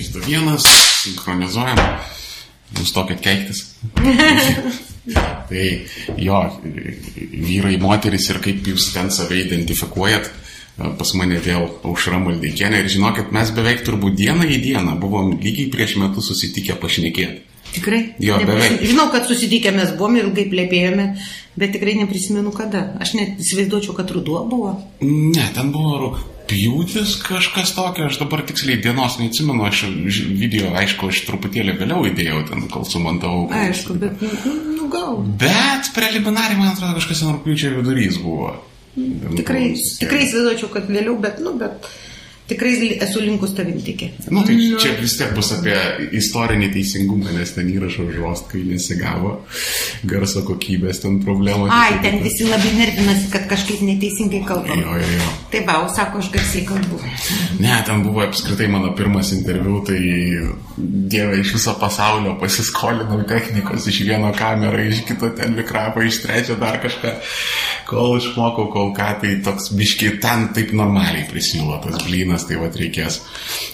3, 2, 1, sinchronizuojam, nustokit keiktis. tai jo, vyrai, moteris ir kaip jūs ten save identifikuojat, pas mane vėl aušra maldeikienė ir žinokit, mes beveik turbūt dieną į dieną buvom lygiai prieš metus susitikę pašnekėti. Tikrai? Jo, beveik. Žinau, kad susitikę mes buvom ilgai plėpėjome, bet tikrai neprisimenu kada. Aš net įsivaizduočiau, kad ruduo buvo. Ne, ten buvo rūpjūtis kažkas tokio, aš dabar tiksliai dienos neatsimenu, aš video, aišku, aš truputėlį vėliau įdėjau ten, kol sumantavau. Aišku, bet, nu, nu, nu gal. Bet preliminariai, man atrodo, kažkas ten rūpjūčio vidurys buvo. Tikrai, tikrai įsivaizduočiau, kad vėliau, bet, nu, bet tikrai esu linkus tavim tikėti. Na, nu, tai nu. čia vis tiek bus apie istorinį teisingumą, nes ten įrašo žost, kai nesigavo garso kokybės ten problemos. Ai, ten kita. visi labai nervinasi, kad kažkaip neteisingai kalba. Jo, jo, jo. Tai va, sako, aš garsiai kalbu. Ne, ten buvo apskritai mano pirmas interviu, tai dievai iš viso pasaulio pasiskolinau technikos iš vieno kamerą, iš kito ten mikrofą, iš trečio dar kažką. Kol išmokau, kol ką, tai toks biški ten taip normaliai prisilo tas blynas nes tai vad reikės.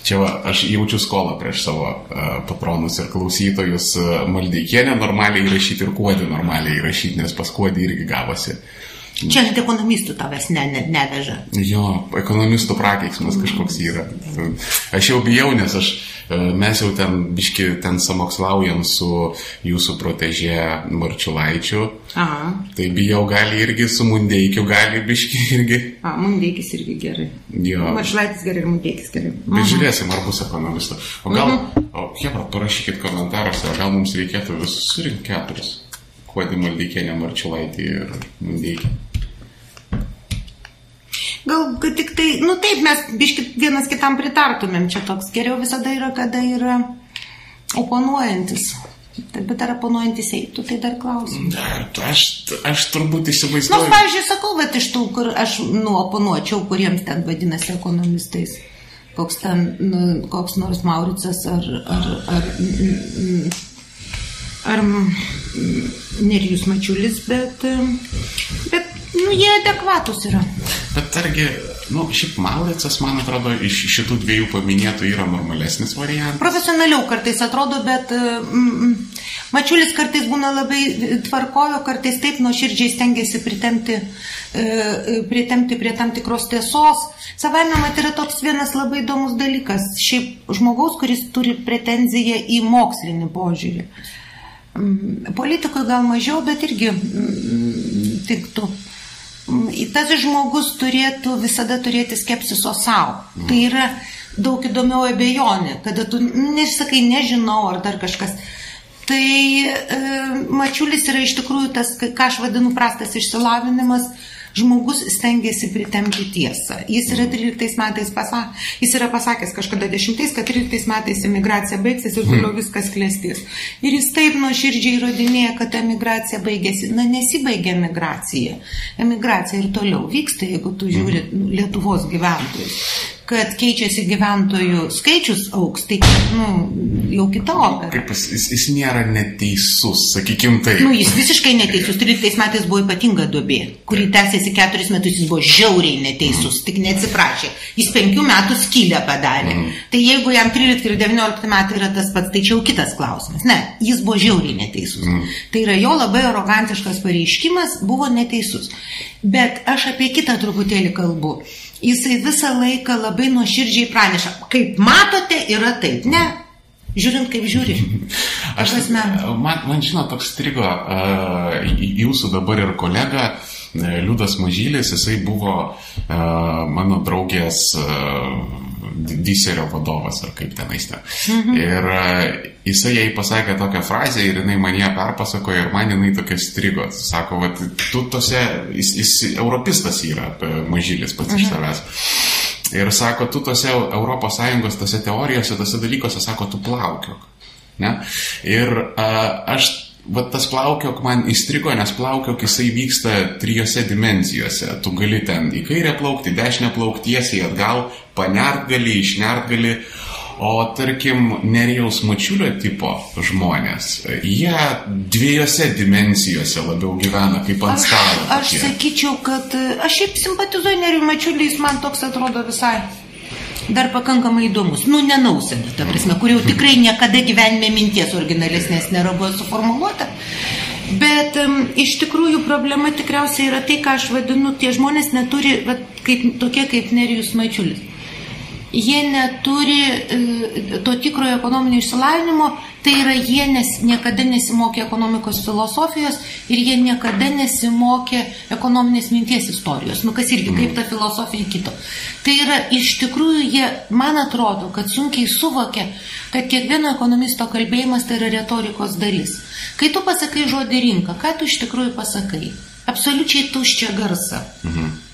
Čia va, aš jaučiu skolą prieš savo uh, patronus ir klausytojus uh, maldeikienę normaliai įrašyti ir kuodį normaliai įrašyti, nes pas kuodį irgi gavosi. Čia net ekonomistų tavęs ne, ne, neveža. Jo, ekonomistų prakeiksmas kažkoks yra. Aš jau bijau, nes aš mes jau ten biški ten samokslaujam su jūsų protežė Marčiulaičiu. Aha. Tai bijau, gali irgi su Mundeikiu, gali biški irgi. A, Mundeikis irgi gerai. Jo. Marčiulaitis gerai ir Mundeikis gerai. Bet žiūrėsim, ar bus ekonomistų. O gal, mhm. o Hebra, parašykit komentaruose, gal mums reikėtų visus surinkti keturis. Kuodį Maldeikienę, Marčiulaitį ir Mundeikį. Gal tik tai, nu taip, mes biški vienas kitam pritartumėm, čia toks geriau visada yra, kada yra oponuojantis. Bet ar oponuojantis eitų, tai dar klausimas. Aš, aš turbūt įsivaizduoju. Na, nu, pavyzdžiui, sakau, bet iš tų, kur aš nu, oponuočiau, kuriems ten vadinasi ekonomistais, koks ten, nu, koks nors Mauricas ar, ar, ar, ar, ar Nerijus Mačiulis, bet, bet Nu, jie adekvatus yra. Bet argi, nu, šiaip Mauricas, man atrodo, iš šitų dviejų paminėtų yra normalesnis variantas. Profesionaliau kartais atrodo, bet mm, Mačiulis kartais būna labai tvarkojo, kartais taip nuoširdžiai stengiasi pritemti, e, e, pritemti prie tam tikros tiesos. Savame mat yra toks vienas labai įdomus dalykas. Šiaip žmogaus, kuris turi pretenziją į mokslinį požiūrį. Politikui gal mažiau, bet irgi tiktų. Mm, tas žmogus turėtų visada turėti skepsiso savo. Mm. Tai yra daug įdomiau abejonė, kada tu nesakai nežinau ar dar kažkas. Tai e, mačiulis yra iš tikrųjų tas, ką aš vadinu prastas išsilavinimas, žmogus stengiasi pritemti tiesą. Jis yra 13 metais pasakęs, jis yra pasakęs kažkada 10, kad 13 metais imigracija baigsis ir toliau hmm. viskas klėstys. Ir jis taip nuoširdžiai įrodinėja, kad emigracija baigėsi. Na, nesibaigė emigracija. Emigracija ir toliau vyksta, jeigu tu žiūri hmm. Lietuvos gyventojus kad keičiasi gyventojų skaičius auks, tai nu, jau kita opera. Kaip jis, jis, jis nėra neteisus, sakykim taip. Nu, jis visiškai neteisus. 13 metais buvo ypatinga duobė, kuri tęsiasi 4 metus, jis buvo žiauriai neteisus, tik neatsiprašė. Jis 5 metų skylę padarė. Mm. Tai jeigu jam 13 ir 19 metai yra tas pats, tai čia jau kitas klausimas. Ne, jis buvo žiauriai neteisus. Mm. Tai yra jo labai arogantiškas pareiškimas, buvo neteisus. Bet aš apie kitą truputėlį kalbu jisai visą laiką labai nuoširdžiai praneša, kaip matote, yra taip. Ne, žiūrint kaip žiūri. Aš, man, man žinot, toks strigo uh, jūsų dabar ir kolega uh, Liudas Mažylis, jisai buvo uh, mano draugės uh, diserio vadovas, ar kaip tenais ten. Mhm. Ir uh, jisai jai pasakė tokią frazę ir jinai man ją perpasakojo ir man jinai tokia strigo. Sako, va, tu tose, jis, jis europistas yra, Mažylis pats mhm. iš savęs. Ir sako, tu tose ES, tose teorijose, tose dalykuose, sako, tu plaukiok. Ne? Ir a, aš, va tas plaukiok man įstrigo, nes plaukiok jisai vyksta trijose dimensijose. Tu gali ten į kairę plaukti, dešinę plaukti, tiesiai atgal, panert gali, išnert gali. O tarkim, Nerijaus mačiulio tipo žmonės, jie dviejose dimensijose labiau gyvena kaip ant stalo. Aš, aš sakyčiau, kad aš šiaip simpatizuoju Nerijų mačiulį, jis man toks atrodo visai dar pakankamai įdomus. Nu, nenausėda, ta prasme, kur jau tikrai niekada gyvenime minties originalesnės nėra buvo suformuoluota. Bet um, iš tikrųjų problema tikriausiai yra tai, ką aš vadinu, tie žmonės neturi, va, kaip, tokie kaip Nerijus Mačiulis jie neturi e, to tikrojo ekonominio išsilavinimo, tai yra jie nes, niekada nesimokė ekonomikos filosofijos ir jie niekada nesimokė ekonominės minties istorijos, nu kas irgi kaip ta filosofija kito. Tai yra iš tikrųjų jie, man atrodo, kad sunkiai suvokia, kad kiekvieno ekonomisto kalbėjimas tai yra retorikos dalis. Kai tu pasakai žodį rinka, ką tu iš tikrųjų pasakai? Absoliučiai tuščią garsą. Mhm.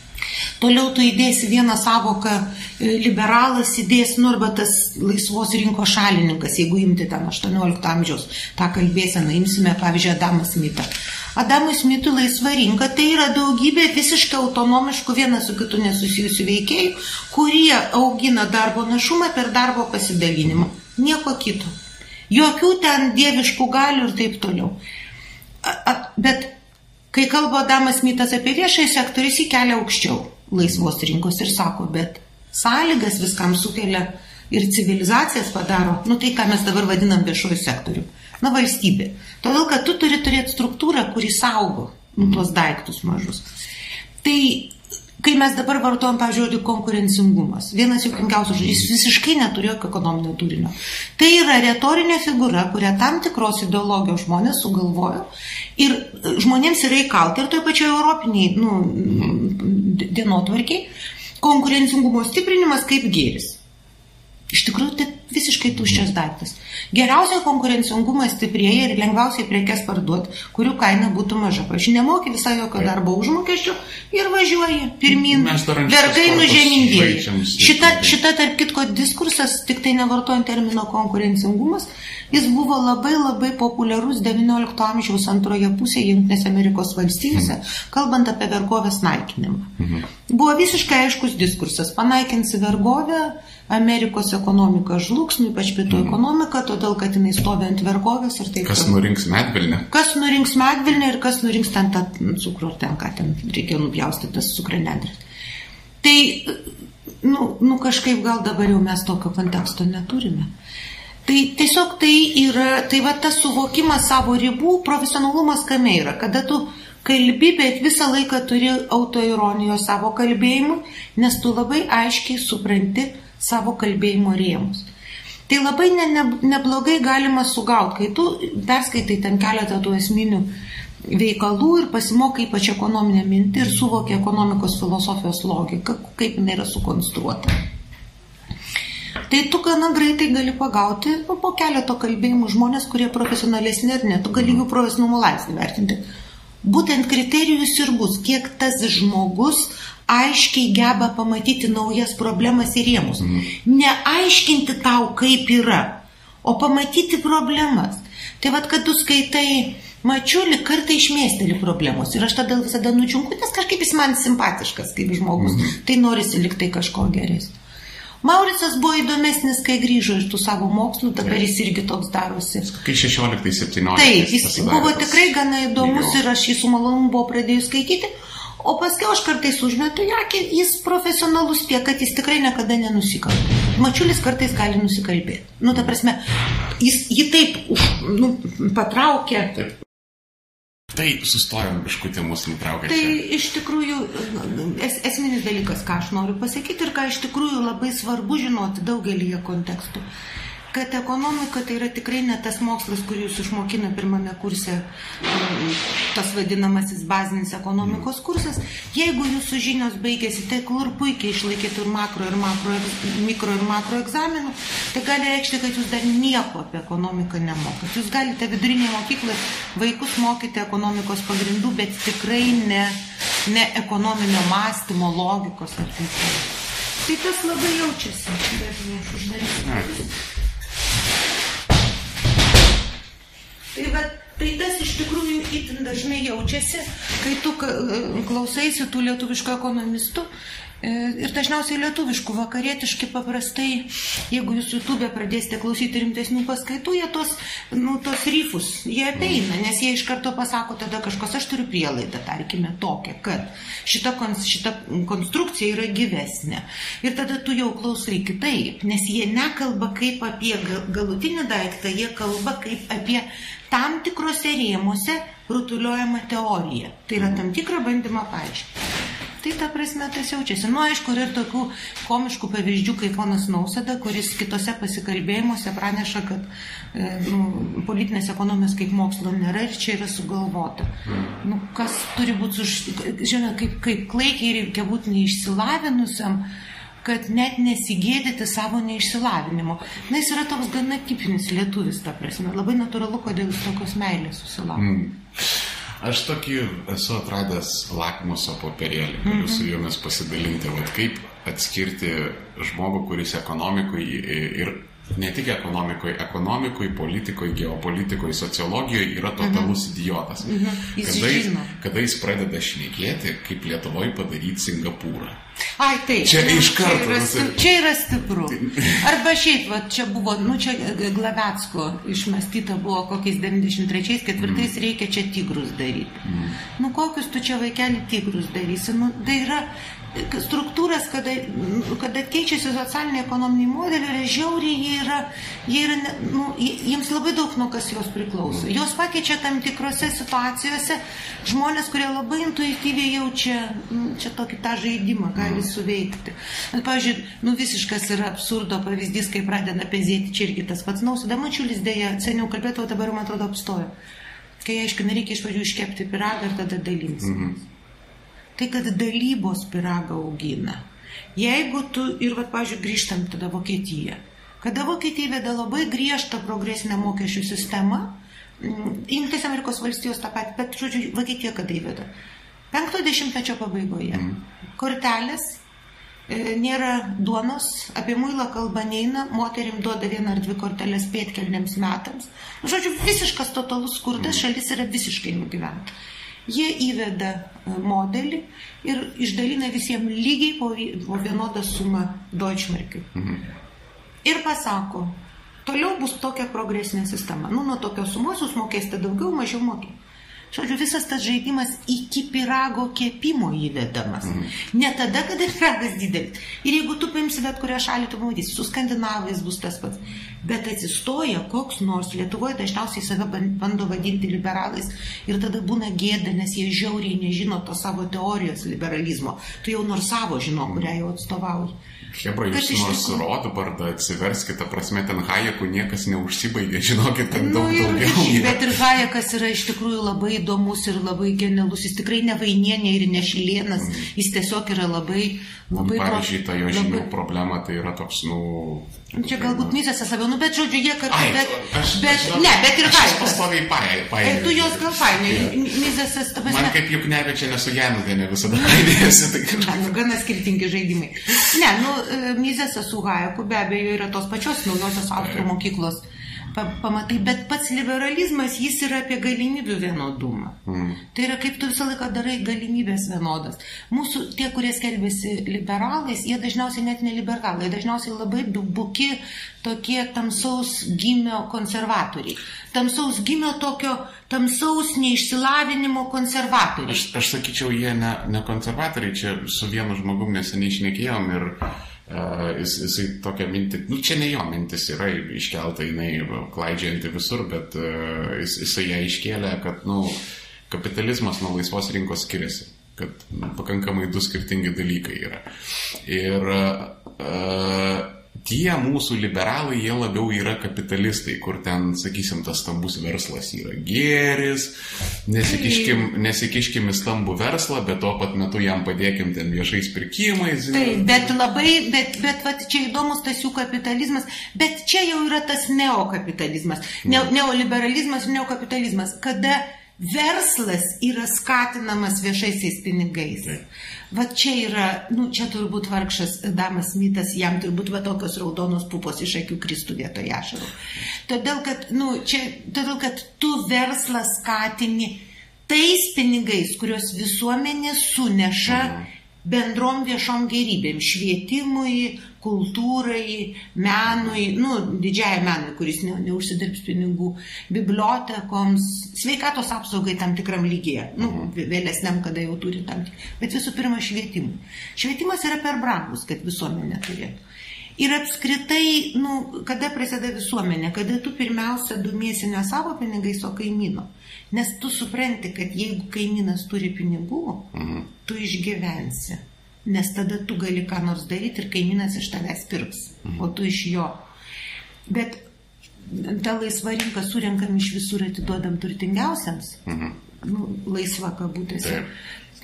Toliau tu įdėsi vieną savoką, e, liberalas įdės, nu arba tas laisvos rinkos šalininkas, jeigu imti ten 18 amžiaus tą kalbėseną, imsime pavyzdžiui Adamą Smitą. Adamui Smitui laisva rinka tai yra daugybė visiškai autonomiškų vienas su kitu nesusijusių veikėjų, kurie augina darbo našumą per darbo pasidalinimą. Nieko kito. Jokių ten dieviškų galių ir taip toliau. A, a, bet kai kalba Adamas Mitas apie viešąjį sektorių, jis įkelia aukščiau laisvos rinkos ir sako, bet sąlygas viskam sukelia ir civilizacijas padaro, nu tai ką mes dabar vadinam viešoju sektoriu. Na valstybė. Todėl, kad tu turi turėti struktūrą, kuri saugo nu, tuos daiktus mažus. Tai kai mes dabar vartojam, pavyzdžiui, konkurencingumas, vienas juokingiausių žodžių, jis visiškai neturi jokio ekonominio turinio. Tai yra retorinė figūra, kurią tam tikros ideologijos žmonės sugalvojo ir žmonėms yra įkalta ir toje pačioje europiniai nu, dienotvarkiai konkurencingumo stiprinimas kaip gėris. Iš tikrųjų, tai visiškai tuščias daiktas. Geriausia konkurencingumas stiprėja ir lengviausiai prekes parduoti, kurių kaina būtų maža. Pavyzdžiui, nemoki visai jokio darbo užmokesčio ir važiuoji pirmin. Vergai nužemindėjai. Šita, šita, tarp kitko, diskursas, tik tai nevartojant termino konkurencingumas, jis buvo labai labai populiarus XIX amžiaus antroje pusėje Junktinėse Amerikos valstijose, mhm. kalbant apie vergovės naikinimą. Mhm. Buvo visiškai aiškus diskursas. Panaikinsi vergovę Amerikos ekonomika žlugs, nu ypač pietų mm. ekonomika, todėl kad jinai stovi ant vergovės ir taip. Kas nurinks medvilnę? Kas nurinks medvilnę ir kas nurinks ten tą cukrų, ten ką ten reikia nupjaustyti tas cukrenedrės. Tai, nu, nu kažkaip gal dabar jau mes tokio konteksto neturime. Tai tiesiog tai yra, tai va tas suvokimas savo ribų, profesionalumas kame yra, kada tu kalbi, bet visą laiką turi autoironijos savo kalbėjimu, nes tu labai aiškiai supranti, savo kalbėjimo rėmus. Tai labai ne, ne, neblogai galima sugauti, kai tu perskaitai ten keletą tų esminių veikalų ir pasimokai ypač ekonominę mintį ir suvokia ekonomikos filosofijos logiką, kaip jinai yra sukonstruota. Tai tu gana greitai gali pagauti nu, po keleto kalbėjimų žmonės, kurie profesionalesni ar ne, tu gali jų profesionalumo laipsnį vertinti. Būtent kriterijus ir bus, kiek tas žmogus aiškiai geba pamatyti naujas problemas ir rėmus. Mhm. Neaiškinti tau, kaip yra, o pamatyti problemas. Tai vad, kad tu skaitai mačiulį, kartą išmėsteli problemos. Ir aš tada visada nučiunku, nes kažkaip jis man simpatiškas kaip žmogus. Mhm. Tai norisi liktai kažko geresnio. Mauricas buvo įdomesnis, kai grįžo iš tų savo mokslų, dabar jis irgi toks darosi. Kai 16-17. Taip, jis buvo tikrai gana įdomus ir aš jį su malonumu buvau pradėjus skaityti. O paskui aš kartais užmetu ją, jis profesionalus tiek, kad jis tikrai niekada nenusikalta. Mačiulis kartais gali nusikalbėti. Nu, ta prasme, jis jį taip už, nu, patraukė. Taip. Tai sustojom biškutį mūsų nutraukė. Tai čia. iš tikrųjų es, esminis dalykas, ką aš noriu pasakyti ir ką iš tikrųjų labai svarbu žinoti daugelį kontekstų kad ekonomika tai yra tikrai ne tas mokslas, kurį jūs išmokina pirmame kurse, tas vadinamasis bazinis ekonomikos kursas. Jeigu jūsų žinios baigėsi, tai kur puikiai išlaikėtų ir makro, ir makro, mikro ir makro egzaminų, tai gali reikšti, kad jūs dar nieko apie ekonomiką nemokat. Jūs galite vidurinėje mokykloje vaikus mokyti ekonomikos pagrindų, bet tikrai ne, ne ekonominio mąstymo, logikos ar taip toliau. Tai tas labai jaučiasi. Dažnai aš uždarysiu. Tai, va, tai tas iš tikrųjų itin dažnai jaučiasi, kai tu klausaisi tų lietuviškų ekonomistų ir dažniausiai lietuviškų, vakarietiški paprastai, jeigu jūs YouTube pradėsite klausyti rimtesnių paskaitų, jie tos, nu, tos ryfus, jie apeina, nes jie iš karto pasako tada kažkas, aš turiu prielaidą, tarkime, tokią, kad šita, šita konstrukcija yra gyvesnė. Ir tada tu jau klausai kitaip, nes jie nekalba kaip apie galutinį daiktą, jie kalba kaip apie tam tikrose rėmose rutuliojama teorija. Tai yra tam tikrą bandymą paaiškinti. Tai ta prasme tas jaučiasi. Nu, aišku, yra ir tokių komiškų pavyzdžių, kaip ponas Nausada, kuris kitose pasikalbėjimuose praneša, kad e, nu, politinės ekonomijos kaip mokslo nėra ir čia yra sugalvota. Nu, kas turi būti. Žinoma, kaip, kaip klaikiai reikia būti neišsilavinusiam kad net nesigėdyti savo neišsilavinimo. Na, jis yra toks gana tipinis lietuvis, ta prasme. Labai natūralu, kodėl jis tokios meilės susilaukė. Mm. Aš tokį esu atradęs lakmuso popierėlį, galiu mm -hmm. su jumis pasidalinti, vat, kaip atskirti žmogų, kuris ekonomikui ir ne tik ekonomikoje, ekonomikoje, politikoje, geopolitikoje, sociologijoje yra totalus mhm. idiotas. Mhm. Jis kada, jis, kada jis pradeda šnekėti, kaip Lietuvoje padaryti Singapūrą. Ai, taip. Čia nu, iš karto. Čia yra, sti, čia yra stipru. Arba šiaip, va, čia buvo, nu čia Glavetsko išmastyta buvo kokiais 93-4 mm. reikia čia tigrus daryti. Mm. Nu kokius tu čia vaikelį tigrus darysi? Nu, tai yra struktūras, kada, kada keičiasi socialiniai ekonominiai modeliai, yra žiauriai, jie yra, jie yra nu, jiems labai daug nuo kas jos priklauso. Jos pakeičia tam tikrose situacijose žmonės, kurie labai intuityviai jaučia nu, čia tokį tą žaidimą, gali suveikti. Bet, pavyzdžiui, nu, visiškas yra absurdo pavyzdys, kai pradeda pezėti čia irgi tas pats nausada mačiulis dėja, seniau kalbėtų, o dabar man atrodo apstojo. Kai aišku, nereikia iš pradžių iškepti piragą ir tada dalintis. Mm -hmm tai kad dalybos piragą augina. Jeigu tu, ir, va, pažiūrėjau, grįžtam tada Vokietiją, kada Vokietija įveda labai griežtą progresinę mokesčių sistemą, mm, Junktinės Amerikos valstijos tą patį, bet, žodžiu, Vokietija kada įveda? Penkto dešimtmečio pabaigoje. Mm. Kortelės, e, nėra duonos, apie muilą kalba neina, moterim duoda vieną ar dvi kortelės pėtkelniams metams. Žodžiu, visiškas totalus skurdas, mm. šalis yra visiškai nugyventa. Jie įveda e, modelį ir išdalina visiems lygiai po, vienodą sumą Deutschmarkių. Mhm. Ir pasako, toliau bus tokia progresinė sistema. Nu, nuo tokios sumos jūs mokėsite daugiau, mažiau mokėsite. Žodžiu, visas tas žaidimas iki pirago kepimo įvedamas. Mhm. Ne tada, kada piragas didelis. Ir jeigu tu paimsi bet kurią šalį, tu pamatysi, su skandinavais bus tas pats. Bet atsistoja koks nors, Lietuvoje dažniausiai save bando vadinti liberalais ir tada būna gėda, nes jie žiauriai nežino to savo teorijos liberalizmo. Tu jau nors savo žino, kurią jau atstovauji. Hebra, jūs nors tikrųjų... Rodbardą atsiverskite, prasme, ten Hayekų niekas neužsibaigė, žinokit, ten nu, daug ir, daugiau. Yra. Bet ir Hayekas yra iš tikrųjų labai įdomus ir labai genialus, jis tikrai ne vainienė ir ne šilienas, mm. jis tiesiog yra labai Labai Pavyzdžiui, ta jo žinių labai... problema tai yra toks, nu... Čia galbūt nu... misės labiau, nu, bet žodžiu, jie kartu, bet, aš, bet aš, ne, bet ir. Aš pastoviai paėdėjau. Paė, tu jos gal fainai, misės, ta prasme. Man kaip juk nevečia nesu Janutė, visada paėdėjusi. Tai... Na, nu, gana skirtingi žaidimai. Ne, nu, e, misės su Hajaku be abejo yra tos pačios naujosios austrų mokyklos pamatai, bet pats liberalizmas jis yra apie galimybių vienodumą. Mm. Tai yra kaip tu visą laiką darai galimybės vienodas. Mūsų tie, kurie skelbėsi liberalais, jie dažniausiai net neliberalai, dažniausiai labai buki tokie tamsaus gimio konservatoriai. Tamsaus gimio tokio tamsaus neišsilavinimo konservatoriai. Aš, aš sakyčiau, jie ne, ne konservatoriai, čia su vienu žmogum neseniai išnekėjom ir jis, jisai tokia mintį, nu čia ne jo mintis yra iškelta, jinai klaidžianti visur, bet uh, jis, jisai ją iškėlė, kad, nu, kapitalizmas nuo laisvos rinkos skiriasi, kad nu, pakankamai du skirtingi dalykai yra. Ir uh, tie mūsų liberalai, jie labiau yra kapitalistai, kur ten, sakysim, tas stambus verslas yra gėris, nesikiškim, nesikiškim į stambų verslą, bet tuo pat metu jam padėkim ten viešais pirkimais. Taip, bet labai, bet, bet vat, čia įdomus tas jų kapitalizmas, bet čia jau yra tas neokapitalizmas, ne, neoliberalizmas ir neokapitalizmas, kada verslas yra skatinamas viešaisiais pinigais. Taip. Va čia yra, nu čia turbūt vargšas Damas Smithas, jam turbūt va tokios raudonos pupos iš akių kristų vietoje ašarų. Todėl, kad, nu, čia, todėl, kad tu verslą skatini tais pinigais, kuriuos visuomenė suneša mhm. bendrom viešom gerybėm - švietimui, kultūrai, menui, nu, didžiai menui, kuris ne, neužsidirbs pinigų, bibliotekoms, sveikatos apsaugai tam tikram lygiai, nu, vėlesniam, kada jau turi tam tikrą, bet visų pirma švietimui. Švietimas yra per brangus, kad visuomenė turėtų. Ir apskritai, nu, kada prasideda visuomenė, kada tu pirmiausia domiesi ne savo pinigais, o kaimyno. Nes tu supranti, kad jeigu kaimynas turi pinigų, mhm. tu išgyvensi. Nes tada tu gali ką nors daryti ir kaimynas iš tavęs pirks, mhm. o tu iš jo. Bet tą laisvą rinką surinkam iš visur atiduodam turtingiausiams. Mhm. Nu, laisva kabutėse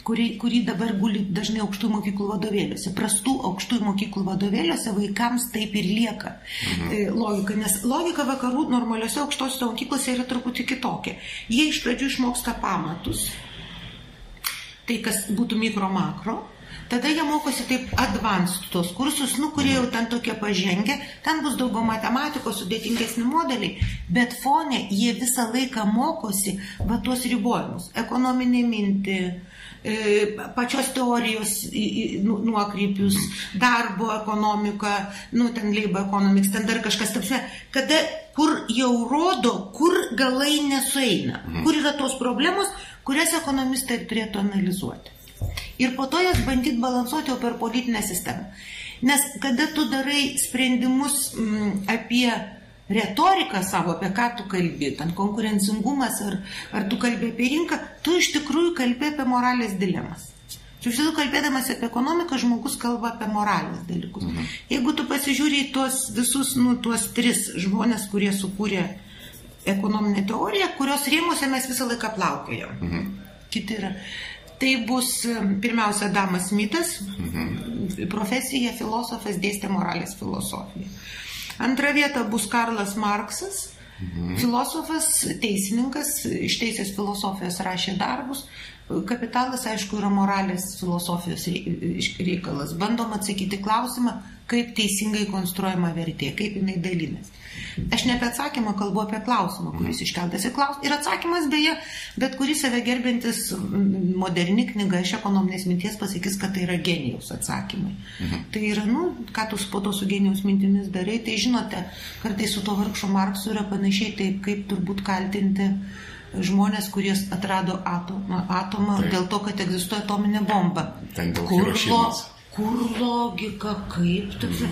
kurį, kurį dabar guli dažnai aukštųjų mokyklų vadovėliuose. Prastų aukštųjų mokyklų vadovėliuose vaikams taip ir lieka mhm. E, logika, nes logika vakarų normaliuose aukštosiuose mokyklose yra truputį kitokia. Jie iš pradžių išmoksta pamatus, tai kas būtų mikro makro. Tada jie mokosi taip advanced tos kursus, nu, kurie jau ten tokie pažengę, ten bus daugiau matematikos, sudėtingesni modeliai, bet fone jie visą laiką mokosi va tuos ribojimus. Ekonominė mintį, E, pačios teorijos nu, nuokrypius, darbo ekonomika, nu, ten labor economics, ten dar kažkas, tapsime, kada, kur jau rodo, kur galai nesueina, mhm. kur yra tos problemos, kurias ekonomistai turėtų analizuoti. Ir po to jas bandyti balansuoti jau per politinę sistemą. Nes kada tu darai sprendimus m, mm, apie retoriką savo, apie ką tu kalbi, ten konkurencingumas, ar, ar tu kalbi apie rinką, tu iš tikrųjų kalbi apie moralės dilemas. Čia visada kalbėdamas apie ekonomiką, žmogus kalba apie moralės dalykus. Mhm. Jeigu tu pasižiūrė į tuos visus, nu, tuos tris žmonės, kurie sukūrė ekonominę teoriją, kurios rėmuose mes visą laiką plaukiojam. Mhm. Kiti yra. Tai bus pirmiausia Damas Mitas, mhm. profesija filosofas dėstė moralės filosofiją. Antra vieta bus Karlas Marksas, mhm. filosofas, teisininkas, iš teisės filosofijos rašė darbus. Kapitalas, aišku, yra moralės filosofijos reikalas. Bandom atsakyti klausimą, kaip teisingai konstruojama vertė, kaip jinai dalinasi. Aš ne apie atsakymą kalbu, apie klausimą, kuris iškeltas. Ir atsakymas beje, bet kuris save gerbintis moderni knyga iš ekonominės minties pasakys, kad tai yra genijaus atsakymai. Mhm. Tai yra, nu, ką tu po to su genijaus mintimis darai, tai žinote, kartais su to vargšo Marksu yra panašiai taip, kaip turbūt kaltinti žmonės, kurie atrado atomą, atomą Taip. dėl to, kad egzistuoja atominė bomba. Ten dėl Kur Hirošimas kur logika, kaip, toks,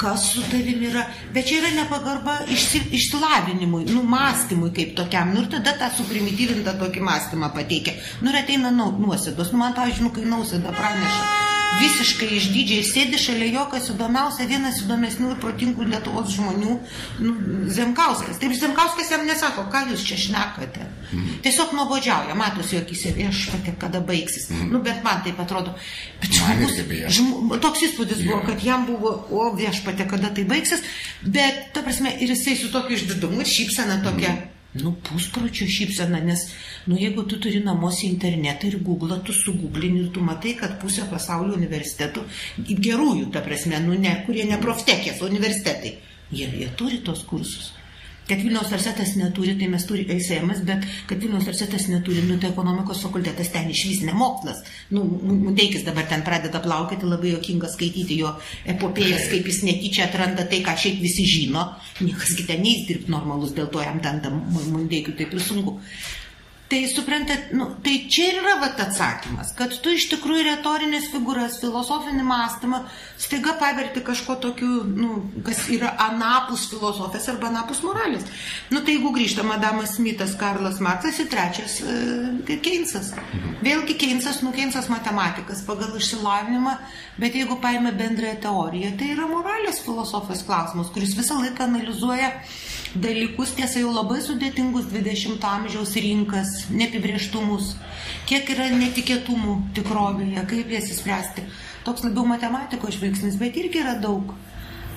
kas su tavimi yra. Bet čia yra nepagarba išsi, išsilavinimui, nu, mąstymui kaip tokiam. Nu, ir tada tą suprimityvintą tokį mąstymą pateikia. Nu, ir ateina nu, nuosėdos. Nu, man, pavyzdžiui, nu, kai nausėda praneša visiškai išdidžiai sėdi šalia jo, kas įdomiausia, vienas įdomesnių ir protingų Lietuvos žmonių, nu, Zemkauskas. Taip, Zemkauskas jam nesako, ką jūs čia šnekate. Mm. Tiesiog nuobodžiauja, matosi jokise, viešpatė, kada baigsis. Mm. Nu, bet man taip atrodo. Bet žmogus, žm, toks įspūdis yeah. buvo, kad jam buvo, o viešpatė, kada tai baigsis. Bet, ta prasme, ir jisai su tokiu išdidumu ir šypsena tokia. Mm Nu, puspročio šypsena, nes, nu, jeigu tu turi namuose internetą ir googlą, tu suguglini ir tu matai, kad pusė pasaulio universitetų, gerųjų, ta prasme, nu, ne, kurie ne proftekės, universitetai, jie, jie turi tos kursus. Kad Vilniaus universitetas neturi, tai mes turime ESM, bet kad Vilniaus universitetas neturi, nu tai ekonomikos fakultetas ten iš vis nemokslas. Nu, Mudeikis dabar ten pradeda plaukėti, labai jokinga skaityti jo epopėjas, kaip jis netyčia atranda tai, ką šiaip visi žino. Niekas kitą neįsdirbti normalus, dėl to jam ten tam Mudeikiu taip ir sunku. Tai suprantat, nu, tai čia ir yra vat atsakymas, kad tu iš tikrųjų retorinės figūras, filosofinį mąstymą staiga paverti kažko tokiu, nu, kas yra anapus filosofijos arba anapus moralės. Nu tai jeigu grįžtam, Adamas Smithas, Karlas Marksas ir trečias e, Keinsas. Vėlgi Keinsas, nu Keinsas matematikas pagal išsilavinimą, bet jeigu paėmė bendrąją teoriją, tai yra moralės filosofijos klausimas, kuris visą laiką analizuoja dalykus, tiesa jau labai sudėtingus 20 amžiaus rinkas, neapibrieštumus, kiek yra netikėtumų tikrovėje, kaip jas įspręsti. Toks labiau matematikos žvilgsnis, bet irgi yra daug.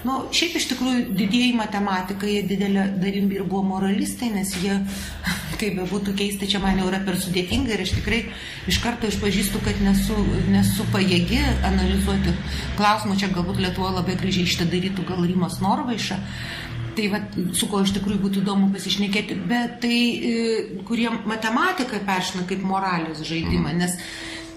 Nu, šiaip iš tikrųjų didieji matematikai, jie didelė dalim ir buvo moralistai, nes jie, kaip be būtų keista, čia man jau yra per sudėtinga ir aš tikrai iš karto išpažįstu, kad nesu, nesu pajėgi analizuoti klausimų, čia galbūt Lietuvo labai gražiai šitą darytų gal Rimas Norvaiša, tai va, su ko iš tikrųjų būtų įdomu pasišnekėti, bet tai, e, kurie matematiką peršina kaip moralės žaidimą, nes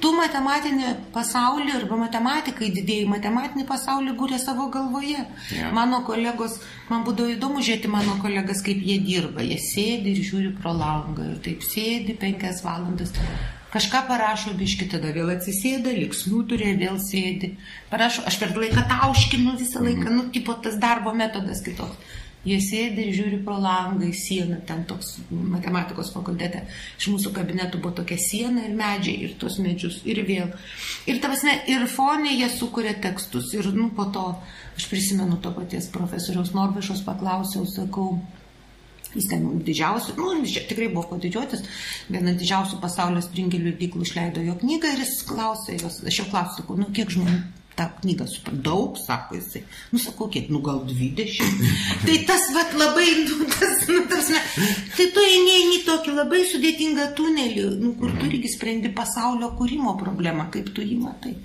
tu matematinį pasaulį arba matematikai didėjai matematinį pasaulį gūrė savo galvoje. Yeah. Mano kolegos, man būdavo įdomu žiūrėti mano kolegas, kaip jie dirba. Jie sėdi ir žiūri pro langą ir taip sėdi penkias valandas. Kažką parašo biški, tada vėl atsisėda, liksmų turi, vėl sėdi. Parašo, aš per laiką tauškinu visą laiką, nu, tipo tas darbo metodas kitoks. Jie sėdi ir žiūri pro langą į sieną, ten toks matematikos fakultete. Iš mūsų kabinetų buvo tokia siena ir medžiai, ir tuos medžius, ir vėl. Ir tavasme, ir fonė jie sukuria tekstus. Ir, nu, po to, aš prisimenu to paties profesoriaus Norvišos, paklausiau, sakau, Jis ten didžiausias, nu, tikrai buvo ko didžiuotis, viena didžiausių pasaulio springelių dyklų išleido jo knygą ir jis klausė jos, aš jo klausiu, nu, kiek žmonių tą knygą supranta. Daug, sako jisai. Nu, sakau, kiek, nu gal 20. tai tas, vat, labai, nu, tas, nu, tas, ne. Tai tu eini į tokį labai sudėtingą tunelį, nu, kur tu irgi sprendi pasaulio kūrimo problemą, kaip tu jį matai.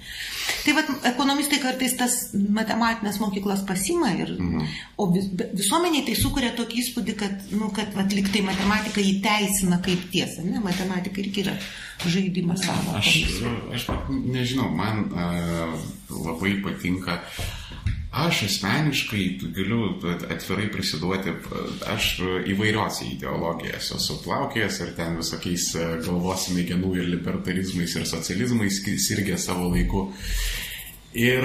Tai vat, ekonomistai kartais tas matematinės mokyklas pasima, ir, mhm. o vis, visuomeniai tai sukuria tokį įspūdį, kad, nu, kad vat, liktai matematika įteisina kaip tiesa. Ne, matematika irgi yra žaidimas savo. Aš, aš nežinau, man uh, labai patinka. Aš asmeniškai galiu atvirai prisiduoti, aš įvairiose ideologijose esu plaukėjęs ir ten visokiais galvos smegenų ir libertarizmais ir socializmais sirgė savo laiku. Ir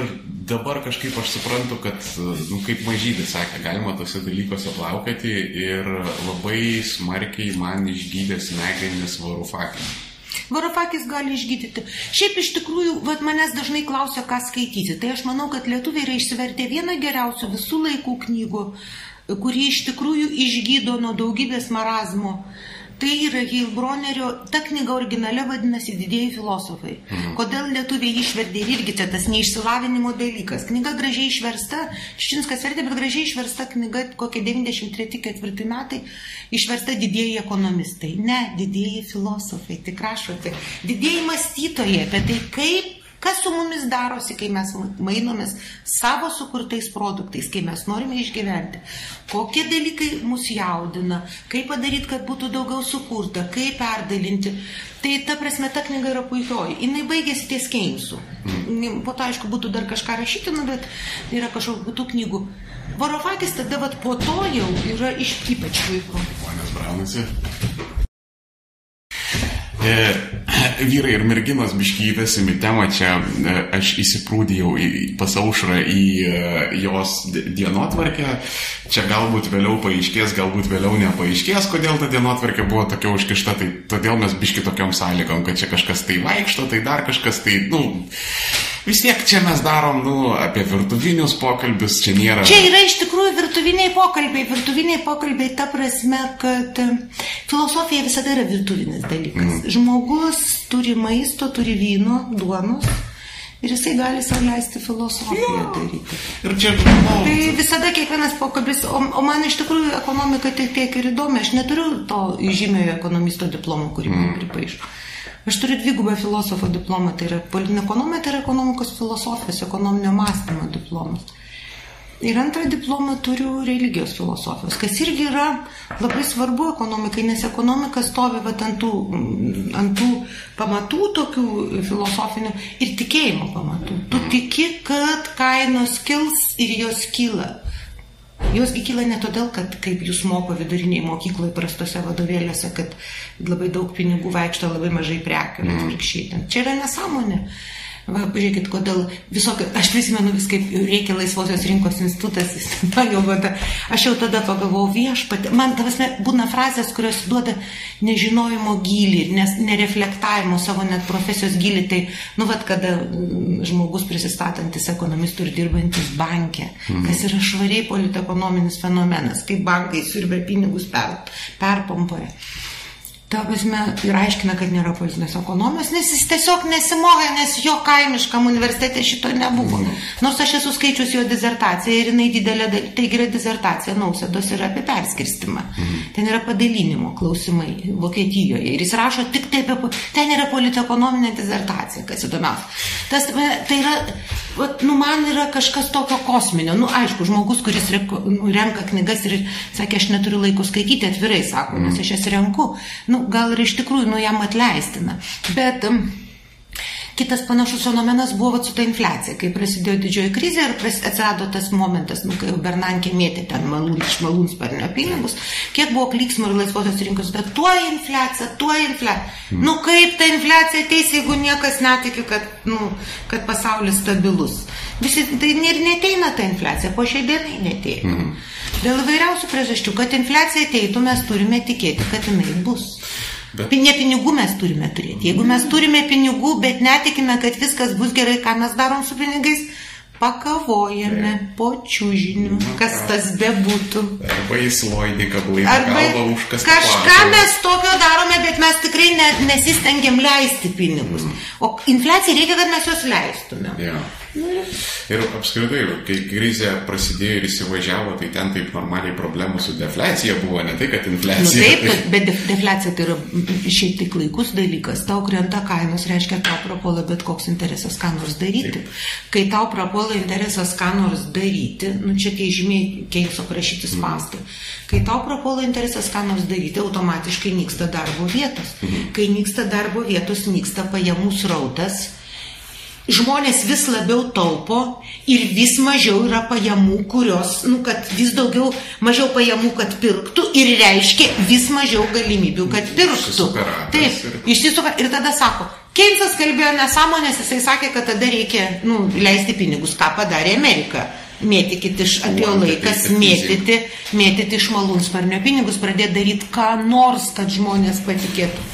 dabar kažkaip aš suprantu, kad, nu, kaip mažydis sakė, galima tose dalykuose plaukati ir labai smarkiai man išgydė smegenis varufakį. Varofakis gali išgydyti. Šiaip iš tikrųjų, vat, manęs dažnai klausia, ką skaityti. Tai aš manau, kad lietuviai yra išsivertę vieną geriausių visų laikų knygų, kuri iš tikrųjų išgydo nuo daugybės marazmo. Tai yra Heilbronerio, ta knyga originale vadinasi Didieji filosofai. Mhm. Kodėl lietuviai išverdė ir irgi čia tas neišsilavinimo dalykas. Knyga gražiai išversta, Šinskas vertė, bet gražiai išversta knyga kokie 93-4 metai, išversta didieji ekonomistai. Ne, didieji filosofai, tik rašote. Didieji mąstytojai apie tai, kaip Kas su mumis darosi, kai mes mainomės savo sukurtais produktais, kai mes norime išgyventi? Kokie dalykai mus jaudina? Kaip padaryti, kad būtų daugiau sukurta? Kaip perdalinti? Tai ta prasme, ta knyga yra puikioji. Jis baigėsi ties Keinsų. Mm. Po to, aišku, būtų dar kažką rašyti, nu, bet yra kažkokių tų knygų. Varofakis tada vat, po to jau yra iš ypač puiku. Ponas Braunasi. E, vyrai ir merginos biškytėsi į temą, čia e, aš įsiprūdėjau pas aušrą į e, jos dienotvarkę, čia galbūt vėliau paaiškės, galbūt vėliau nepaaiškės, kodėl ta dienotvarkė buvo tokia užkišta, tai todėl mes biški tokiam sąlygom, kad čia kažkas tai vaikšto, tai dar kažkas tai, nu, vis tiek čia mes darom, nu, apie virtuvinius pokalbius, čia nėra. Čia yra iš tikrųjų virtuviniai pokalbiai, virtuviniai pokalbiai ta prasme, kad filosofija visada yra virtuvinis dalykas. Mm. Žmogus turi maisto, turi vyno, duonos. Ir jisai gali sau leisti filosofiją jo. daryti. Ir čia žinau. Tai visada kiekvienas pokalbis, o, o man iš tikrųjų ekonomika tik tiek ir įdomi, aš neturiu to žymiojo ekonomisto diplomo, kurį man mm. pripaišo. Aš turiu dvigubą filosofo diplomą, tai yra politinė ekonomija, tai yra ekonomikos filosofijos, ekonominio mąstymo diplomas. Ir antrą diplomą turiu religijos filosofijos, kas irgi yra labai svarbu ekonomikai, nes ekonomika stovi vat, ant, tų, ant tų pamatų tokių filosofinių ir tikėjimo pamatų. Tu tiki, kad kainos kils ir jos kyla. Josgi kyla ne todėl, kad kaip jūs moko viduriniai mokykloje prastose vadovėliuose, kad labai daug pinigų vaikšto labai mažai prekių, mm. atvirkščiai. Čia yra nesąmonė. Va, pažiūrėkit, kodėl visokio, aš prisimenu vis kaip reikia laisvosios rinkos institutas, man jau vada, aš jau tada pagalvojau viešpatį, man tavas būna frazės, kurios duoda nežinojimo gilį, nes nereflektavimo savo net profesijos gilį, tai, nu, vad, kada mm, žmogus prisistatantis ekonomistų ir dirbantis bankė, mhm. kas yra švariai politekonominis fenomenas, kaip bankai siurbia pinigus per, perpompoja ta prasme, ir aiškina, kad nėra politinės ekonomijos, nes jis tiesiog nesimokė, nes jo kaimiškam universitete šito nebuvo. Mm. Nors aš esu skaičius jo dizertaciją ir jinai didelė, tai yra dizertacija nausėdos yra apie perskirstimą. Mm. Ten yra padalinimo klausimai Vokietijoje ir jis rašo tik tai apie, ten yra politekonominė dizertacija, kas įdomiausia. Tas, tai yra, nu, man yra kažkas tokio kosminio. Nu, aišku, žmogus, kuris nu, renka knygas ir sakė, aš neturiu laiko skaityti, atvirai sako, nes aš jas renku. Nu, gal ir iš tikrųjų nu jam atleistina. Bet Kitas panašus fenomenas buvo su ta infliacija, kai prasidėjo didžioji krizė ir atsirado tas momentas, nu, kai Bernankė mėtė ten malūn, iš malūnsparnio pinigus, kiek buvo klyksmų ir laisvosios rinkos, bet tuo infliacija, tuo infliacija. Mm. Nu kaip ta infliacija ateis, jeigu niekas netiki, kad, nu, kad pasaulis stabilus. Visi tai ir neteina ta infliacija, po šiai dienai neteina. Mm. Dėl įvairiausių priežasčių, kad infliacija ateitų, mes turime tikėti, kad jinai bus. Bet... Ne pinigų mes turime turėti. Jeigu mes turime pinigų, bet netikime, kad viskas bus gerai, ką mes darom su pinigais, pakavojame po čiūžiniu, kas tas bebūtų. Arba įsiloidį kablai, arba už kas. Kažką mes tokio darome, bet mes tikrai ne, nesistengiam leisti pinigus. Mm. O infliacijai reikia, kad mes juos leistumėm. Yeah. Ir apskritai, kai krizė prasidėjo ir įsivažiavo, tai ten taip normaliai problemų su deflecija buvo, ne tai, kad infliacija. Nu, taip, bet def, deflecija tai yra šiaip tik laikus dalykas. Tau krenta kainos, reiškia, tau prapuola bet koks interesas ką nors daryti. Taip. Kai tau prapuola interesas ką nors daryti, nu čia tie žymiai keis aprašyti spastai. Mm. Kai tau prapuola interesas ką nors daryti, automatiškai nyksta darbo vietos. Mm. Kai nyksta darbo vietos, nyksta pajamų srautas žmonės vis labiau taupo ir vis mažiau yra pajamų, kurios, nu, kad vis daugiau, mažiau pajamų, kad pirktų ir reiškia vis mažiau galimybių, kad pirktų. Taip, išsisuka ir tada sako, Keynesas kalbėjo nesąmonės, jisai sakė, kad tada reikia nu, leisti pinigus, ką padarė Amerika. Mėtykit iš atėjo laikas, mėtyti, mėtyti iš malūnsparnio pinigus, pradėti daryti ką nors, kad žmonės patikėtų.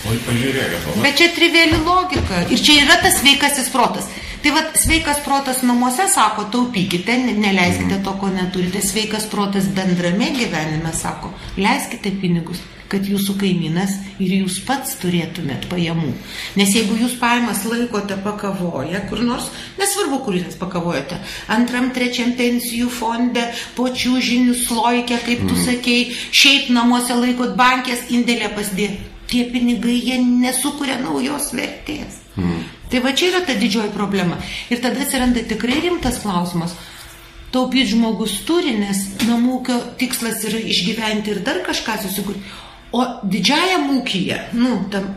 Bet čia triviali logika. Ir čia yra tas sveikasis protas. Tai vad sveikas protas namuose sako, taupykite, neleiskite to, ko neturite. Sveikas protas bendrame gyvenime sako, leiskite pinigus kad jūsų kaimynas ir jūs pats turėtumėt pajamų. Nes jeigu jūs pajamas laikote pakavoje, kur nors, nesvarbu, kur jūs pakavojate, antram, trečiam pensijų fonde, počių žinių sloikė, kaip tu mm. sakei, šiaip namuose laikot bankės indėlę pasidėti, tie pinigai jie nesukuria naujos vertės. Mm. Tai va čia yra ta didžioji problema. Ir tada atsiranda tikrai rimtas klausimas. Taupyti žmogus turi, nes namūkio tikslas yra išgyventi ir dar kažką susikurti. O didžiajam ūkyje, nu, tam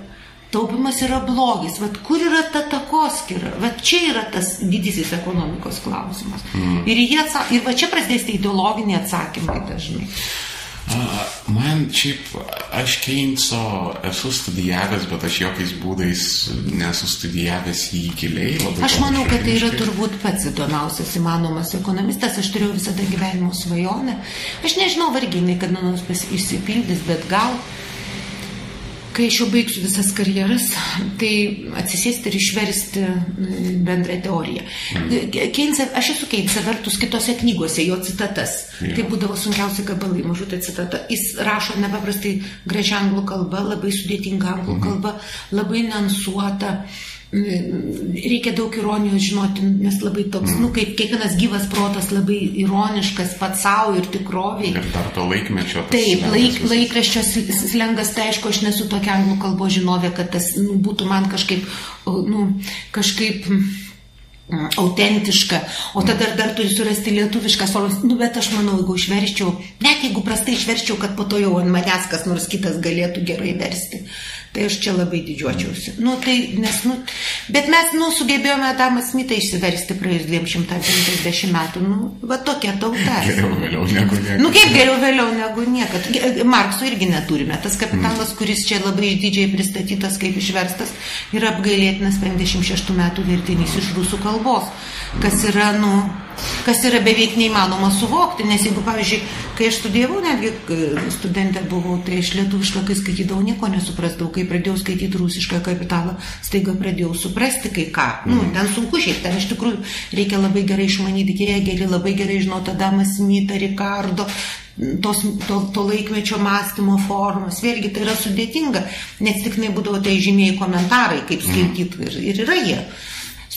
taupimas yra blogis. Vat kur yra ta takoskira? Vat čia yra tas didysis ekonomikos klausimas. Mm. Ir, jie, ir va čia prasidės tie ideologiniai atsakymai dažnai. Man šiaip, aš Keinso esu studijavęs, bet aš jokiais būdais nesu studijavęs jį giliai. Aš manau, kad tai yra turbūt pats įdomiausias įmanomas ekonomistas. Aš turėjau visada gyvenimo svajonę. Aš nežinau varginai, kad nors išsipildys, bet gal kai aš jau baigsiu visas karjeras, tai atsisėsti ir išversti mm, bendrą teoriją. Mm. Keynesą, aš esu Keynesą vertus kitose knygose, jo citatas. Ja. Tai būdavo sunkiausia gabalai, mažutė citata. Jis rašo nepaprastai gražią anglų kalbą, labai sudėtingą anglų mhm. kalbą, labai nensuota reikia daug ironijos žinoti, nes labai toks, mm. nu, kaip kiekvienas gyvas protas labai ironiškas pats savo ir tikroviai. Ir dar to laikmečio. Taip, laik, laikraščio slengas, tai aišku, aš nesu tokia anglų kalbo žinovė, kad tas nu, būtų man kažkaip, nu, kažkaip autentiška, o tada dar, dar turi surasti lietuviškas formas. Nu, bet aš manau, jeigu išverščiau, net jeigu prastai išverščiau, kad po to jau ant manęs kas nors kitas galėtų gerai versti. Tai aš čia labai didžiuočiausi. Nu, tai, nes, nu, bet mes nu, sugebėjome Adamą Smitą išsiversti praėjus 250 metų. Nu, va tokia tauta. Geriau vėliau negu niekada. Nu, kaip geriau vėliau negu niekada. Markso irgi neturime. Tas kapitalas, mm. kuris čia labai išdidžiai pristatytas kaip išverstas, yra apgailėtinas 56 metų vertinys iš rusų kalbos. Kas yra, nu, kas yra beveik neįmanoma suvokti, nes jeigu, pavyzdžiui, kai aš studijavau, netgi studentė buvau, tai aš lietuvišką, kai skaitydavau, nieko nesuprasdavau, kai pradėjau skaityti rusišką kapitalą, staiga pradėjau suprasti kai ką. Nu, mhm. ten sunku šiaip, ten iš tikrųjų reikia labai gerai išmanyti Gėgelį, labai gerai žinoti Adamą Smitą, Ricardo, tos, to, to laikmečio mąstymo formas. Vėlgi tai yra sudėtinga, nes tik nebūdavo tai žymėjai komentarai, kaip mhm. skaityti ir, ir yra jie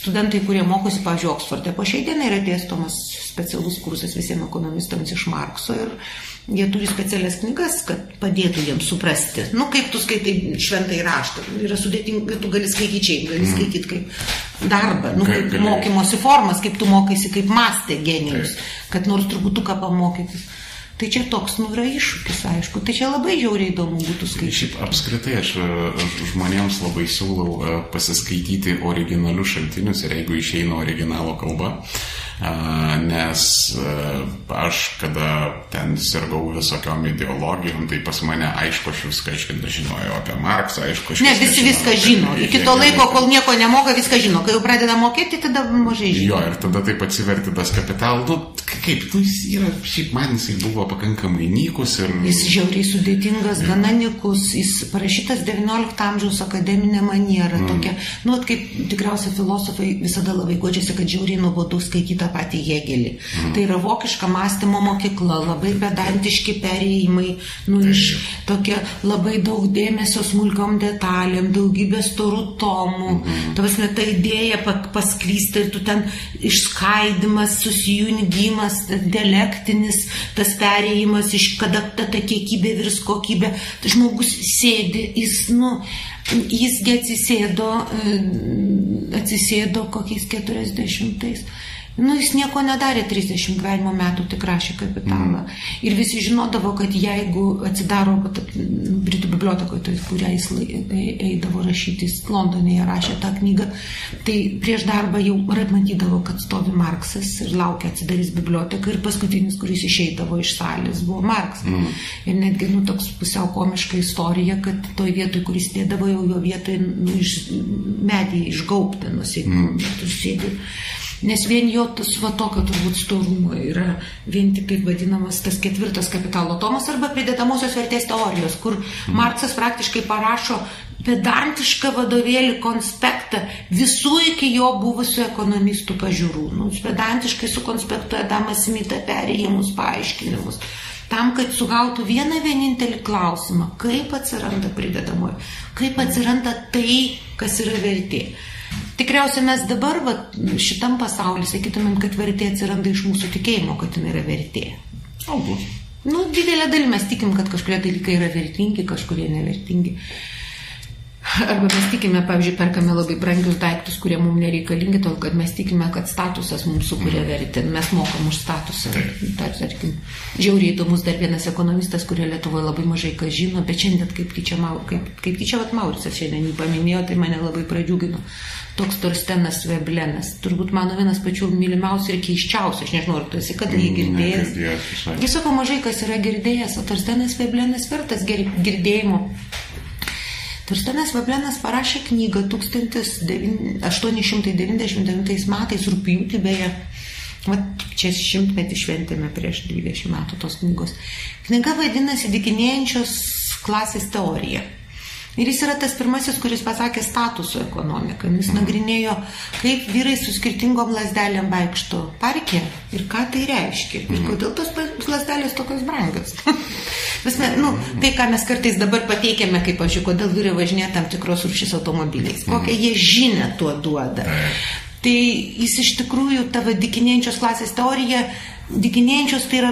studentai, kurie mokosi, pavyzdžiui, Oksforde, po šiai dienai yra dėstomas specialus kursas visiems ekonomistams iš Markso ir jie turi specialias knygas, kad padėtų jiems suprasti. Nu, kaip tu skaitai šventai raštą, yra sudėtinga, tu gali skaityti, gali mm. skaityti kaip darbą, nu, kaip mokymosi formas, kaip tu mokaisi, kaip mąstė genijus, kad nors truputuką pamokytis. Tai čia toks, nu, yra iššūkis, aišku. Tai čia labai žiauriai įdomu būtų skaityti. Šiaip apskritai aš žmonėms labai siūlau pasiskaityti originalius šaltinius ir jeigu išeina originalo kalba, nes aš, kada ten sirgau visokiom ideologijom, tai pas mane aišku, aš viską aiškiai žinojau apie Marksą, aišku, aš Ne, visi viską žino. Iki to laiko, kol nieko nemoka, viską žino. Kai jau pradeda mokėti, tada mažai žino. Jo, ir tada taip atsiverti tas kapital. Nu, kaip, nu, jis yra, šiaip man jisai buvo pakankamai nykus ir... Jis žiauriai sudėtingas, gana nykus, jis parašytas XIX amžiaus akademinė maniera, mm. tokia, nu, kaip tikriausiai filosofai visada labai godžiasi, kad žiauriai nuobodu skaityti tą patį Jėgelį. Mm. Tai yra vokiška mąstymo mokykla, labai pedantiški perėjimai, nu, iš tokia labai daug dėmesio smulkiom detalėm, daugybė storų tomų. Mm. Tavasme, ta idėja pasklysta ir tu ten išskaidimas, susijungimas, dialektinis, tas perėjimas iš kada ta, ta kiekybė virs kokybė. Tai žmogus sėdi, jis, nu, jisgi atsisėdo, e, atsisėdo kokiais 40. Nu, jis nieko nedarė 30 gyvenimo metų, tik rašė kapitalą. Mm. Ir visi žinodavo, kad jeigu atsidaro Britų bibliotekoje, tai kurią jis eidavo rašyti, jis Londonėje rašė tą knygą, tai prieš darbą jau matydavo, kad stovi Marksas ir laukia atsidarys biblioteką ir paskutinis, kuris išeidavo iš salės, buvo Marksas. Mm. Ir netgi, nu, toks pusiau komiška istorija, kad toj vietoj, kuris sėdavo, jau jo vietoj nu, iš medį išgaupta, nusėdi. Mm. Nes vien jo tas va tokio turbūt storumo yra vien tik kaip vadinamas tas ketvirtas kapitalo tomas arba pridedamosios vertės teorijos, kur mm. Marksas praktiškai parašo pedantišką vadovėlį, konspektą visų iki jo buvusių ekonomistų pažiūrų. Nu, pedantiškai sukonspektuoja Damas Smita perėjimus, paaiškinimus. Tam, kad sugautų vieną vienintelį klausimą, kaip atsiranda pridedamoji, kaip atsiranda tai, kas yra vertė. Tikriausiai mes dabar va, šitam pasaulyje sakytumėm, kad vertė atsiranda iš mūsų tikėjimo, kad jinai yra vertė. Galbūt. Nu, didelė dalis mes tikim, kad kažkurie dalykai yra vertingi, kažkurie nevertingi. Arba mes tikime, pavyzdžiui, perkame labai brangius daiktus, kurie mums nereikalingi, tol kad mes tikime, kad statusas mums sukuria vertę, mes mokam už statusą. Tar, tarkim, žiauriai įdomus dar vienas ekonomistas, kurio Lietuvoje labai mažai kas žino, bet šiandien kaip tyčia, kaip, kaip tyčia vat Mauricas šiandien jį paminėjo, tai mane labai pradžiugino. Toks Torstenas Veblenas, turbūt mano vienas pačių mylimiausių ir keiščiausių, aš nežinau, ar tu esi kada jį girdėjęs. Jis sako, mažai kas yra girdėjęs, o Torstenas Veblenas vertas girdėjimo. Torstenas Vablenas parašė knygą 1899 metais, rūpjūtį beje. Vat čia šimtmetį šventėme prieš 20 metų tos knygos. Knyga vadinasi Dikinėjančios klasės teorija. Ir jis yra tas pirmasis, kuris pasakė statuso ekonomiką. Jis nagrinėjo, kaip vyrai su skirtingom lasdelėm vaikšto parke ir ką tai reiškia. Ir kodėl tos lasdelės tokios brangios. Visme, nu, tai, ką mes kartais dabar pateikėme, kaip aš, kodėl vyrai važinėja tam tikros rūšis automobiliais. Kokią jie žinę tuo duoda. Tai jis iš tikrųjų, ta vadikinėjančios klasės teorija Dikinėjančios tai yra,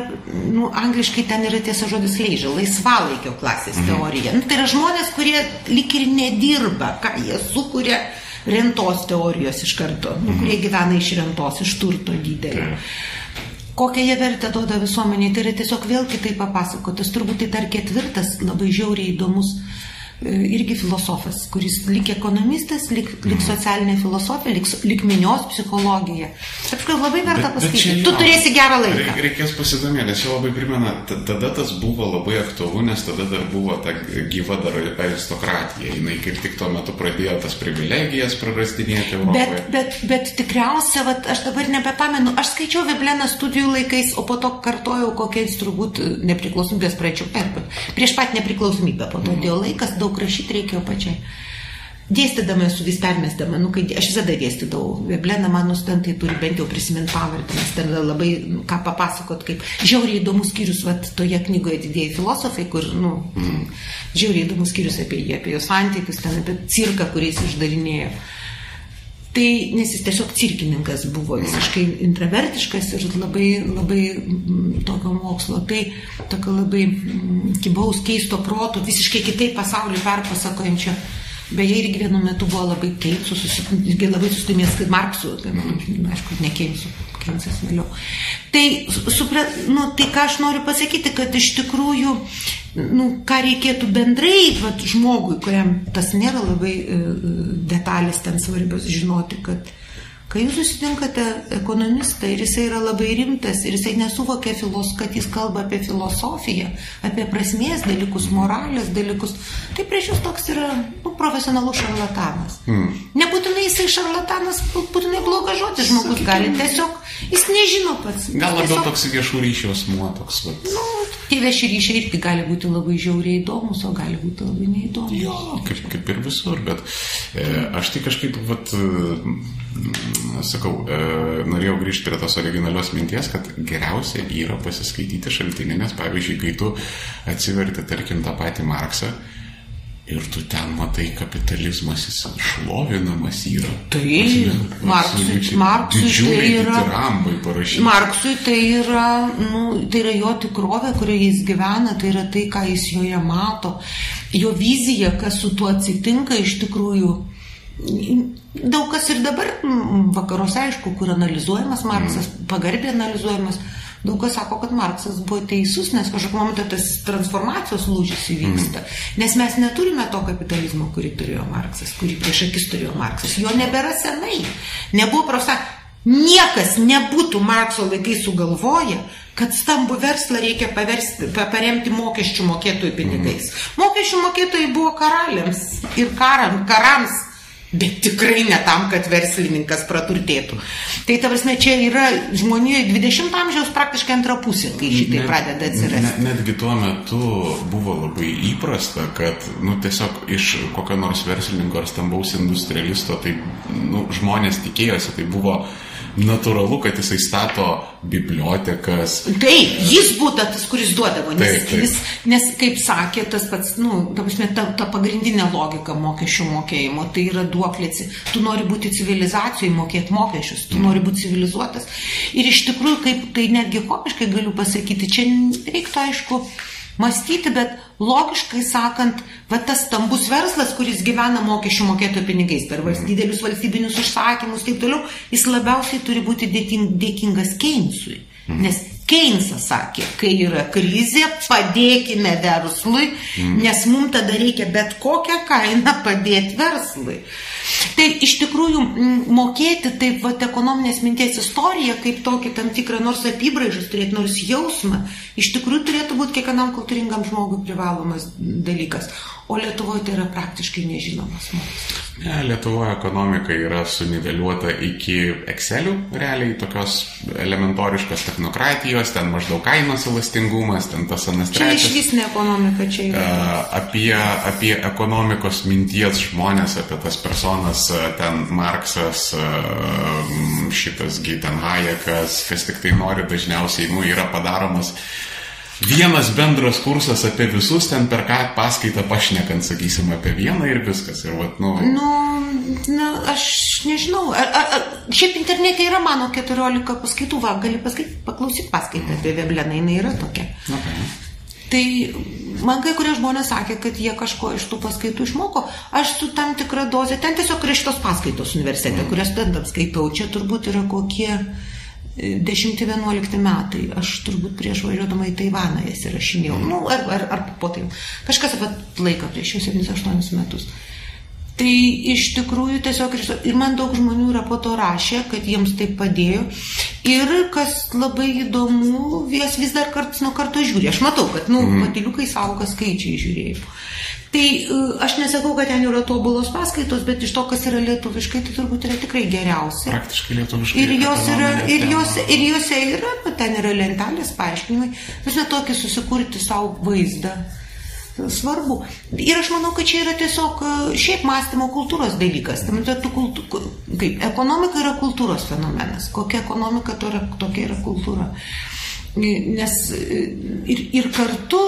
nu, angliškai ten yra tiesa žodis leidžia, laisvalaikio klasės mhm. teorija. Nu, tai yra žmonės, kurie lik ir nedirba, ką jie sukuria rentos teorijos iš karto, nu, kurie mhm. gyvena iš rentos, iš turto didelio. Kokią jie vertę duoda visuomeniai, tai yra tiesiog vėl kitaip papasakotas. Turbūt tai dar ketvirtas labai žiauriai įdomus E, irgi filosofas, kuris lik ekonomistas, lik, lik mhm. socialinė filosofija, lik, lik minios psichologija. Taip, labai verta pasakyti. Tu turėsi gerą laiką. Reikės pasidomėti, nes čia labai primena, tada tas buvo labai aktualu, nes tada dar buvo ta gyva dar aristokratija. Jis kaip tik tuo metu pradėjo tas privilegijas prarastinėti Europoje. Bet, bet, bet tikriausia, vat, aš dabar nebepamenu, aš skaičiau Vebleną studijų laikais, o po to kartojau kokiais turbūt nepriklausomybės praeičiau, prieš pat nepriklausomybę, po to dėjo laikas daug daug rašyti reikėjo pačiai. Dėstydama esu vis permestama, nu, kai aš visada dėstydavau. Vebleną mano studentai turi bent jau prisiminti pavardę, nes ten labai nu, ką papasakot, kaip žiauriai įdomus skyrius, vat, toje knygoje didėjai filosofai, kur, nu, mm. žiauriai įdomus skyrius apie jį, apie jo santykius, ten apie cirką, kuriais išdarinėjo. Tai, nes jis tiesiog cirkininkas buvo, visiškai intravertiškas ir labai, labai mm, tokio mokslo, tai tokio labai mm, kibaus, keisto proto, visiškai kitaip pasaulį perpasakojančio Beje, irgi vienu metu buvo labai Keinsų, irgi labai sustumės, kad Marksų, aišku, ne Keinsų, Keinsas vėliau. Tai, supra, nu, tai ką aš noriu pasakyti, kad iš tikrųjų, nu, ką reikėtų bendrai vat, žmogui, kuriam tas nėra labai e, detalės ten svarbios žinoti, kad Kai jūs susitinkate ekonomistą ir jisai yra labai rimtas ir jisai nesuvokia, filos, kad jis kalba apie filosofiją, apie prasmės dalykus, moralės dalykus, tai prieš jūs toks yra nu, profesionalus šarlatanas. Mm. Nebūtinai jisai šarlatanas, būtinai blogas žodis žmogus gali, tiesiog jis nežino pats. Gal labiau tiesiog... toks viešų ryšių asmuo, toks. Vat. Nu, tie vieši ryšiai irgi gali būti labai žiauriai įdomus, o gali būti labai neįdomus. Jo, kaip, kaip ir visur, bet e, aš tai kažkaip, vat, sakau, e, norėjau grįžti prie tos originalios minties, kad geriausia yra pasiskaityti šaltinį, nes pavyzdžiui, kai tu atsiverti, tarkim, tą patį Marksą, Ir tu ten matai, kapitalizmas jis šlovinamas yra. Tai Marksui, Marksui tai yra. Marksui tai yra, nu, tai yra jo tikrovė, kurioje jis gyvena, tai yra tai, ką jis joje mato. Jo vizija, kas su tuo atsitinka iš tikrųjų daug kas ir dabar vakaruose, aišku, kur analizuojamas Marksas, mm. pagarbiai analizuojamas, daug kas sako, kad Marksas buvo teisus, nes kažkokiu momentu tas transformacijos lūžis įvyksta. Mm. Nes mes neturime to kapitalizmo, kurį turėjo Marksas, kurį prieš akis turėjo Marksas. Jo nebėra senai. Nebuvo prosa. Niekas nebūtų Markso laikai sugalvoję, kad stambų verslą reikia paversti, paremti mokesčių mokėtojų pinigais. Mm. Mokesčių mokėtojai buvo karaliams ir karam, karams Bet tikrai ne tam, kad verslininkas praturtėtų. Tai ta prasme, čia yra žmonijoje 20 amžiaus praktiškai antra pusė, kai šitai pradeda atsirasti. Net, netgi tuo metu buvo labai įprasta, kad nu, tiesiog iš kokio nors verslininko ar stambaus industrialisto tai nu, žmonės tikėjosi, tai buvo natūralu, kad jisai stato bibliotekas. Taip, jis būtų tas, kuris duodavo, nes, taip, taip. Jis, nes kaip sakė, tas pats, nu, ta, prasme, ta, ta pagrindinė logika mokesčių mokėjimo, tai yra duoklėci. Tu nori būti civilizacijoje, mokėti mokesčius, tu mm. nori būti civilizuotas. Ir iš tikrųjų, kaip tai netgi komiškai galiu pasakyti, čia reiktų aišku mąstyti, bet logiškai sakant, va tas stambus verslas, kuris gyvena mokesčių mokėtojų pinigais per didelius valstybinius užsakymus, taip toliau, jis labiausiai turi būti dėkingas Keinsui. Mhm. Nes Keinsas sakė, kai yra krizė, padėkime verslui, mm. nes mums tada reikia bet kokią kainą padėti verslui. Tai iš tikrųjų mokėti taip vat ekonominės minties istoriją, kaip tokį tam tikrą nors apibraižus turėti, nors jausmą, iš tikrųjų turėtų būti kiekvienam kultūringam žmogui privalomas dalykas. O Lietuvoje tai yra praktiškai nežinomas mokslas. Ne, Lietuvoje ekonomika yra suniveliuota iki Excelių, realiai tokios elementoriškos technokratijos, ten maždaug kainos elastingumas, ten tas anas trečias. Čia iš vis ne ekonomika, čia yra. Apie, apie ekonomikos minties žmonės, apie tas personas, ten Marksas, šitas Geiten Hayekas, kas tik tai nori, dažniausiai nu, yra padaromas vienas bendras kursas apie visus, ten per ką paskaitą pašnekant, sakysim, apie vieną ir viskas. Ir, vat, nu... Nu, na, aš nežinau, ar, ar, ar, šiaip internete yra mano 14 paskaitų, va, gali paskaityti, paklausyti paskaitą apie Vebleną, jinai yra tokia. Okay. Tai man kai kurie žmonės sakė, kad jie kažko iš tų paskaitų išmoko. Aš su tam tikra dozė, ten tiesiog yra šitos paskaitos universitete, mm. kurias ten skaitau. Čia turbūt yra kokie 10-11 metai, aš turbūt prieš važiuodama į Taivaną jas įrašinėjau, mm. nu, ar, ar, ar po tai, kažkas apie laiką prieš jau 7-8 metus. Tai iš tikrųjų tiesiog ir man daug žmonių yra po to rašę, kad jiems tai padėjo. Ir kas labai įdomu, jas vis dar karts nuo karto žiūri. Aš matau, kad, nu, mm. patiliukai saugo skaičiai žiūrėjau. Tai e, aš nesakau, kad ten yra tobulos paskaitos, bet iš to, kas yra lietuviškai, tai turbūt yra tikrai geriausia. Praktiškai lietuviškai. Ir, jos yra, ir, jos, ir jose yra, nu, ten yra lentelės paaiškinimai. Net tokį susikurti savo vaizdą. Svarbu. Ir aš manau, kad čia yra tiesiog e, šiaip mąstymo kultūros dalykas. Tam, tai kultū, kaip, ekonomika yra kultūros fenomenas. Kokia ekonomika, yra, tokia yra kultūra. Nes e, ir, ir kartu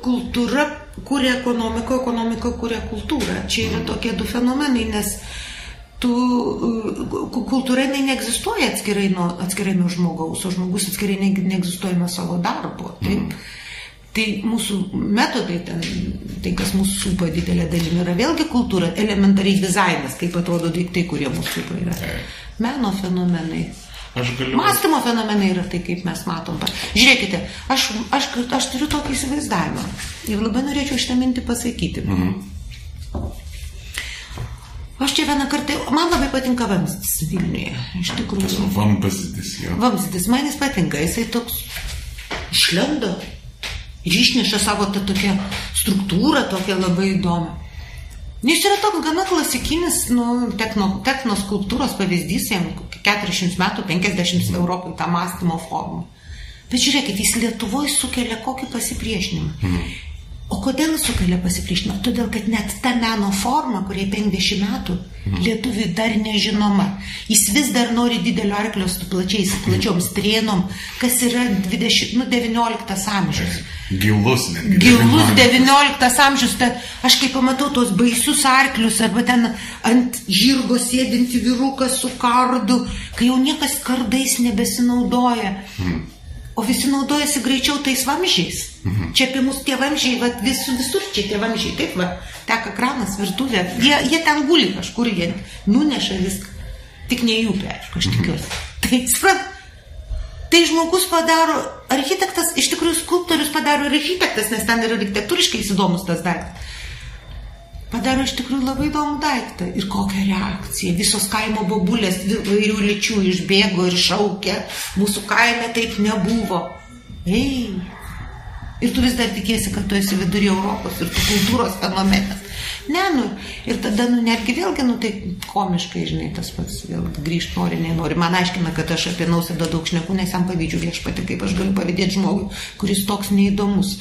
kultūra kuria ekonomiką, ekonomika kuria kultūrą. Čia yra tokie du fenomenai, nes tu, kultūra jinai neegzistuoja atskirai nuo, atskirai nuo žmogaus, o žmogus atskirai ne, neegzistuoja nuo savo darbo. Taip? Mm. Tai mūsų metodai, ten, tai kas mūsų supa didelė dalimi, yra vėlgi kultūra, elementariai dizainas, kaip atrodo daiktai, kurie mūsų supa yra. Meno fenomenai. Aš galiu. Mąstymo fenomenai yra tai, kaip mes matom. Žiūrėkite, aš, aš, aš turiu tokį įsivaizdavimą ir labai norėčiau šitą mintį pasakyti. Mhm. Aš čia vieną kartą, man labai patinka vamzdis Vilniuje, iš tikrųjų. Vamzdis, jo. Vamzdis, man jis patinka, jisai toks išlendo ir išneša savo tą tokią struktūrą, tokią labai įdomią. Jis yra toks gana klasikinis nu, techno, techno skulptūros pavyzdys, jam 40 metų, 50 Europai tą mąstymo formą. Bet žiūrėkit, jis Lietuvoje sukelia kokį pasipriešinimą. Mm. O kodėl sukelia pasipriešinimą? Todėl, kad net ta meno forma, kuriai 50 metų, mhm. lietuviui dar nežinoma. Jis vis dar nori didelio arklio su plačiais, plačiom strėnom, kas yra 20, nu, 19 amžius. Gilus, netgi. Gilus 19 amžius. Ta, aš kai pamatau tos baisius arklius, arba ten ant žirgo sėdinti vyruką su kardu, kai jau niekas kardais nebesinaudoja. Mhm o visi naudojasi greičiau tais vamžiais. Mhm. Čia apie mus tie vamžiai, va, visur, visur čia tie vamžiai, taip, va, teka kranas, virtuvė, jie, jie ten guli kažkur, jie nuneša viską. Tik ne jų, aišku, aš mhm. tikiuosi. Tai, suprat, tai žmogus padaro, architektas, iš tikrųjų skulptorius padaro ir architektas, nes ten yra architektūriškai įdomus tas daiktas padaro iš tikrųjų labai įdomų daiktą. Ir kokią reakciją. Visos kaimo bobulės vairių lyčių išbėgo ir šaukė. Mūsų kaime taip nebuvo. Ei. Ir tu vis dar tikėsi, kad tu esi vidury Europos ir tu kultūros fenomenas. Ne, nu, ir tada, nu, netgi vėlgi, nu, tai komiškai, žinai, tas pats vėl grįžti nori, nenori. Man aiškina, kad aš apie nausėdą daug šneku, nes jam pavydžiu viešpati, kaip aš galiu pavydėti žmogui, kuris toks neįdomus.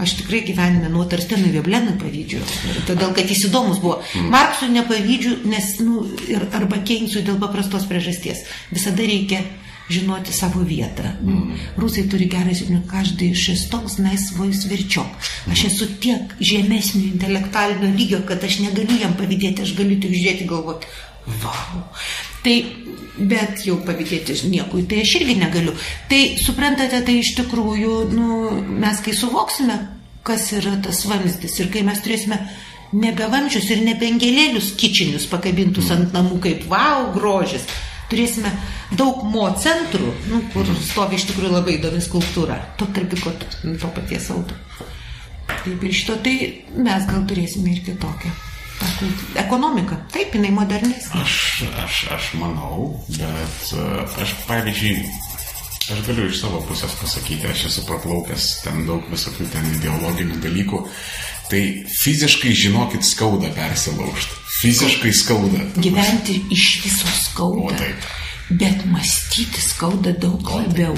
Aš tikrai gyvenime nuo Tarstenui Veblenui pavydžiu, todėl kad jis įdomus buvo. Mm. Marksui nepavydžiu, nes, nu, ir, arba Keinsui dėl paprastos priežasties. Visada reikia žinoti savo vietą. Mm. Rusai turi gerą žinią, kažkai šestos naisvoj svirčiok. Aš esu tiek žemesnio intelektualinio lygio, kad aš negaliu jam pavydėti, aš galiu tik žiūrėti galvoti, wow. Tai, bet jau pavydėti niekui, tai aš irgi negaliu. Tai suprantate, tai iš tikrųjų, nu, mes kai suvoksime, kas yra tas vamzdis ir kai mes turėsime nebe vamzdžius ir nebe angelėlius kičinius pakabintus ant namų kaip wow, grožis, turėsime daug mo centrų, nu, kur stovi iš tikrųjų labai įdomi skulptūra, to tarpiko to paties auto. Taip ir šito, tai mes gal turėsime ir kitokią. Ekonomika, taip, jinai modernesnė. Aš, aš, aš manau, bet e, aš, pavyzdžiui, aš galiu iš savo pusės pasakyti, aš esu praplaukęs ten daug visokių ten ideologinių dalykų. Tai fiziškai, žinokit, skauda persilaužti. Fiziškai skauda. Gyventi iš viso skauda. O taip. Bet mąstyti skauda daug o, labiau.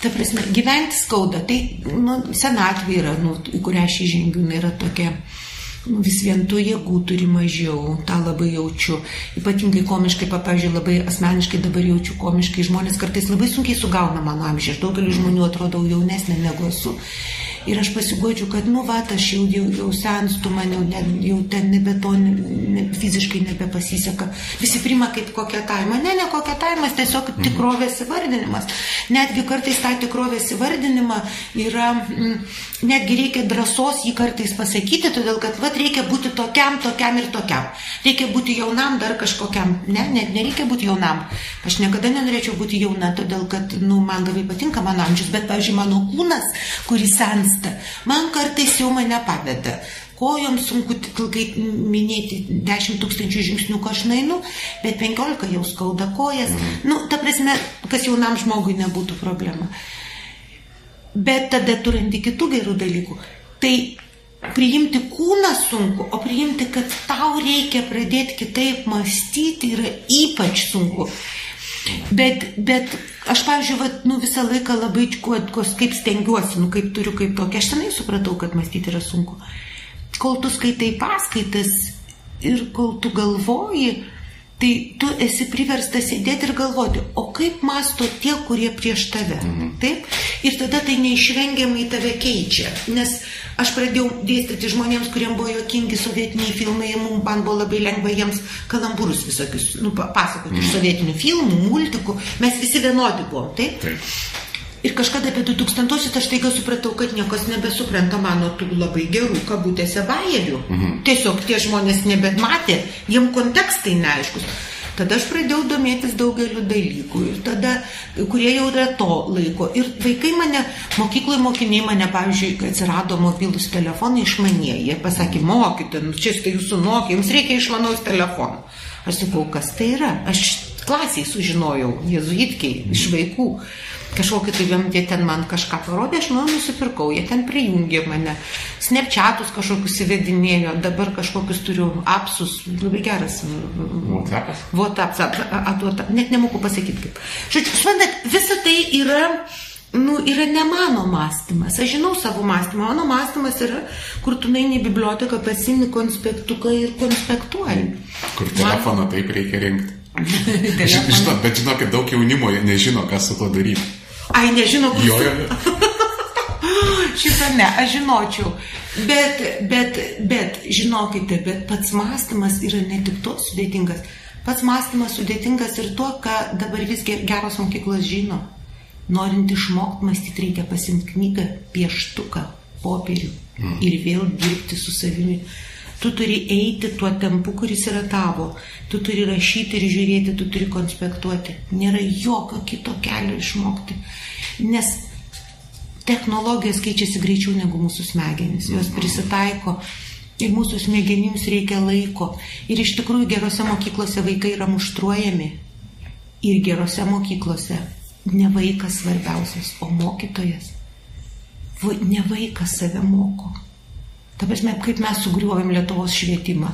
Ta prasme, gyventi skauda. Tai nu, senatvė yra, nu, į kurią aš įžengiu, yra tokia vis vien tų jėgų turi mažiau, tą labai jaučiu. Ypatingai komiškai, pavyzdžiui, labai asmeniškai dabar jaučiu komiškai, žmonės kartais labai sunkiai sugauna mano amžių, aš daugeliu žmonių atrodau jaunesnė negu esu. Ir aš pasigodžiu, kad, nu, va, aš jau, jau, jau senstu, man jau, ne, jau ten nebe to, ne, fiziškai nebepasiseka. Visi prima kaip koketavimą. Ne, ne koketavimas, tiesiog mhm. tikrovės įvardinimas. Netgi kartais tą tikrovės įvardinimą yra, m, netgi reikia drąsos jį kartais pasakyti, todėl kad, va, reikia būti tokiam, tokiam ir tokiam. Reikia būti jaunam, dar kažkokiam. Ne, ne, nereikia būti jaunam. Aš niekada nenorėčiau būti jauna, todėl kad, nu, man labai patinka mano amžius, bet, pavyzdžiui, mano kūnas, kuris sens sensta. Man kartais jau mane paveda. Kojom sunku ilgai minėti 10 tūkstančių žingsnių, ko aš nainu, bet 15 jau skauda kojas. Mhm. Nu, ta prasme, kas jaunam žmogui nebūtų problema. Bet tada turint kitų gerų dalykų. Tai priimti kūną sunku, o priimti, kad tau reikia pradėti kitaip mąstyti yra ypač sunku. Bet, bet aš, pavyzdžiui, vat, nu, visą laiką labai, kuo, kuo, kaip stengiuosi, nu, kaip turiu, kaip tokia, aš senai supratau, kad mąstyti yra sunku. Kol tu skaitai paskaitas ir kol tu galvoji, tai tu esi priverstas sėdėti ir galvoti, o kaip masto tie, kurie prieš tave. Mhm. Taip? Ir tada tai neišvengiamai tave keičia. Nes aš pradėjau dėstyti žmonėms, kuriems buvo jokingi sovietiniai filmai, man buvo labai lengva jiems kalambūrus visokius nu, pasakoti iš mhm. sovietinių filmų, multikų. Mes visi vienodi buvom, taip? taip. Ir kažkada apie 2000-osius aš taiga supratau, kad niekas nebesupranta mano tų labai gerų kabutėse bajerių. Mhm. Tiesiog tie žmonės nebematė, jiem kontekstai neaiškus. Tada aš pradėjau domėtis daugeliu dalykų, tada, kurie jau yra to laiko. Ir vaikai mane, mokykloje mokiniai mane, pavyzdžiui, atsirado mobilus telefonai išmanieji, jie pasakė, mokyti, nu, čia tai jūsų mokė, jums reikia išmanaus telefono. Aš sakau, kas tai yra? Aš klasiai sužinojau, jezuitkiai, iš vaikų kažkokį tai vien jie ten man kažką parodė, aš nu nusipirkau, jie ten prijungė mane, snapchatus kažkokius įvedinėjo, dabar kažkokius turiu apsus, labai geras. WhatsAppas? WhatsApp, net nemoku pasakyti kaip. Žodžiu, suprantat, visa tai yra nu, yra ne mano mąstymas. Aš žinau savo mąstymą. Mano mąstymas yra, kur tu naini į biblioteką, pasimi konspektuką ir konspektuoji. Kur telefoną Man... taip reikia rinkti. Žinot, bet žinokit, daug jaunimo nežino, ką su to daryti. Ai, nežino, kur. Jo, jo. Šitą ne, aš žinočiau. Bet, bet, bet, žinokite, bet pats mąstymas yra ne tik toks sudėtingas. Pats mąstymas sudėtingas ir tuo, ką dabar vis geros mokyklos žino. Norint išmokti mąstyti, reikia pasimti knygą, pieštuką, popierių mm. ir vėl dirbti su savimi. Tu turi eiti tuo tempu, kuris yra tavo. Tu turi rašyti ir žiūrėti, tu turi konspektuoti. Nėra jokio kito kelio išmokti. Nes technologijos keičiasi greičiau negu mūsų smegenys. Jos prisitaiko ir mūsų smegenims reikia laiko. Ir iš tikrųjų gerose mokyklose vaikai yra muštruojami. Ir gerose mokyklose ne vaikas svarbiausias, o mokytojas. Ne vaikas save moko. Ta prasme, kaip mes sugriuovėm Lietuvos švietimą.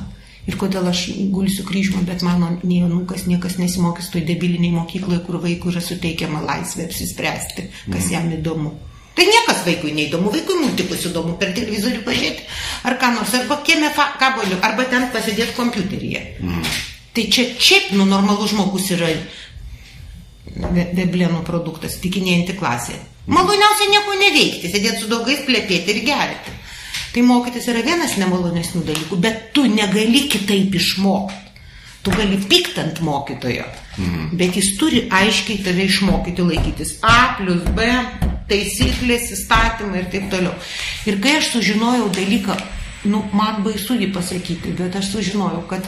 Ir kodėl aš gulsiu kryžmą, bet mano nei anūkas niekas nesimokys toj debiliniai mokykloje, kur vaikui yra suteikiama laisvė apsispręsti, kas mm. jam įdomu. Tai niekas vaikui neįdomu, vaikui multikus įdomu per televizorių pažiūrėti, ar ką nors, arba kieme kaboliu, arba ten pasidėti kompiuteryje. Mm. Tai čia šiaip, nu, normalus žmogus yra veblėnų produktas, tikinėjanti klasė. Maloniausia nieko neveikti, sėdėti su draugais, plėpėti ir gerti. Tai mokytis yra vienas nemalonesnių dalykų, bet tu negali kitaip išmokti. Tu gali pykt ant mokytojo, mhm. bet jis turi aiškiai tave išmokyti laikytis A plus B, taisyklės, įstatymai ir taip toliau. Ir kai aš sužinojau dalyką, nu, man baisu jį pasakyti, bet aš sužinojau, kad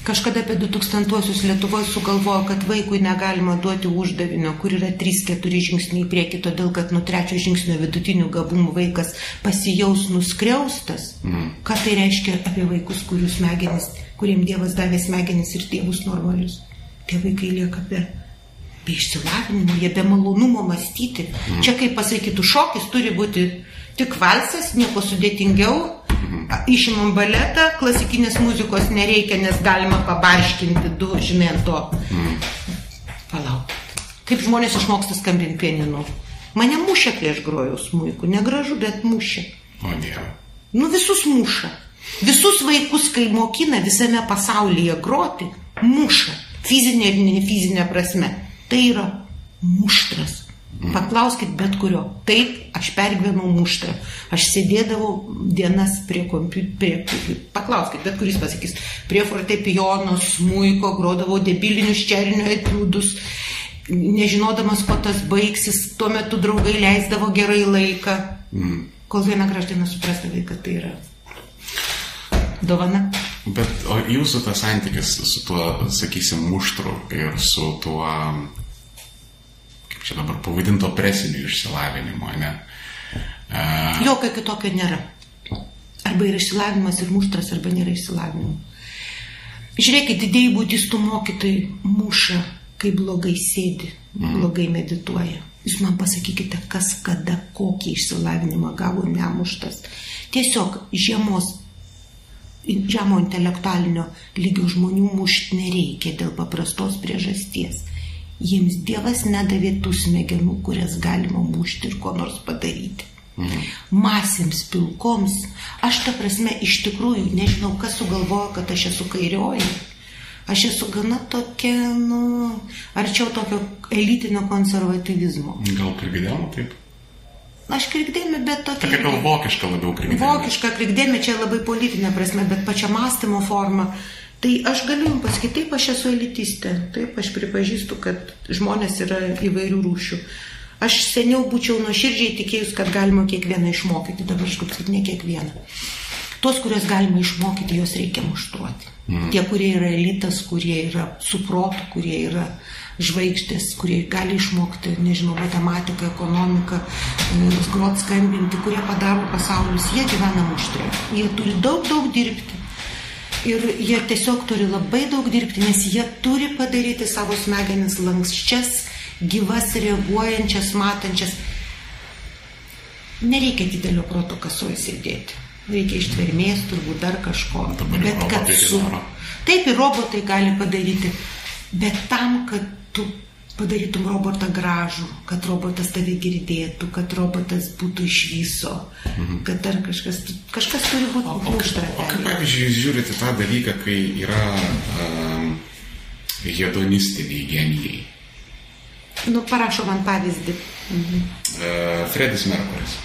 Kažkada apie 2000-uosius Lietuvoje sugalvojo, kad vaikui negalima duoti uždavinio, kur yra 3-4 žingsniai į priekį, todėl kad nuo trečio žingsnio vidutinių gabumų vaikas pasijaus nuskriaustas. Mm. Ką tai reiškia apie vaikus, kurių smegenis, kuriems Dievas davė smegenis ir tėvus normalius? Tie vaikai lieka be, be išsilavinimo, jie be malonumo mąstyti. Mm. Čia kaip pasakytų, šokis turi būti tik valsas, nieko sudėtingiau Išimam baletą, klasikinės muzikos nereikia, nes galima pabarškinti du, žinai, ant to. Mm. Palauk. Kaip žmonės išmoksta skambinti pieninu. Mane mušė, kai aš grojau smūjų. Negražu, bet mušė. O Dieve. Nu visus muša. Visus vaikus, kai mokina visame pasaulyje groti, muša. Fizinė ir nefizinė prasme. Tai yra muštras. Paklauskit bet kurio. Taip, aš pergyvenau muštą. Aš sėdėdavau dienas prie kompiuterio. Paklauskit, bet kuris pasakys. Prie fortepijono, smūko, grodavau debilinius čerinio etiudus. Nežinodamas, ko tas baigsis, tuo metu draugai leisdavo gerai laiką. Mm. Kol vieną graždieną suprasdavai, kad tai yra dovana. Bet jūsų tas santykis su tuo, sakysim, muštru ir su tuo čia dabar pavadinto presiniu išsilavinimu, ne? Uh, Jokio kitokio nėra. Arba yra išsilavinimas ir muštras, arba nėra išsilavinimo. Žiūrėkit, didėjai būdistų mokytojai muša, kai blogai sėdi, mm. blogai medituoja. Jūs man pasakykite, kas kada kokį išsilavinimą gavo nemuštas. Tiesiog žiemos, žemo intelektualinio lygio žmonių mušti nereikia dėl paprastos priežasties jiems Dievas nedavė tų smegenų, kurias galima mušti ir ko nors padaryti. Mhm. Masėms pilkoms, aš ta prasme iš tikrųjų nežinau, kas sugalvojo, kad aš esu kairioji. Aš esu gana tokia, nu, arčiau tokio elitinio konservatyvizmo. Gal krikdėmė taip? Aš krikdėmė, bet tokia. Tokia gal vokiška labiau krikdėmė. Vokiška krikdėmė čia labai politinė prasme, bet pačia mąstymo forma Tai aš galiu jums pasakyti, taip aš esu elitistė, taip aš pripažįstu, kad žmonės yra įvairių rūšių. Aš seniau būčiau nuoširdžiai tikėjus, kad galima kiekvieną išmokyti, dabar aš kaip ne kiekvieną. Tos, kurios galima išmokyti, juos reikia muštruoti. Mm. Tie, kurie yra elitas, kurie yra suprotų, kurie yra žvaigždės, kurie gali išmokti, nežinau, matematiką, ekonomiką, grot skambinti, kurie padaro pasaulius, jie gyvena muštrė. Jie turi daug, daug dirbti. Ir jie tiesiog turi labai daug dirbti, nes jie turi padaryti savo smegenis lankščias, gyvas, reaguojančias, matančias. Nereikia didelio proto kasoje sėdėti. Reikia ištvermės, turbūt dar kažko. Bet kad su... Taip ir robotai gali padaryti. Bet tam, kad tu padarytum robotą gražų, kad robotas tave girdėtų, kad robotas būtų iš viso, mhm. kad dar kažkas, kažkas turi būti uždara. O, o kaip, pavyzdžiui, jūs žiūrite tą dalyką, kai yra um, hedonistiniai genijai? Nu, parašo man pavyzdį. Mhm. Uh, Fredis Merkuris.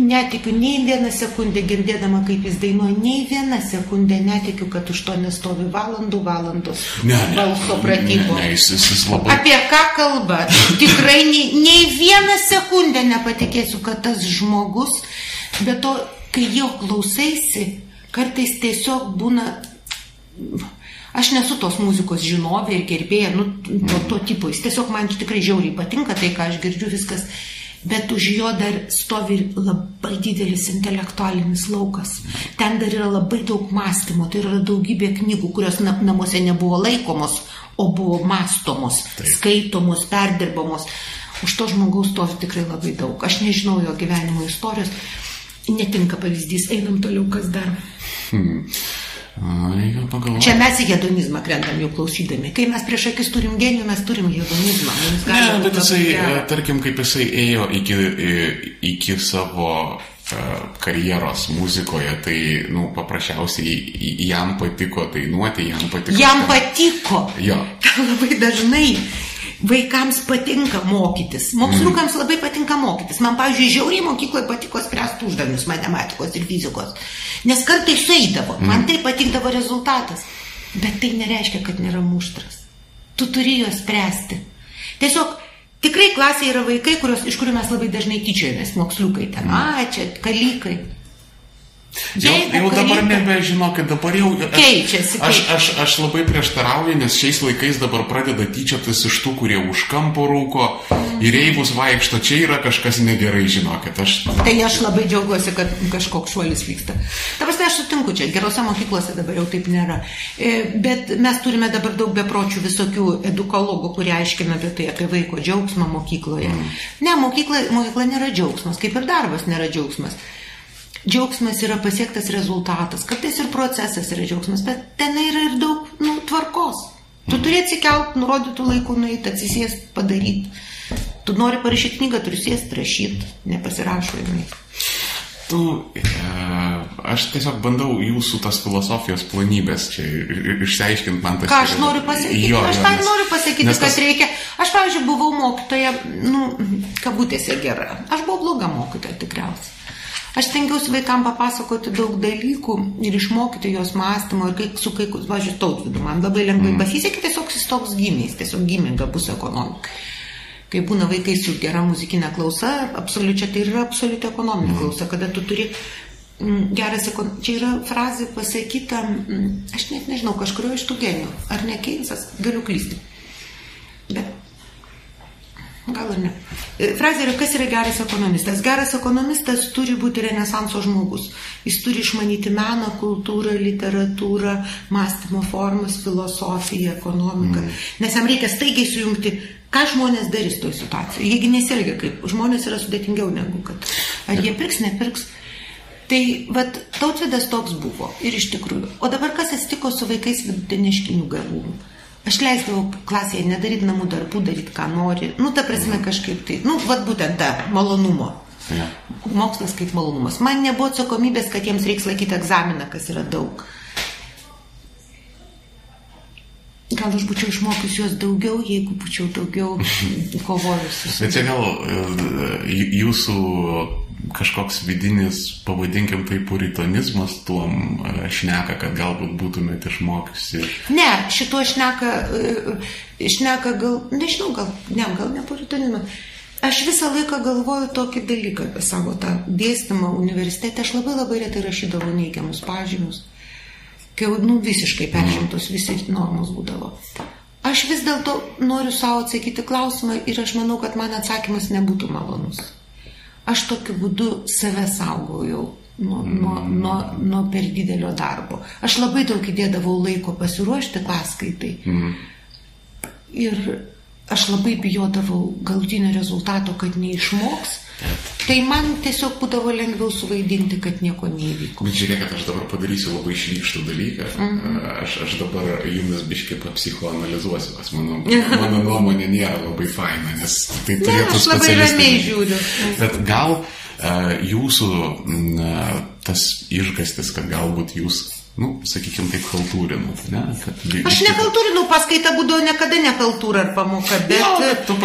Netikiu nei vieną sekundę girdėdama, kaip jis dainuoja, nei vieną sekundę netikiu, kad už to nestovi valandų valandos ne, ne, balso pratybo. Ne, ne, jis, jis labai... Apie ką kalba? Tikrai nei, nei vieną sekundę nepatikėsiu, kad tas žmogus, bet to, kai jo klausaisi, kartais tiesiog būna Aš nesu tos muzikos žinovė ir gerbėja, nu, to, to tipo. Jis tiesiog man tikrai žiauriai patinka tai, ką aš girdžiu, viskas. Bet už jo dar stovi labai didelis intelektualinis laukas. Ten dar yra labai daug mąstymo, tai yra daugybė knygų, kurios namuose nebuvo laikomos, o buvo mastomos, Taip. skaitomos, perdirbamos. Už to žmogaus stovi tikrai labai daug. Aš nežinau jo gyvenimo istorijos. Netinka pavyzdys, einam toliau, kas dar. Hmm. Čia mes į hedonizmą krentam jau klausydami. Kai mes prieš akis turim genijų, mes turim hedonizmą. Ne, bet jisai, ja. tarkim, kaip jisai ėjo iki, iki savo e, karjeros muzikoje, tai, nu, paprasčiausiai jam patiko dainuoti, jam patiko. Jam patiko. Jo. Labai dažnai Vaikams patinka mokytis, mokslukams labai patinka mokytis. Man, pavyzdžiui, žiauriai mokykloje patiko spręsti uždavinius matematikos ir fizikos, nes kartai sueidavo, man tai patikdavo rezultatas. Bet tai nereiškia, kad nėra muštras. Tu turi juos spręsti. Tiesiog tikrai klasėje yra vaikai, kurios, iš kurių mes labai dažnai tyčiojamės, moksliukai ten, a, čia kalykai. Jau, jau dabar nebežinokit, dabar jau... Keičiasi. Aš, aš, aš labai prieštarauju, nes šiais laikais dabar pradeda tyčiotis iš tų, kurie už kampo rūko ir eibus vaikšto, čia yra kažkas negerai, žinokit. Aš... Tai aš labai džiaugiuosi, kad kažkoks šuolis vyksta. Dabar aš sutinku, čia gerose mokyklose dabar jau taip nėra. E, bet mes turime dabar daug bepročių visokių edukologų, kurie aiškina apie tai, apie vaiko džiaugsmą mokykloje. Mm. Ne, mokykla, mokykla nėra džiaugsmas, kaip ir darbas nėra džiaugsmas. Džiaugsmas yra pasiektas rezultatas, kartais ir procesas yra džiaugsmas, bet ten yra ir daug nu, tvarkos. Tu turi atsikelt, nurodytų laikų nueiti, atsisėsti, padaryti. Tu nori parašyti knygą, turi sėsti, rašyti, nepasirašo jinai. Tu, e, aš tiesiog bandau jūsų tas filosofijos planybės čia išsiaiškinti man tas. Ką aš noriu pasakyti? Jo, aš tą nes, noriu pasakyti, kad tas... reikia. Aš, pavyzdžiui, buvau mokytoja, nu, kabutėse gera. Aš buvau bloga mokytoja tikriausiai. Aš stengiausi vaikams papasakoti daug dalykų ir išmokyti jos mąstymo ir kaip su kai, važiuoju, tautvidu, man labai lengvai mm. pasisekė, tiesiog jis toks gimė, jis tiesiog gimė gabus ekonomikai. Kai būna vaikai su gera muzikinė klausa, absoliučia tai yra absoliuti ekonominė mm. klausa, kada tu turi mm, geras, čia yra frazė pasakyta, mm, aš net nežinau, kažkurio iš tų genijų, ar ne Keinsas, galiu klysti. Bet Gal ir ne. E, frazė yra, kas yra geras ekonomistas. Geras ekonomistas turi būti renesanso žmogus. Jis turi išmanyti meną, kultūrą, literatūrą, mąstymo formas, filosofiją, ekonomiką. Mm. Nes jam reikia staigiai sujungti, ką žmonės darys toje situacijoje. Jiegi nesielgia kaip. Žmonės yra sudėtingiau negu kad. Ar jie pirks, nepirks. Tai vad tautvidas toks buvo ir iš tikrųjų. O dabar kas atsitiko su vaikais vidutiniškinių gavumų? Aš leisdavau klasėje nedaryti namų darbų, daryti ką nori. Nu, ta prasme kažkaip tai. Nu, vad būtent ta malonumo. Ja. Mokslas kaip malonumas. Man nebuvo atsakomybės, kad jiems reiks laikyti egzaminą, kas yra daug. Gal aš būčiau išmokius juos daugiau, jeigu būčiau daugiau kovojus. Bet čia gal jūsų kažkoks vidinis, pavadinkim tai puritonizmas tuom e, šneka, kad galbūt būtumėte išmokusi? Ne, šituo šneka, e, šneka gal, nežinau, gal, ne, gal ne puritonizmas. Aš visą laiką galvoju tokį dalyką apie savo tą dėstymą universitete. Aš labai labai retai rašydavau neigiamus pažymus, kai nu, visiškai peržimtos visi normos būdavo. Aš vis dėlto noriu savo atsakyti klausimą ir aš manau, kad man atsakymas nebūtų malonus. Aš tokiu būdu save saugojau nuo, nuo, nuo, nuo per didelio darbo. Aš labai daug įdėdavau laiko pasiruošti paskaitai. Mm. Ir aš labai bijodavau galutinio rezultato, kad neišmoks. Tai man tiesiog būdavo lengviau suvaidinti, kad nieko neįvyko. Bet žiūrėkit, aš dabar padarysiu labai šlykštų dalyką. -hmm. aš, aš dabar jumis biškai papsichoanalizuosiu, kas mano, mano nuomonė nėra labai faina, nes tai turėtų būti. Aš labai ramiai žiūriu. Bet gal uh, jūsų uh, tas išgastis, kad galbūt jūs nu, sakykime, taip kaltūrinau. Ne? Kad, aš nekaltūrinau, paskaita būdavo niekada nekaltūra ar pamoka, bet no,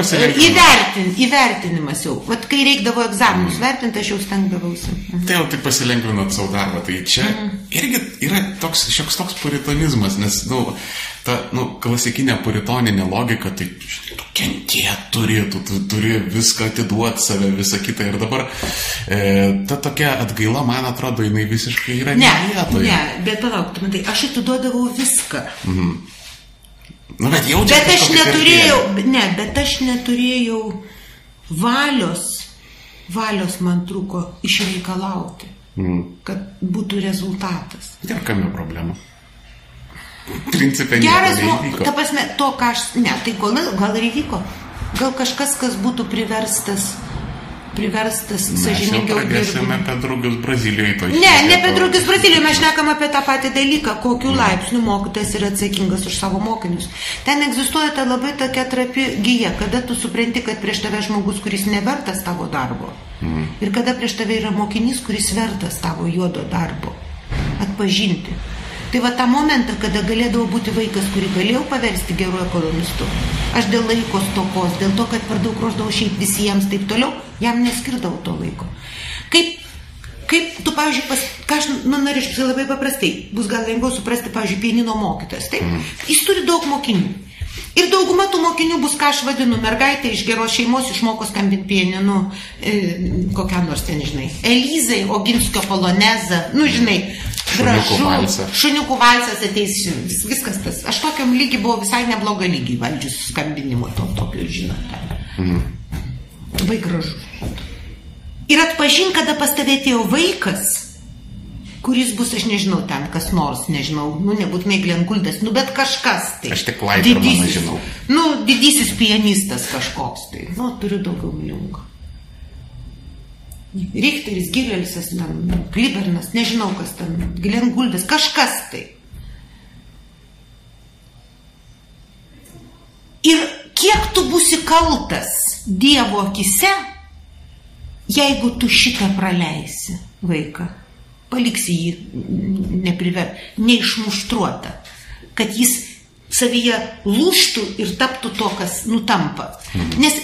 įvertin, įvertinimas jau. Vat kai reikdavo egzaminus mm. vertinti, aš jau stengdavausi. Mhm. Tai jau tik pasilengvinat savo darbą. Tai čia mm. Irgi yra toks, šioks toks puritonizmas, nes, nu, ta nu, klasikinė puritoninė logika, tai tu kentėt turi, tu, tu turi viską atiduoti save, visą kitą. Ir dabar e, ta tokia atgaila, man atrodo, jinai visiškai yra ne vietoje. Ne, bet palauk, tai aš atiduodavau viską. Mhm. Nu, bet jau Bet aš neturėjau, ne, bet aš neturėjau valios, valios man trūko išreikalauti, mhm. kad būtų rezultatas. Ir kame problema? Principė, Geras, nu, ta prasme, to, ką aš, ne, tai gal, gal ir įvyko. Gal kažkas, kas būtų priverstas, priverstas sažiningiau dirbti. Mes apie draugus Brazilijoje to Ne, ne apie draugus Brazilijoje, mes šnekam apie tą patį dalyką, kokiu mm. laipsniu mokytas yra atsakingas už savo mokinius. Ten egzistuoja ta labai tokia trapi gyja, kada tu supranti, kad prieš tave žmogus, kuris nevertas tavo darbo. Mm. Ir kada prieš tave yra mokinys, kuris vertas tavo juodo darbo. Atpažinti. Tai va tą momentą, kada galėdavo būti vaikas, kurį galėjau paversti geru ekonomistu, aš dėl laiko stokos, dėl to, kad per daug ruoždavau šiaip visiems taip toliau, jam neskirdavau to laiko. Kaip, kaip tu, pavyzdžiui, pas, ką aš nu, norėčiau labai paprastai, bus gal lengviau suprasti, pavyzdžiui, pienino mokytas. Taip? Mm. Jis turi daug mokinių. Ir dauguma tų mokinių bus, ką aš vadinu, mergaitė iš geros šeimos išmoko skambinti pieninu, e, kokiam nors ten, žinai, Elizai, Oginskio polonezą, nu, žinai, gražu. Šuniukų valsas ateis, vis, viskas tas. Aš tokiam lygiai buvau visai neblogą lygį valdžius skambinimo, to tokio, žinote. Mhm. Labai gražu. Ir atpažink, kada pas tave atėjo vaikas, kuris bus, aš nežinau, ten kas nors, nežinau, nu, nebūtinai Glenkuldas, nu, bet kažkas tai. Aš tik Laidermaną žinau. Nu, didysis pianistas kažkoks tai. Nu, turiu daugiau milijonų. Richteris, Gilelsas, Klibernas, nežinau kas ten, Glenguldas, kažkas tai. Ir kiek tu būsi kaltas Dievo akise, jeigu tu šitą praleisi vaiką, paliksi jį nepriver, neišmuštruotą, kad jis savyje lūštų ir taptų to, kas nutampa. Mhm. Nes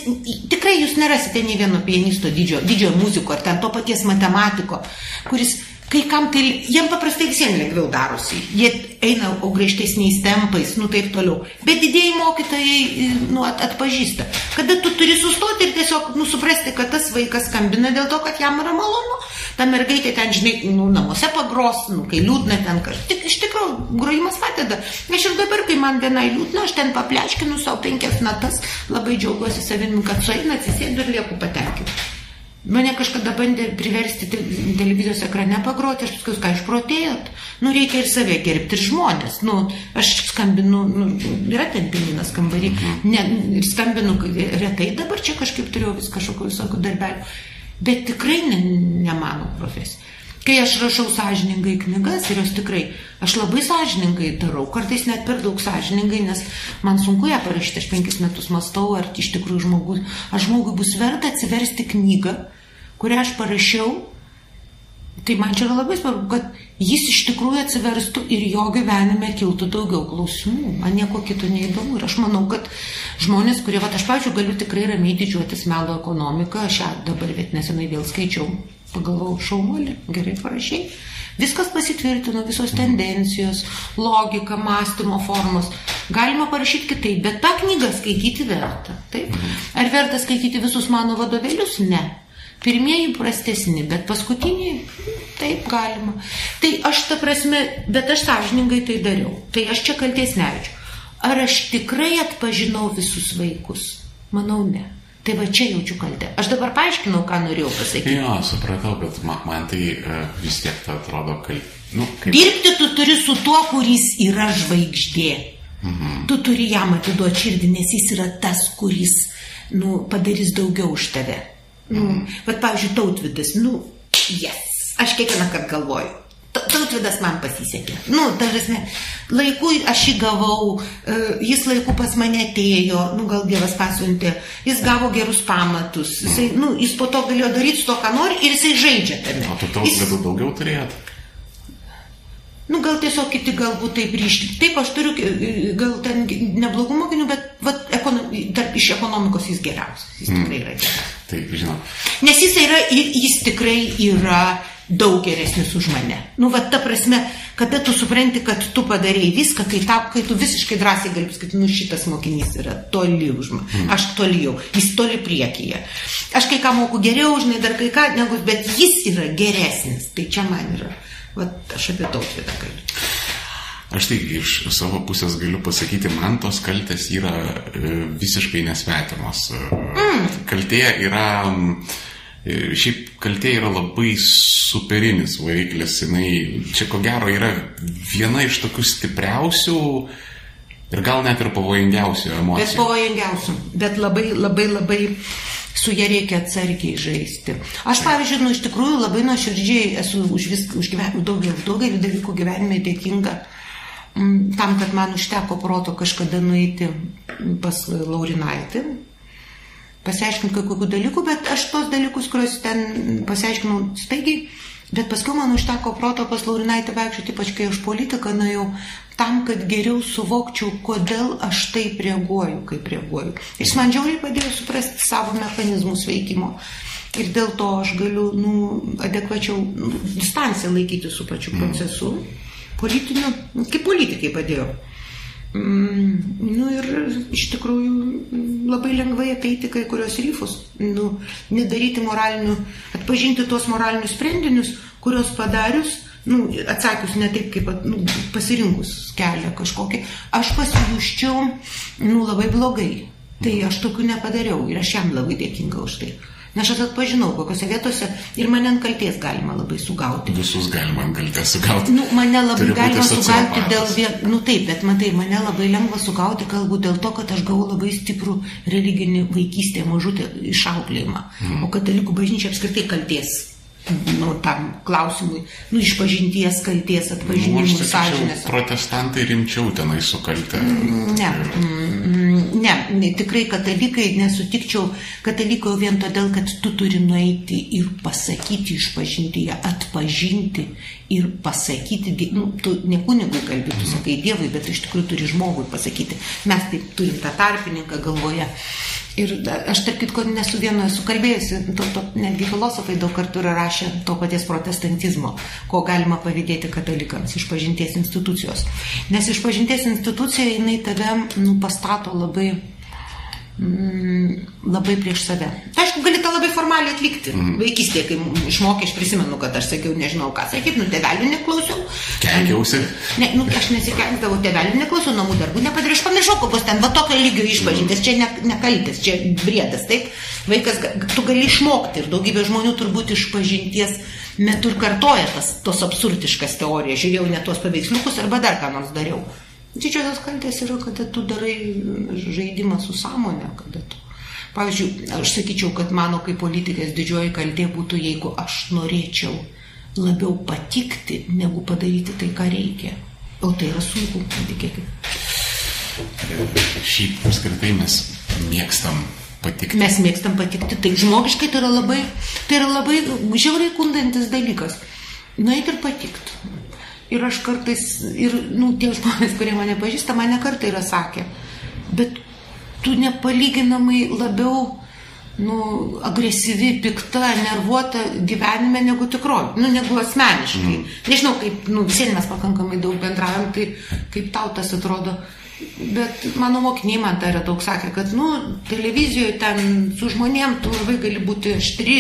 tikrai jūs nerasite nei vieno pianisto didžiojo didžio muziko ar ten to paties matematiko, kuris kai kam tai, jiem paprastai visiems lengviau darosi. Jie eina griežtesniais tempais, nu taip toliau. Bet didėjai mokytojai nu, at, atpažįsta. Kada tu turi sustoti ir tiesiog nu, suprasti, kad tas vaikas skambina dėl to, kad jam yra malonu. Ta mergaitė ten, žinai, nu, namuose pagros, nu, kai liūdna ten kažkas. Tik iš tikrųjų, grojimas padeda. Aš ir dabar, kai man vienai liūdna, aš ten papleškinu savo penkias natas, labai džiaugiuosi savimi, kad sueina, atsisėdu ir lieku patenkinti. Mane kažkada bandė priversti televizijos ekrane pagroti, aš paskui, ką išprotėjot, nu reikia ir save gerbti, ir žmonės, nu, aš skambinu, nu, yra ten pininas kambarį, ne, ir skambinu retai, dabar čia kažkaip turėjau vis kažkokiu visokių darbelių, bet tikrai ne, ne mano profesija. Kai aš rašau sąžiningai knygas ir jos tikrai, aš labai sąžiningai darau, kartais net per daug sąžiningai, nes man sunku ją parašyti, aš penkis metus mastau, ar iš tikrųjų žmogus, ar žmogui bus verta atsiversti knygą, kurią aš parašiau, tai man čia yra labai svarbu, kad jis iš tikrųjų atsiverstų ir jo gyvenime kiltų daugiau klausimų, man nieko kito neįdomu. Ir aš manau, kad žmonės, kurie, va, aš pačiu galiu tikrai ramiai didžiuotis melo ekonomiką, aš ją dabar, bet nesenai vėl skaičiau Pagalvojau, šaunuolį, gerai parašiai. Viskas pasitvirtino, visos tendencijos, logika, mąstymo formos. Galima parašyti kitaip, bet tą knygą skaityti verta. Taip? Ar verta skaityti visus mano vadovėlius? Ne. Pirmieji prastesni, bet paskutiniai taip galima. Tai aš ta prasme, bet aš sąžiningai tai dariau. Tai aš čia kalties nejaučiu. Ar aš tikrai atpažinau visus vaikus? Manau, ne. Tai va čia jaučiu kaltę. Aš dabar paaiškinau, ką norėjau pasakyti. Jo, supratau, bet man, tai uh, vis tiek tai atrodo, kad... Nu, kaip... Dirbti tu turi su tuo, kuris yra žvaigždė. Mhm. Tu turi jam atiduoti širdį, nes jis yra tas, kuris nu, padarys daugiau už tave. Nu, mhm. Bet, pavyzdžiui, tautvidas, nu, yes. Aš kiekvieną kartą galvoju, Tautvidas man pasisekė. Nu, tarsi, laiku aš jį gavau, jis laiku pas mane atėjo, nu, gal Dievas pasiuntė, jis gavo gerus pamatus, jisai, nu, jis po to galėjo daryti to, ką nori ir jisai žaidžia tame. O tu tautvidų jis... daugiau turėjot? Nu, gal tiesiog kiti galbūt taip ryškiai. Taip, aš turiu, gal ten neblogų mokinių, bet vat, ekonom, tarp, iš ekonomikos jis geriausias. Jis mm. tikrai yra geriausias. Taip, žinau. Nes jis, yra, jis tikrai yra daug geresnis už mane. Nu, va, ta prasme, kada tu supranti, kad tu padarėjai viską, kai, tau, kai tu visiškai drąsiai gali pasakyti, nu, šitas mokinys yra toli už mane, mm. aš toli jau, jis toli priekyje. Aš kai ką moku geriau, žinai, dar kai ką, negu, bet jis yra geresnis. Tai čia man yra. Va, aš apie tautvydą kalbu. Aš tai iš savo pusės galiu pasakyti, man tos kaltės yra e, visiškai nesvetimos. Mm. Kaltė yra E, šiaip kaltė yra labai superinis variklis, jinai čia ko gero yra viena iš tokių stipriausių ir gal net ir pavojingiausių emocijų. Bet pavojingiausių, bet labai labai labai su ją reikia atsargiai žaisti. Aš, pavyzdžiui, nu, iš tikrųjų labai nuoširdžiai esu už, vis, už gyven, daugelį, daugelį dalykų gyvenime dėkinga mm, tam, kad man užteko proto kažkada nueiti pas Laurinaitį, pasiaiškinti kai kokių dalykų, bet aš tos dalykus, kuriuos ten pasiaiškinau staigiai, bet paskui man užteko proto pas Laurinaitę vaikščioti, ypač kai aš politiką nuėjau, tam, kad geriau suvokčiau, kodėl aš taip reaguoju, kaip reaguoju. Jis man džiauriai padėjo suprasti savo mechanizmus veikimo. Ir dėl to aš galiu, nu, adekvačiau nu, distanciją laikyti su pačiu procesu. Politiniu, kaip politikai padėjo. Mm, nu ir iš tikrųjų labai lengvai apeiti kai kurios ryfus, nu, nedaryti moralinių, atpažinti tuos moralinius sprendinius, kuriuos padarius, nu, atsakius ne taip, kaip nu, pasirinkus kelią kažkokį, aš pasijuščiau nu, labai blogai. Tai aš tokių nepadariau ir aš jam labai dėkinga už tai. Nes aš atpažinau, kokiose vietose ir mane ant kalties galima labai sugauti. Visus galima ant kalties sugauti. Nu, mane labai Turi galima sugauti dėl vien, nu taip, bet matai, mane labai lengva sugauti galbūt dėl to, kad aš gavau labai stiprų religinį vaikystėje mažutę išauklėjimą. Mm. O katalikų bažnyčia apskritai kalties nu, tam klausimui, nu, išpažinties kalties atpažinimų nu, sąžinės. Protestantai rimčiau tenai sukaltė. Ne, ne, ne, tikrai katalikai, nesutikčiau kataliko vien todėl, kad tu turi nueiti ir pasakyti išpažinti ją, atpažinti ir pasakyti, nu, tu ne kunigui kalbėti, tu sakai Dievui, bet iš tikrųjų turi žmogui pasakyti. Mes taip turim tą tarpininką galvoje. Ir aš tarp kitko nesu vienu esu kalbėjusi, to, to, netgi filosofai daug kartų yra rašę to paties protestantizmo, ko galima pavydėti katalikams iš pažinties institucijos. Nes iš pažinties institucija jinai tave nu, pastato labai labai prieš save. Tai aišku, gali tą labai formaliai atlikti. Mm. Vaikystėje, kai išmokė, aš prisimenu, kad aš sakiau, nežinau ką sakyti, nu, tėvelių neklausiau. Keikiausi. Ne, nu, aš nesikeikdavau, tėvelių neklausiau, namų darbų nepadariau, aš pamiršau, kokios ten, va tokio lygio išpažintis, čia ne, nekaltis, čia briedas, taip. Vaikas, tu gali išmokti ir daugybė žmonių turbūt išpažinties metu ir kartoja tas, tos absurdiškas teorijas, žiūrėjau ne tuos paveiksliukus arba dar ką nors dariau. Didžiosios kaltės yra, kada tu darai žaidimą su sąmonė, kada tu. Pavyzdžiui, aš sakyčiau, kad mano kaip politikės didžioji kaltė būtų, jeigu aš norėčiau labiau patikti, negu padaryti tai, ką reikia. O tai yra sunku, patikėkit. Šiaip apskritai mes mėgstam patikti. Mes mėgstam patikti. Tai žmogiškai tai yra labai, tai yra labai žiauriai kundantis dalykas. Nueit ir patikti. Ir aš kartais, ir nu, tie žmonės, kurie mane pažįsta, mane kartą yra sakę, bet tu nepalyginamai labiau nu, agresyvi, pikta, nervuota gyvenime negu tikrovė, nu, negu asmeniškai. Mm. Nežinau, kaip, nu, visiems mes pakankamai daug bendravom, tai kaip tau tas atrodo. Bet mano mokiniai man yra daug sakė, kad, nu, televizijoje ten su žmonėm tu labai gali būti aštri,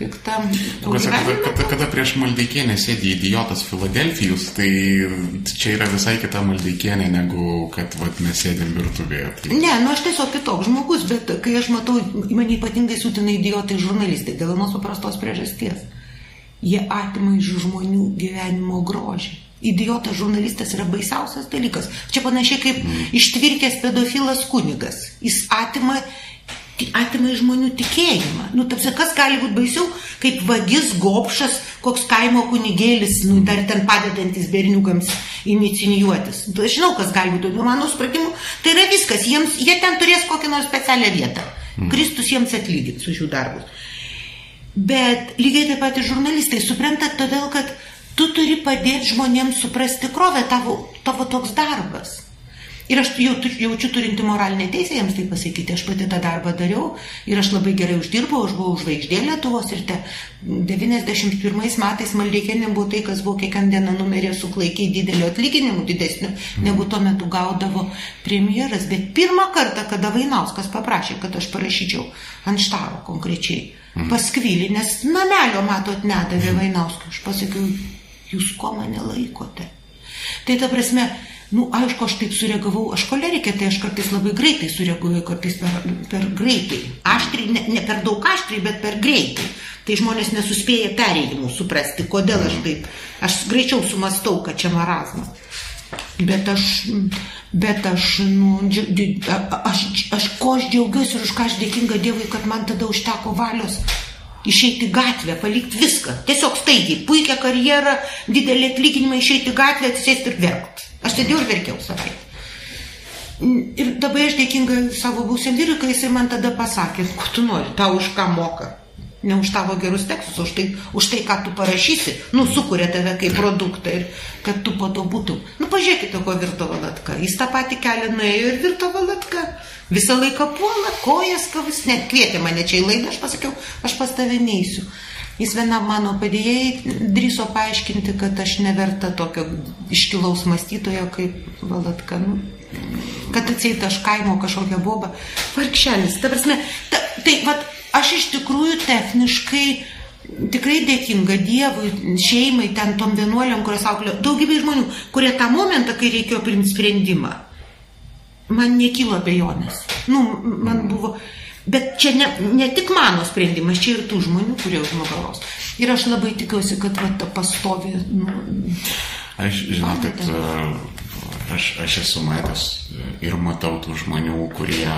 piktam. Kada, kada, kada prieš Maldeikienę sėdi idiotas Filadelfijus, tai čia yra visai kita Maldeikienė negu kad vat, mes sėdėm virtuvėje. Tai... Ne, nu aš tiesiog kitoks žmogus, bet kai aš matau, mane ypatingai sutina idiotai žurnalistai dėl vienos paprastos priežasties. Jie atima iš žmonių gyvenimo grožį. Idiotas žurnalistas yra baisiausias dalykas. Čia panašiai kaip mm. ištvirkęs pedofilas kunigas. Jis atima atima žmonių tikėjimą. Nu, tapsi, kas gali būti baisiau, kaip vagis, gopšas, koks kaimo kunigėlis, nu, dar ten padedantis berniukams inicijuotis. Nu, aš žinau, kas gali būti, nu, mano supratimu, tai yra viskas, jiems, jie ten turės kokią nors specialią vietą. Mm. Kristus jiems atlygins už jų darbus. Bet lygiai taip pat ir žurnalistai supranta todėl, kad tu turi padėti žmonėms suprasti tikrovę, tavo, tavo toks darbas. Ir aš jau, jaučiu turinti moralinę teisę jiems tai pasakyti. Aš pati tą darbą dariau ir aš labai gerai uždirbau, aš buvau žvaigždė Lietuvos ir te 91 metais Maldeikienė buvo tai, kas buvo kiekvieną dieną numerė su klaikiai dideliu atlyginimu, didesniu negu tuo metu gaudavo premjeras. Bet pirmą kartą, kada Vainauskas paprašė, kad aš parašyčiau ant štaro konkrečiai, mhm. paskvylį, nes namelio, matot, nedavė Vainauskui. Aš pasakiau, jūs ko mane laikote? Tai ta prasme, Nu, aišku, aš taip sureagavau, aš kolerikė, tai aš kartais labai greitai sureaguoju, kartais per, per greitai. Aštriai, ne, ne per daug aštriai, bet per greitai. Tai žmonės nesuspėja perėjimų suprasti, kodėl aš taip. Aš greičiau sumastau, kad čia marazmas. Bet aš, bet aš, nu, aš, aš ko aš džiaugiuosi ir už ką aš dėkinga Dievui, kad man tada užteko valios išeiti gatvę, palikti viską. Tiesiog staigiai, puikia karjera, didelį atlyginimą, išeiti gatvę, atsisėsti ir verkti. Aš sėdėjau ir verkiau savaitę. Ir dabar aš dėkinga savo būsim vyrui, kai jisai man tada pasakė, ko tu nori, tau už ką moka. Ne už tavo gerus tekstus, už tai, už tai ką tu parašysi, nu, sukuria tave kaip produktą ir kad tu po to būtum. Nu, pažiūrėkite, ko virto valatka. Jis tą patį kelią nuėjo ir virto valatka. Visą laiką puola, kojas kavus, net kvietė mane čia į laidą, aš pasakiau, aš pas tave neįsiu. Jis vienam mano padėjėjai drįso paaiškinti, kad aš neverta tokio iškilaus mąstytojo kaip Valatka. Nu, kad atseit aš kaimo kažkokią bobą. Varkšelis. Ta prasme, ta, tai vat, aš iš tikrųjų techniškai tikrai dėkinga Dievui, šeimai, ten tom vienuoliam, kurios auklėjo, daugybė žmonių, kurie tą momentą, kai reikėjo priimti sprendimą, man nekylo abejonės. Nu, man buvo, Bet čia ne, ne tik mano sprendimas, čia ir tų žmonių, kurie už nugaros. Ir aš labai tikiuosi, kad va, ta pastovi. Nu, aš žinau, kad aš, aš esu matęs ir matau tų žmonių, kurie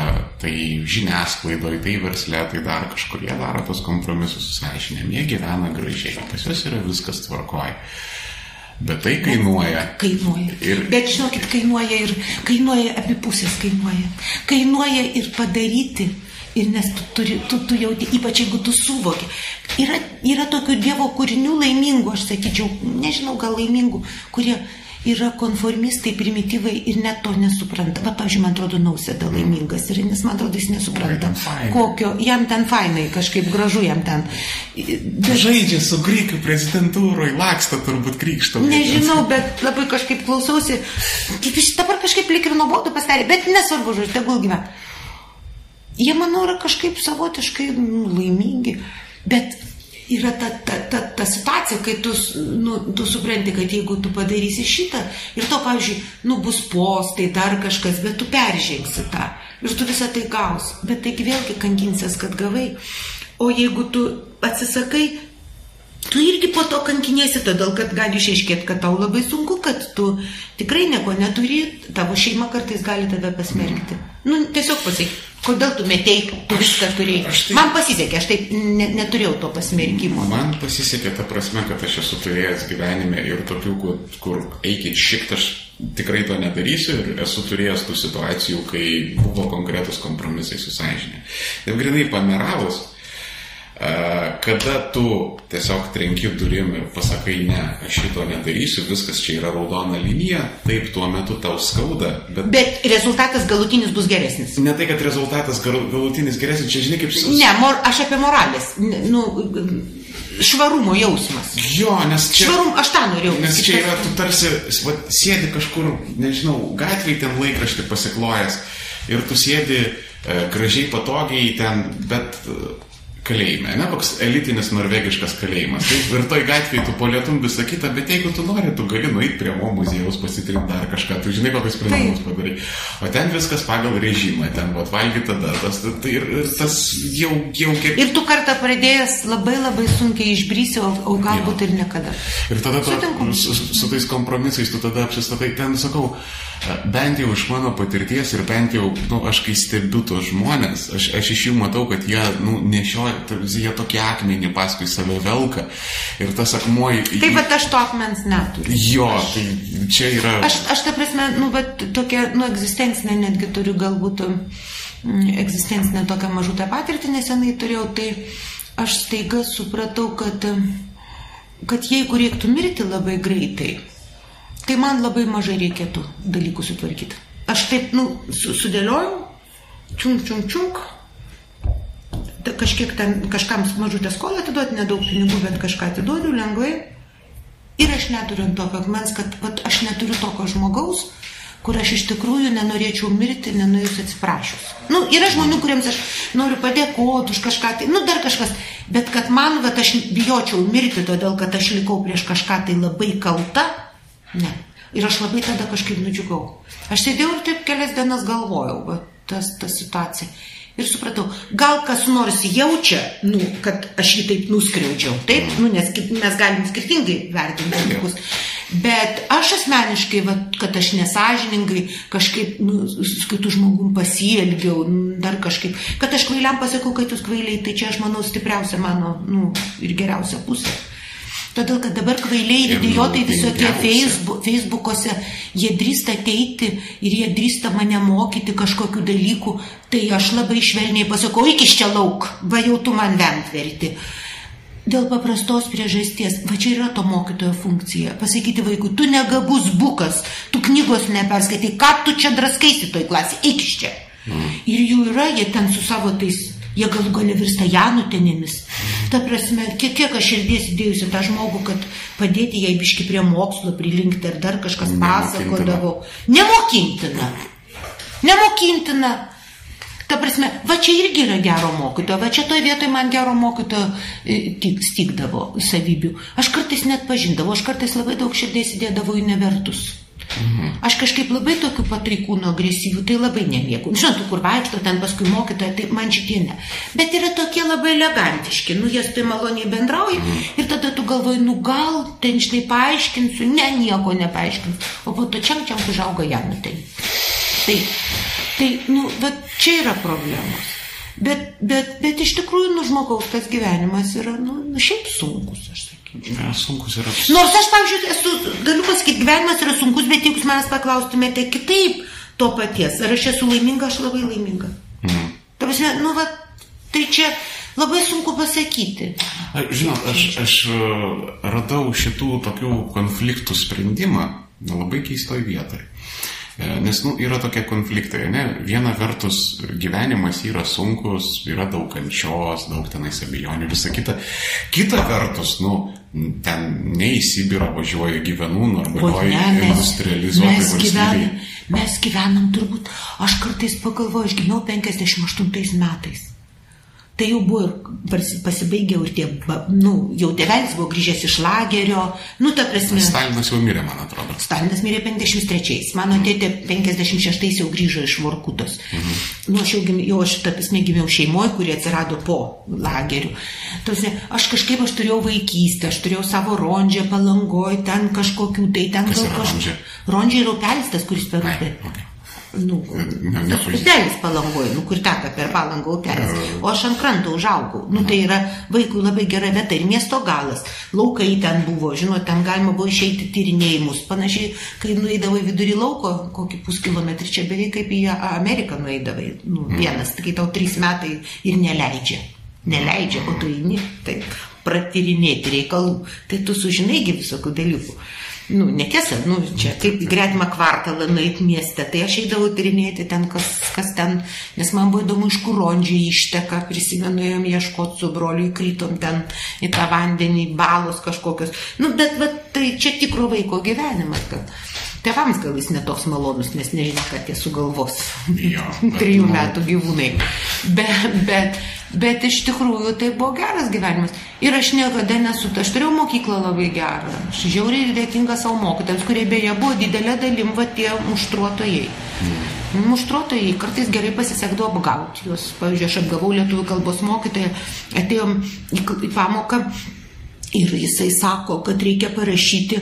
tai žiniasklaidoje, tai verslė, tai dar kažkur jie daro tos kompromisus su sąžinėm. Jie gyvena gražiai, pas juos yra viskas tvarkoja. Bet tai kainuoja. Kainuoja. Ir... Bet žinokit, kainuoja ir kainuoja abi pusės kainuoja. Kainuoja ir padaryti Ir nes tu, turi, tu, tu jauti, ypač jeigu tu suvoki. Yra, yra tokių Dievo kūrinių laimingų, aš sakyčiau, nežinau, gal laimingų, kurie yra konformistai, primityvai ir net to nesupranta. Va, pavyzdžiui, man atrodo, nausėda laimingas ir nes man atrodo, jis nesupranta, kokio, jam ten fainai, kažkaip gražu jam ten. Bet... Žaidžia su Grykų prezidentūroje, laksto turbūt krikšto. Nežinau, bet labai kažkaip klausausi, kaip iš dabar kažkaip lik ir nuobodu pastarė, bet nesvarbu, žodžiu, tegul gyvena jie, manau, yra kažkaip savotiškai nu, laimingi. Bet yra ta, ta, ta, ta situacija, kai tu, nu, tu supranti, kad jeigu tu padarysi šitą ir to, pavyzdžiui, nu, bus postai, dar kažkas, bet tu peržengsi tą ir tu visą tai gaus. Bet taigi vėlgi kankinsies, kad gavai. O jeigu tu atsisakai, tu irgi po to kankinėsi, todėl kad gali išaiškėti, kad tau labai sunku, kad tu tikrai nieko neturi, tavo šeima kartais gali tave pasmerkti. Nu, tiesiog pasakyk, kodėl tu metei, tu viską turėjai. Tai... Man pasisekė, aš taip ne, neturėjau to pasmerkimo. Man pasisekė ta prasme, kad aš esu turėjęs gyvenime ir tokių, kur, kur eikit šikt, aš tikrai to nedarysiu ir esu turėjęs tų situacijų, kai buvo konkretus kompromisai su sąžinė. Ir grinai pameravus, kada tu tiesiog trenki durim ir pasakai, ne, aš šito nedarysiu, viskas čia yra raudona linija, taip tuo metu tau skauda. Bet, bet rezultatas galutinis bus geresnis. Ne tai, kad rezultatas galutinis geresnis, čia žinai kaip... Ne, mor, aš apie moralės. Nu, švarumo jausmas. Jo, nes čia... Švarum, aš tą norėjau. Nes čia yra, tu tarsi va, sėdi kažkur, nežinau, gatvėje ten laikraštį pasiklojęs ir tu sėdi e, gražiai, patogiai ten, bet kalėjime, ne koks elitinis norvegiškas kalėjimas. Taip, ir toj gatvėje tu polėtum visą kitą, bet jeigu tu nori, tu gali nueiti prie mo muziejaus, pasitrinti dar kažką, tu žinai, kokius sprendimus padarai. O ten viskas pagal režimą, ten vat valgyti tada, tas, tai ir, ir tas jau, jau kiek... Ir tu kartą pradėjęs labai labai sunkiai išbrysi, o, o galbūt ir niekada. Ir tada ta, su, su tais kompromisais tu tada apsistatai, ten sakau, bent jau iš mano patirties ir bent jau, nu, aš kai stebiu tos žmonės, aš, aš iš jų matau, kad jie, nu, nešioja, jie tokį akmenį paskui save velka ir tas akmuo... Taip, bet aš to akmens neturiu. Jo, tai čia yra... Aš, aš ta prasme, nu, bet tokia, nu, egzistencinė netgi turiu galbūt mm, egzistencinę tokią mažutę patirtį nesenai turėjau, tai aš staiga supratau, kad, kad jeigu reiktų mirti labai greitai, tai man labai mažai reikėtų dalykų sutvarkyti. Aš taip, nu, sudėliojau, čiunk, čiunk, čiunk, kažkiek ten, kažkam mažutę skolą atiduoti, nedaug pinigų, bet kažką atiduodu lengvai. Ir aš neturiu tokio akmens, kad pat, aš neturiu tokio žmogaus, kur aš iš tikrųjų nenorėčiau mirti, nenuėjus atsiprašus. Nu, yra žmonių, kuriems aš noriu padėkoti už kažką, tai, nu, dar kažkas, bet kad man, bet aš bijočiau mirti, todėl kad aš likau prieš kažką tai labai kalta, Ne. Ir aš labai tada kažkaip nudžiugau. Aš sėdėjau ir taip kelias dienas galvojau, va, tas, ta situacija. Ir supratau, gal kas nors jaučia, nu, kad aš jį taip nuskriaudžiau. Taip, nu, nes mes galim skirtingai vertinti dalykus. Bet aš asmeniškai, va, kad aš nesažiningai kažkaip, nu, su kitų žmogum pasielgiau, dar kažkaip, kad aš kvailiam pasakau, kad jūs kvailiai, tai čia aš manau stipriausia mano, nu, ir geriausia pusė. Todėl, kad dabar kvailiai ir idiotai visokie Facebook, Facebook'ose, jie drįsta ateiti ir jie drįsta mane mokyti kažkokiu dalyku, tai aš labai švelniai pasakau, iki čia lauk, va jau tu man vent verti. Dėl paprastos priežasties, va čia yra to mokytojo funkcija. Pasakyti vaikui, tu negabus bukas, tu knygos neperskaitai, ką tu čia draskaisi toj klasė, iki čia. Mm. Ir jų yra, jie ten su savo tais jie galų gali virsta janutinėmis. Ta prasme, kiek, kiek aš širdies įdėjusi tą žmogų, kad padėti jai biški prie mokslo prilinkti ar dar kažkas pasakodavau. Nemokintina. Nemokintina. Ta prasme, va čia irgi yra gero mokytojo, va čia toje vietoje man gero mokytojo e, stikdavo savybių. Aš kartais net pažindavau, aš kartais labai daug širdies įdėdavau į nevertus. Mhm. Aš kažkaip labai tokių patraikūnų agresyvių, tai labai nemėgau. Žinot, kur vaikšto ten paskui mokytoja, tai man šitie ne. Bet yra tokie labai elegantiški, nu jie tai maloniai bendrauja mhm. ir tada tu galvoji, nu gal ten štai paaiškinsiu, ne, nieko nepaaiškinsiu, o po to čiam čiam užauga jam ten. Tai, tai, nu, čia yra problemos. Bet, bet, bet iš tikrųjų, nu, žmogaus tas gyvenimas yra, nu, nu šiaip sunkus, aš Ja, sunkus yra. Nors aš, pavyzdžiui, esu, galiu pasakyti, gyvenimas yra sunkus, bet jeigu manęs paklaustumėte kitaip to paties, ar aš esu laiminga, aš labai laiminga. Mm. Ta prasme, nu, va, tai čia labai sunku pasakyti. Žinot, aš, aš e, radau šitų tokių konfliktų sprendimą labai keistoj vietoj. E, nes nu, yra tokie konfliktai, ne? Viena vertus gyvenimas yra sunkus, yra daug kančios, daug tenais abejonių, visa kita. Kita vertus, nu, ten ne į Sibirą važiuoju, gyvenu normalioj industrializuotai valstybėje. Mes gyvenam turbūt, aš kartais pagalvoju, aš gimiau 58 metais. Tai jau buvo ir pasibaigė ir tie, nu, jau tėvelis buvo grįžęs iš lagerio, nu, ta prasme. Stalinas jau mirė, man atrodo. Stalinas mirė 53, mano mm. tėtė 56 jau grįžo iš Vorkutos. Mm -hmm. Nu, aš jau, jau aš, ta prasme, gimiau šeimoje, kurie atsirado po lagerių. Tose, aš kažkaip, aš turėjau vaikystę, aš turėjau savo rondžę palangoj, ten kažkokių, tai ten gal kažkokių. Rondžė yra upelis tas, kuris per upę. Okay nu, upelis palangoje, nu, kur teka per palangą upelis, o aš ant kranto užaugau. Nu, tai yra vaikui labai gera vieta ir miesto galas. Laukai ten buvo, žinot, ten galima buvo išeiti tyrinėjimus. Panašiai, kai nueidavai vidurį lauko, kokį puskilometrį, čia beveik kaip į Ameriką nueidavai. Nu, vienas, kai tau trys metai ir neleidžia. neleidžia, o tu eini taip pratirinėti reikalų, tai tu sužinaigi visokių dalykų. Nu, netiesa, nu, čia kaip gretimą kvartalą nueit mieste, tai aš eidavau tyrinėti ten, kas, kas ten, nes man buvo įdomu, iš kur rondžiai išteka, prisimenu, jom ieškoti su broliu, įkrytom ten į tą vandenį, balos kažkokios. Nu, bet, bet tai čia tikro vaiko gyvenimas, kad Tėvams gal jis netoks malonus, nes nežino, kad jie sugalvos. Jo, Trijų nu- metų gyvūnai. Bet, bet, bet iš tikrųjų tai buvo geras gyvenimas. Ir aš niekada nesu, aš turėjau mokyklą labai gerą. Aš žiauriai dėkinga savo mokytams, kurie beje buvo didelė dalim va tie muštruotojai. Muštruotojai kartais gerai pasisekdavo apgauti juos. Pavyzdžiui, aš apgavau lietuvių kalbos mokytoją, atėjom į pamoką. Ir jisai sako, kad reikia parašyti,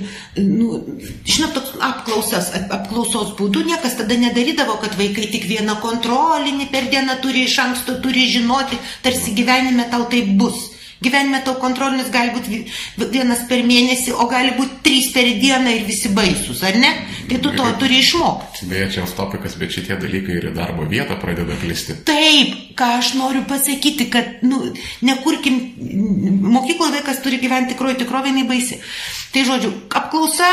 nu, žinot, toks apklausas, ap- apklausos būdu niekas tada nedarydavo, kad vaikai tik vieną kontrolinį per dieną turi iš anksto, turi žinoti, tarsi gyvenime tau tai bus. Gyvenime tau kontrolinis gali būti vi- vienas per mėnesį, o gali būti trys per dieną ir visi baisus, ar ne? Tai tu to turi išmokti. Beje, čia topikas, bet šitie dalykai ir darbo vietą pradeda plisti. Taip, ką aš noriu pasakyti, kad, nu, nekurkim, mokykloje vaikas turi gyventi tikroji tikrovė, jinai baisi. Tai žodžiu, apklausa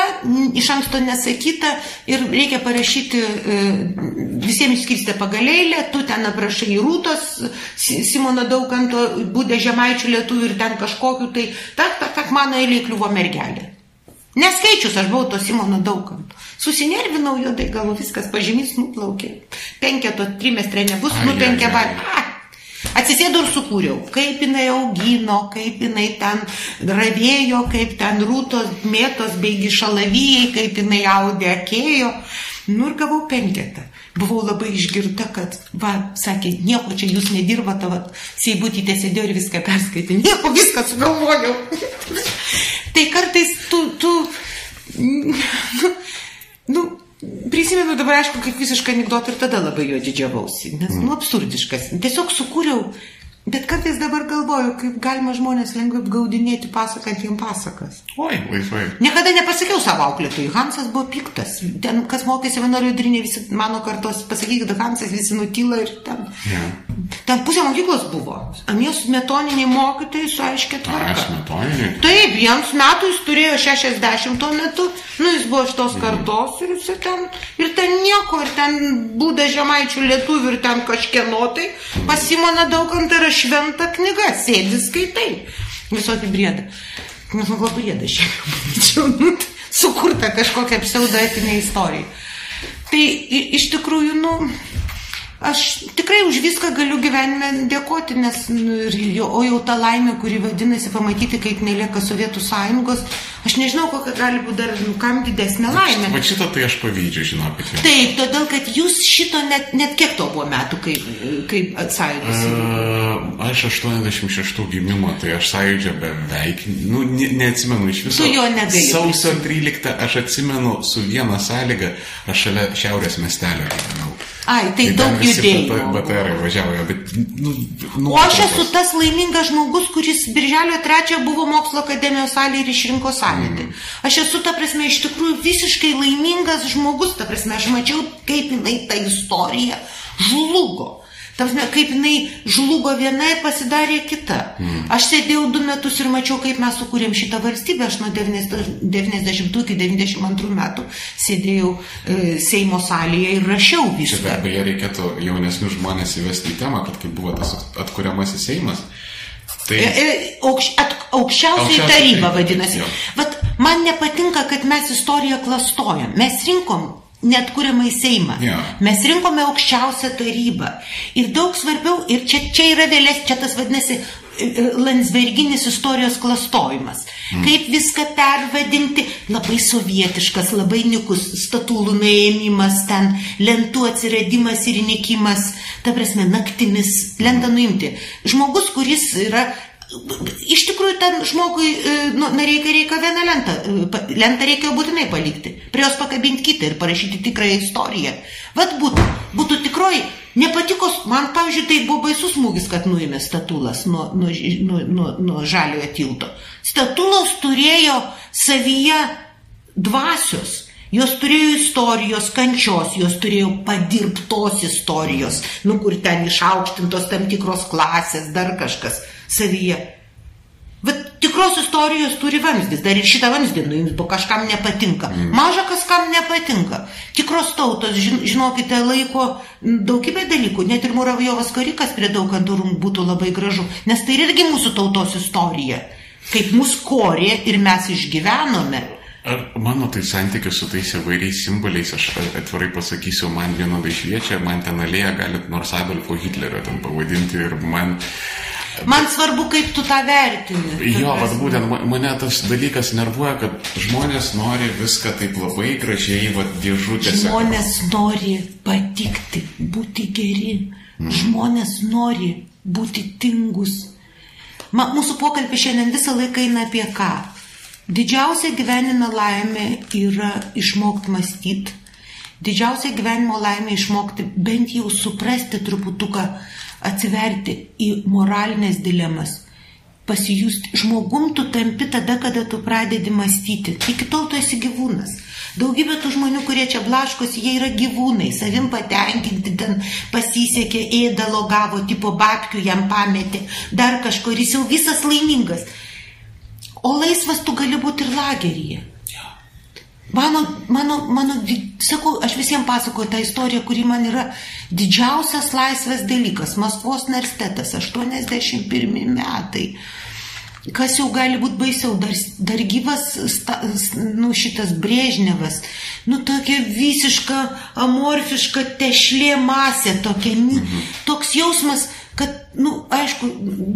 iš anksto nesakyta ir reikia parašyti, e, visiems skirstė pagalėlę, tu ten aprašai rūtos, Si- Simono Daukanto, būdė žemaičių lietuvių ir ten kažkokiu, tai tak, tak, tak, mano eilė kliuvo mergelė. Neskaičius, aš buvau to Simono Daukanto. Susinervinau juodai, galvo viskas, pažymys nuplaukė. Penketo trimestre nebus, nupenkė ai, ai. va. Atsisėdau ir sukūriau, kaip jinai augino, kaip jinai ten ravėjo, kaip ten rūtos, mėtos, beigi šalavijai, kaip jinai audė akėjo. Nu ir gavau penketą. Buvau labai išgirta, kad, va, sakė, nieko čia jūs nedirbote, va, Seibutytė sėdėjo ir viską perskaitė. Nieko, viską sugalvojau. tai kartais tu, tu, nu, prisimenu dabar, aišku, kaip visišką anegdotą ir tada labai jo didžiavausi, nes, nu, absurdiškas. Tiesiog sukūriau, bet kartais dabar galvoju, kaip galima žmonės lengvai apgaudinėti pasakant jiem pasakas. Oi, laisvai. Niekada nepasakiau savo auklėtojui, Hansas buvo piktas. Ten, kas mokėsi vienuolių vidurinė, visi mano kartos, pasakykit, Hansas visi nutyla ir ten. Ja. Ten pusė mokyklos buvo. Anies metoniniai mokytojai su aiškia Ai, tvarka. smetoniniai. Taip, jiems metų jis turėjo 60 tuo metu, nu jis buvo iš tos kartos ir jis ten, ir ten nieko, ir ten būda žemaičių lietuvių ir ten kažkieno tai, pasimona daugant yra šventa knyga, sėdi skaitai, visokį briedą. Nes man labai briedą šiandien, nu, tai sukurta kažkokia pseudoetinė istorija. Tai iš tikrųjų, nu, Aš tikrai už viską galiu gyvenime dėkoti, nes, nu, jo- o jau ta laimė, kuri vadinasi pamatyti, kaip nelieka Sovietų sąjungos, aš nežinau, kokia gali būti dar, nu, kam didesnė laimė. Va šitą tai aš pavydžiu, žinokit. jau. Taip, todėl, kad jūs šito net, net kiek to buvo metų, kaip, kaip atsąjungos. E, Aš 86 gimimo, tai aš sąjūdžio beveik, nu, ne, neatsimenu iš viso. Tu jo negali Sausio 13 aš atsimenu su viena sąlyga, aš šalia šiaurės miestelio gyvenau. Ai, tai ten daug judėjimo. BTR važiavo, bet, nu, nu, O aš esu tas laimingas žmogus, kuris Birželio 3 buvo mokslo akademijos salėje ir išrinko sąlytį. Aš esu, ta prasme, iš tikrųjų visiškai laimingas žmogus, ta prasme, aš mačiau, kaip jinai ta istorija žlugo. Ta prasme, kaip jinai žlugo viena ir pasidarė kita. Mm. Aš sėdėjau du metus ir mačiau, kaip mes sukūrėm šitą valstybę. Aš nuo 90 90 iki 92 metų sėdėjau e, Seimo salėje ir rašiau Čia viską. be- beje reikėtų jaunesnius žmonės įvesti į temą, kad kai buvo tas atkuriamasis Seimas, tai... E, e, Aukš, at, aukščiausiai taryba vadinasi. Vat man nepatinka, kad mes istoriją klastojam. Mes rinkom net kuriamą į Seimą. Jo. Mes rinkome aukščiausią tarybą. Ir daug svarbiau, ir čia, čia yra vėlės, čia tas vadinasi e, e, Landsberginis istorijos klastojimas. Mm. Kaip viską pervadinti, labai sovietiškas, labai nikus, statulų nuėmimas, ten lentų atsiradimas ir nikimas, ta prasme, naktimis, lentą nuimti. Žmogus, kuris yra Iš tikrųjų, ten žmogui, e, nu, reikia, reikia vieną lentą. e, Lentą reikėjo būtinai palikti. Prie jos pakabinti kitą ir parašyti tikrąją istoriją. Vat būtų, būtų tikroji. Nepatiko, man, pavyzdžiui, tai buvo baisus smūgis, kad nuėmė statulas nuo, nuo, nuo, nuo, nuo žaliojo tilto. Statulos turėjo savyje dvasios. Jos turėjo istorijos, kančios, jos turėjo padirbtos istorijos, nu kur ten išaukštintos tam tikros klasės, dar kažkas. Savyje. Bet tikros istorijos turi vamzdis, dar ir šitą vamzdį nuims, bo kažkam nepatinka. Mm. Maža kas kam nepatinka. Tikros tautos, žinokite, laiko daugybę dalykų. Net ir Muravjovas karikas prie daug kantorų būtų labai gražu, nes tai irgi mūsų tautos istorija. Kaip mus korė ir mes išgyvenome. Ar mano tai santykis su tais įvairiais simboliais, aš atvirai pasakysiu, man vienodai šviečia, man ten alėja galit nors Adolfo Hitlerio ten pavadinti ir man Man svarbu, kaip tu tą vertini. Jo, bet būtent mane tas dalykas nervuoja, kad žmonės nori viską taip labai gražiai, va, dėžutėse. Žmonės nori patikti, būti geri. Mm. Žmonės nori būti tingus. Ma, mūsų pokalbė šiandien visą laiką eina apie ką? Didžiausia gyvenime laimė yra išmokti mąstyti. Didžiausia gyvenimo laimė išmokti bent jau suprasti truputuką atsiverti į moralinės dilemas, pasijusti. Žmogum tu tampi tada, kada tu pradedi mąstyti. Iki tol tu esi gyvūnas. Daugybė tų žmonių, kurie čia blaškosi, jie yra gyvūnai, savim patenkinti, ten pasisekė, ėdalo gavo, tipo babkių jam pametė, dar kažkur, jis jau visas laimingas. O laisvas tu gali būti ir lageryje. Mano, mano, mano, sakau, aš visiems pasakoju tą istoriją, kuri man yra didžiausias laisvės dalykas. Maskvos universitetas, 81 metai. Kas jau gali būti baisiau, dar, dar gyvas, sta, nu, šitas Brėžnevas, nu, tokia visiška amorfiška tešlė masė, tokia, mhm. toks jausmas, nu, aišku,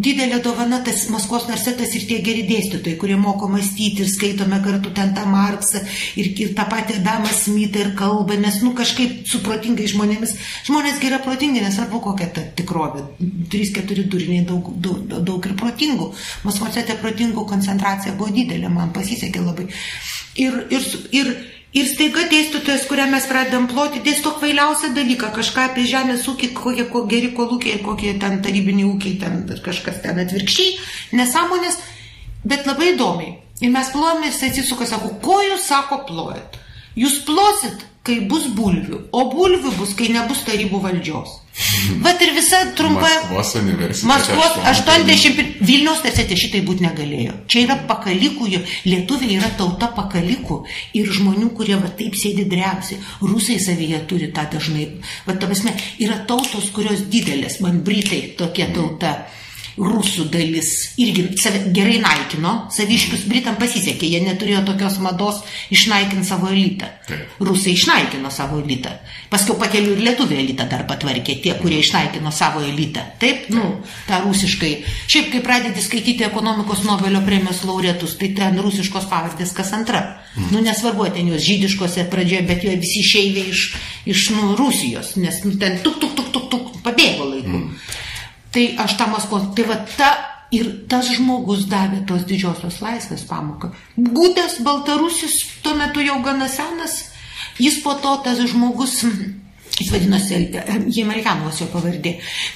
didelė dovana tas Maskvos universitetas ir tie geri dėstytojai, kurie moko mąstyti ir skaitome kartu ten tą Marksą ir, ir tą patį Adamą Smithą ir kalbą, nes, nu, kažkaip su protingai žmonėmis, žmonės yra protingi, nesvarbu kokia ta tikrovė, 3-4 duriniai daug, daug, daug ir protingų, Maskvos universitete protingų koncentracija buvo didelė, man pasisekė labai. Ir, ir, ir Ir staiga dėstytojas, kurią mes pradedam ploti, dėsto kvailiausią dalyką, kažką apie žemės ūkį, kokie ko, geri kolūkiai, kokie ten tarybiniai ūkiai, ten kažkas ten atvirkščiai, nesąmonės, bet labai įdomiai. Ir mes plojame, jis atsisuka, sako, ko jūs sako plojat? Jūs plosit, kai bus bulvių, o bulvių bus, kai nebus tarybų valdžios. Vat ir visa trumpa. Maskvos universitetas. Maskvos 80. Vilniaus universitete šitai būti negalėjo. Čia yra pakalikų, lietuviai yra tauta pakalikų ir žmonių, kurie va taip sėdi drepsi. Rusai savyje turi tą dažnai. Va, ta prasme, yra tautos, kurios didelės, man britai tokia tauta. Mm rusų dalis irgi save gerai naikino, saviškius Britam pasisekė, jie neturėjo tokios mados išnaikinti savo elitą. Taip. Rusai išnaikino savo elitą. Paskui pakeliu ir lietuvių elitą dar patvarkė, tie, kurie išnaikino savo elitą. Taip, nu, tą rusiškai. Šiaip, kai pradedi skaityti ekonomikos Nobelio premijos laureatus, tai ten rusiškos pavardės kas antra. Mm. Nu, nesvarbu, ten jos žydiškose pradžioje, bet jie visi išeivė iš, iš nu, Rusijos, nes nu, ten tuk, tuk, tuk, tuk, tuk, pabėgo laiku. Mm. Tai aš tą Maskvos, tai va ta ir tas žmogus davė tos didžiosios laisvės pamoką. Būdas Baltarusis tuo metu jau gana senas, jis po to tas žmogus Jis vadinosi Jemeljanovas jo pavardė.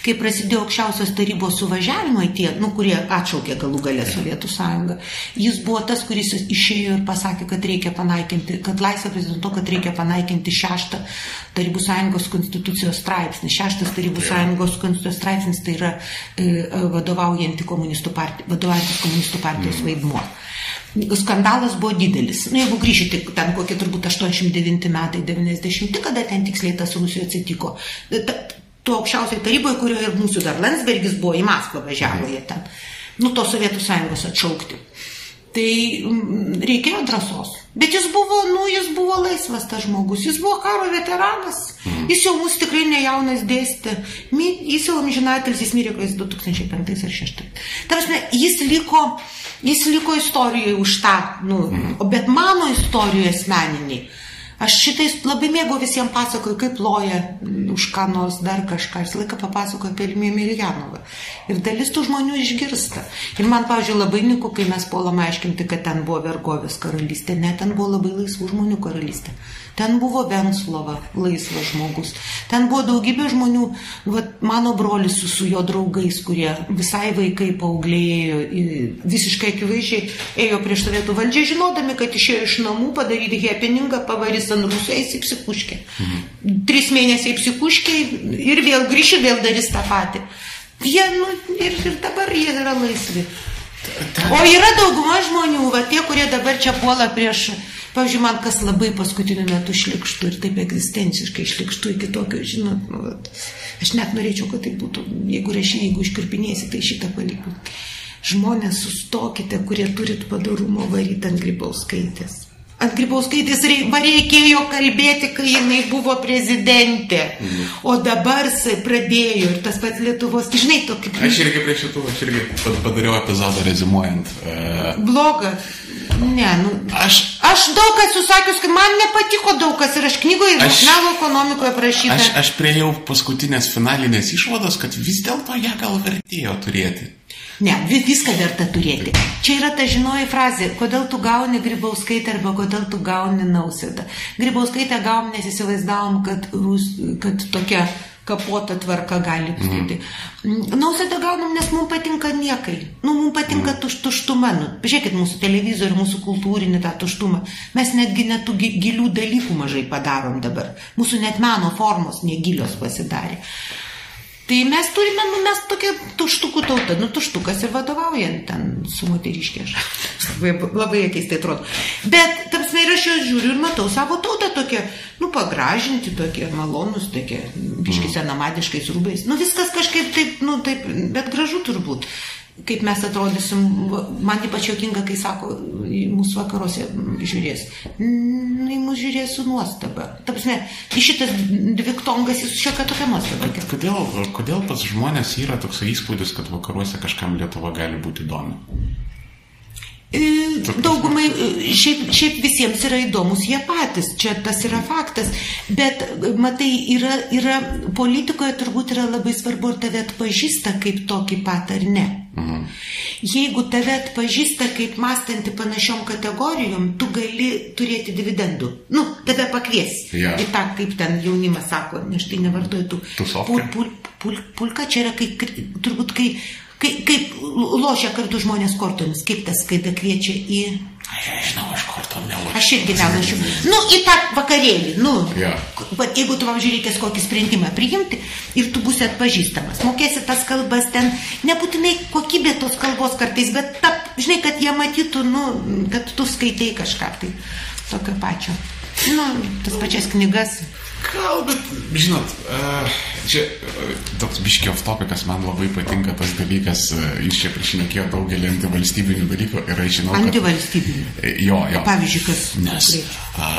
Kai prasidėjo aukščiausios tarybos suvažiavimai, tie, nu, kurie atšaukė galų galę Sovietų sąjungą, jis buvo tas, kuris išėjo ir pasakė, kad reikia panaikinti, kad laisvė prezidento, kad reikia panaikinti šeštą Tarybų sąjungos konstitucijos straipsnį. Šeštas Tarybų sąjungos konstitucijos straipsnis tai yra e, vadovaujantis komunistų, partij, vadovaujantis komunistų partijos vaidmuo. Mm skandalas buvo didelis. Nu, jeigu grįžti ten kokie turbūt 89 metai, 90, kada ten tiksliai tas Rusijoje atsitiko. Ta, tuo aukščiausioje taryboje, kurioje ir mūsų dar Landsbergis buvo į Maskvą važiavo jie ten. Nu, to Sovietų sąjungos atšaukti. Tai mm, reikėjo drąsos. Bet jis buvo, nu, jis buvo laisvas tas žmogus, jis buvo karo veteranas, mm. jis jau mūsų tikrai nejaunas dėstė, jis jau amžinatelis, jis mirė, kai jis 2005 ar 2006. Tarsi, jis liko, jis liko istorijoje už tą, nu, mm. bet mano istorijoje asmeniniai Aš šitais labai mėgau visiems pasakoju, kaip loja už ką nors dar kažką. Aš laiką papasakoju apie Elmį Miljanovą. Ir dalis tų žmonių išgirsta. Ir man, pavyzdžiui, labai niku, kai mes puolam aiškinti, kad ten buvo vergovės karalystė. Ne, ten buvo labai laisvų žmonių karalystė. Ten buvo Venslova, laisvas žmogus. Ten buvo daugybė žmonių, vat, mano brolis su, su jo draugais, kurie visai vaikai paauglėjo, visiškai akivaizdžiai ėjo prieš sovietų valdžią, žinodami, kad išėjo iš namų padaryti happeningą, pavarys ant rusų, eis į psichuškę. Mhm. Tris mėnesiai psichuškiai ir vėl grįši, vėl darys tą patį. Jie, nu, ir, ir dabar jie yra laisvi. O yra dauguma žmonių, va tie, kurie dabar čia puola prieš, pavyzdžiui, man kas labai paskutiniu metu šlikštų ir taip egzistenciškai šlikštų iki tokio, žinot, nu, vat, aš net norėčiau, kad tai būtų, jeigu rašy, jeigu iškirpinėsi, tai šitą palikų. Žmonės sustokite, kurie turit padarumo varyti ant grybauskaitės. Ant grybauskaitės reikėjo kalbėti, kai jinai buvo prezidentė. Mhm. O dabar pradėjo ir tas pats Lietuvos, žinai, tokį... Aš irgi prie šitų, aš irgi padariau epizodą rezimuojant. Uh... Blogą. Ne, nu, aš, aš daug esu sakius, kad man nepatiko daug kas ir aš knygoje, melo ekonomikoje prašyta. Aš, aš priejau paskutinės finalinės išvados, kad vis dėlto ją gal vertėjo turėti. Ne, viską verta turėti. Čia yra ta žinoji frazė, kodėl tu gauni grybauskaitę arba kodėl tu gauni nausėdą. Grybauskaitę gavom, nes įsivaizdavom, kad, Rus, kad tokia kapota tvarka gali būti. Mm. Nausėdą gaunam, nes mums patinka niekai. Nu, mums patinka mm. tuš, tuštuma. Nu, žiūrėkit mūsų televizorių, mūsų kultūrinį tą tuštumą. Mes netgi net tų gilių dalykų mažai padarom dabar. Mūsų net meno formos negilios pasidarė. Tai mes turime, nu, mes tokia tuštukų tauta, nu, tuštukas ir vadovaujant ten su moteriškė. labai, labai keistai atrodo. Bet, tamsme, ir aš jos žiūriu ir matau savo tautą tokia, nu, pagražinti, tokie malonus, tokie, biškis mm. senamadiškais rūbais. Nu, viskas kažkaip taip, nu, taip, bet gražu turbūt kaip mes atrodysim, man ypač jokinga, kai sako, mūsų vakaruose žiūrės. Į mus žiūrės su nuostaba. Ta prasme, šitas dviktongas jis šiokia tokia nuostaba. Kodėl, kodėl pas žmonės yra toks įspūdis, kad vakaruose kažkam Lietuva gali būti įdomi? E, daugumai, e, šiaip, šiaip visiems yra įdomus jie patys, čia tas yra faktas, bet matai, yra, yra politikoje turbūt yra labai svarbu, ar tave atpažįsta kaip tokį pat ar ne. Mhm. Jeigu tave atpažįsta kaip mąstanti panašiom kategorijom, tu gali turėti dividendų. Nu, tave pakvies. Ja. Į tą, kaip ten jaunimas sako, nes tai nevartoju tų. Pul, pul, pul, pulka čia yra, kai, turbūt, kai Kaip, kaip lošia kartu žmonės kortomis, kaip tas, kai kviečia į... Aš žinau, aš kortom nelošiu. Aš irgi nelošiu. Nu, į tą vakarėlį, nu. Yeah. Jeigu tu, pavyzdžiui, reikės kokį sprendimą priimti ir tu būsi atpažįstamas, mokėsi tas kalbas ten, nebūtinai kokybė tos kalbos kartais, bet ta, žinai, kad jie matytų, nu, kad tu skaitai kažką tai tokio pačio. Nu, tas pačias knygas. Gal, bet, žinot, čia toks biškio topikas, man labai patinka tas dalykas, jūs čia priešinėkėjo daugelį antivalstybinių dalykų ir aš žinau. Antivalstybinių. Jo, jo. Pavyzdžiui, kas. Nes a,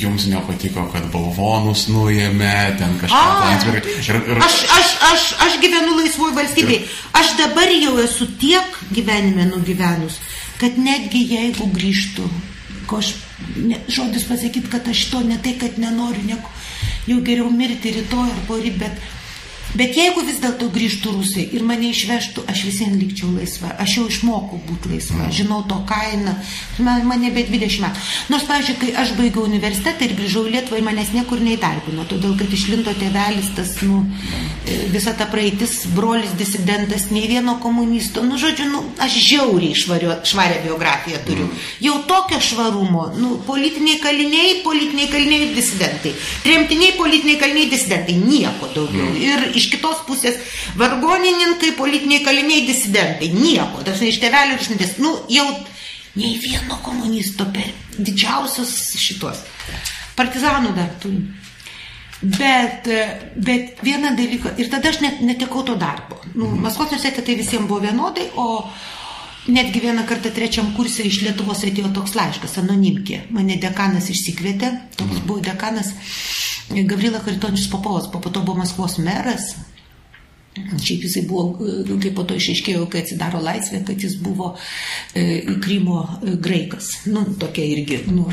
jums nepatiko, kad balvonus nuėmė, ten kažką ir... Aš, aš, aš, aš gyvenu laisvoje valstybėje. Aš dabar jau esu tiek gyvenime nugyvenus, kad netgi jeigu grįžtų ko aš, ne, žodis pasakyti, kad aš to ne tai, kad nenoriu, nieko, jau geriau mirti rytoj ar poryt, bet Bet jeigu vis dėlto grįžtų rusai ir mane išvežtų, aš visiems likčiau laisva. Aš jau išmokau būti laisva, mm. žinau to kainą. Man, man nebe 20 metų. Nors, pavyzdžiui, kai aš baigiau universitetą ir grįžau į Lietuvą, manęs niekur neįdarbino, todėl kad išlindo tėvelis, tas, nu, e, visa ta praeitis, brolis disidentas, nei vieno komunisto. Nu, žodžiu, nu, aš žiauriai švario, švarę biografiją turiu. Mm. Jau tokio švarumo, nu, politiniai kaliniai, politiniai kaliniai ir disidentai. Tremtiniai, politiniai kaliniai, disidentai. Nieko daugiau. Mm. Ir iš kitos pusės vargonininkai, politiniai kaliniai, disidentai. Nieko. Dažnai iš tevelių ir išmintis. Nu, jau nei vieno komunisto per didžiausius šitos. Partizanų dar turim. Bet, bet vieną dalyką, ir tada aš net netekau to darbo. Nu, mhm. Maskvos universitete tai visiems buvo vienodai, o netgi vieną kartą trečiam kursė iš Lietuvos atėjo toks laiškas, anonimkė. Mane dekanas išsikvietė, toks mhm. buvo dekanas. Gavrila Karitonius Popovas, po to buvo Maskvos meras. Šiaip jisai buvo, kaip po to išaiškėjo, kai atsidaro laisvė, kad jis buvo e, Krymo graikas. Nu, tokia irgi, nu,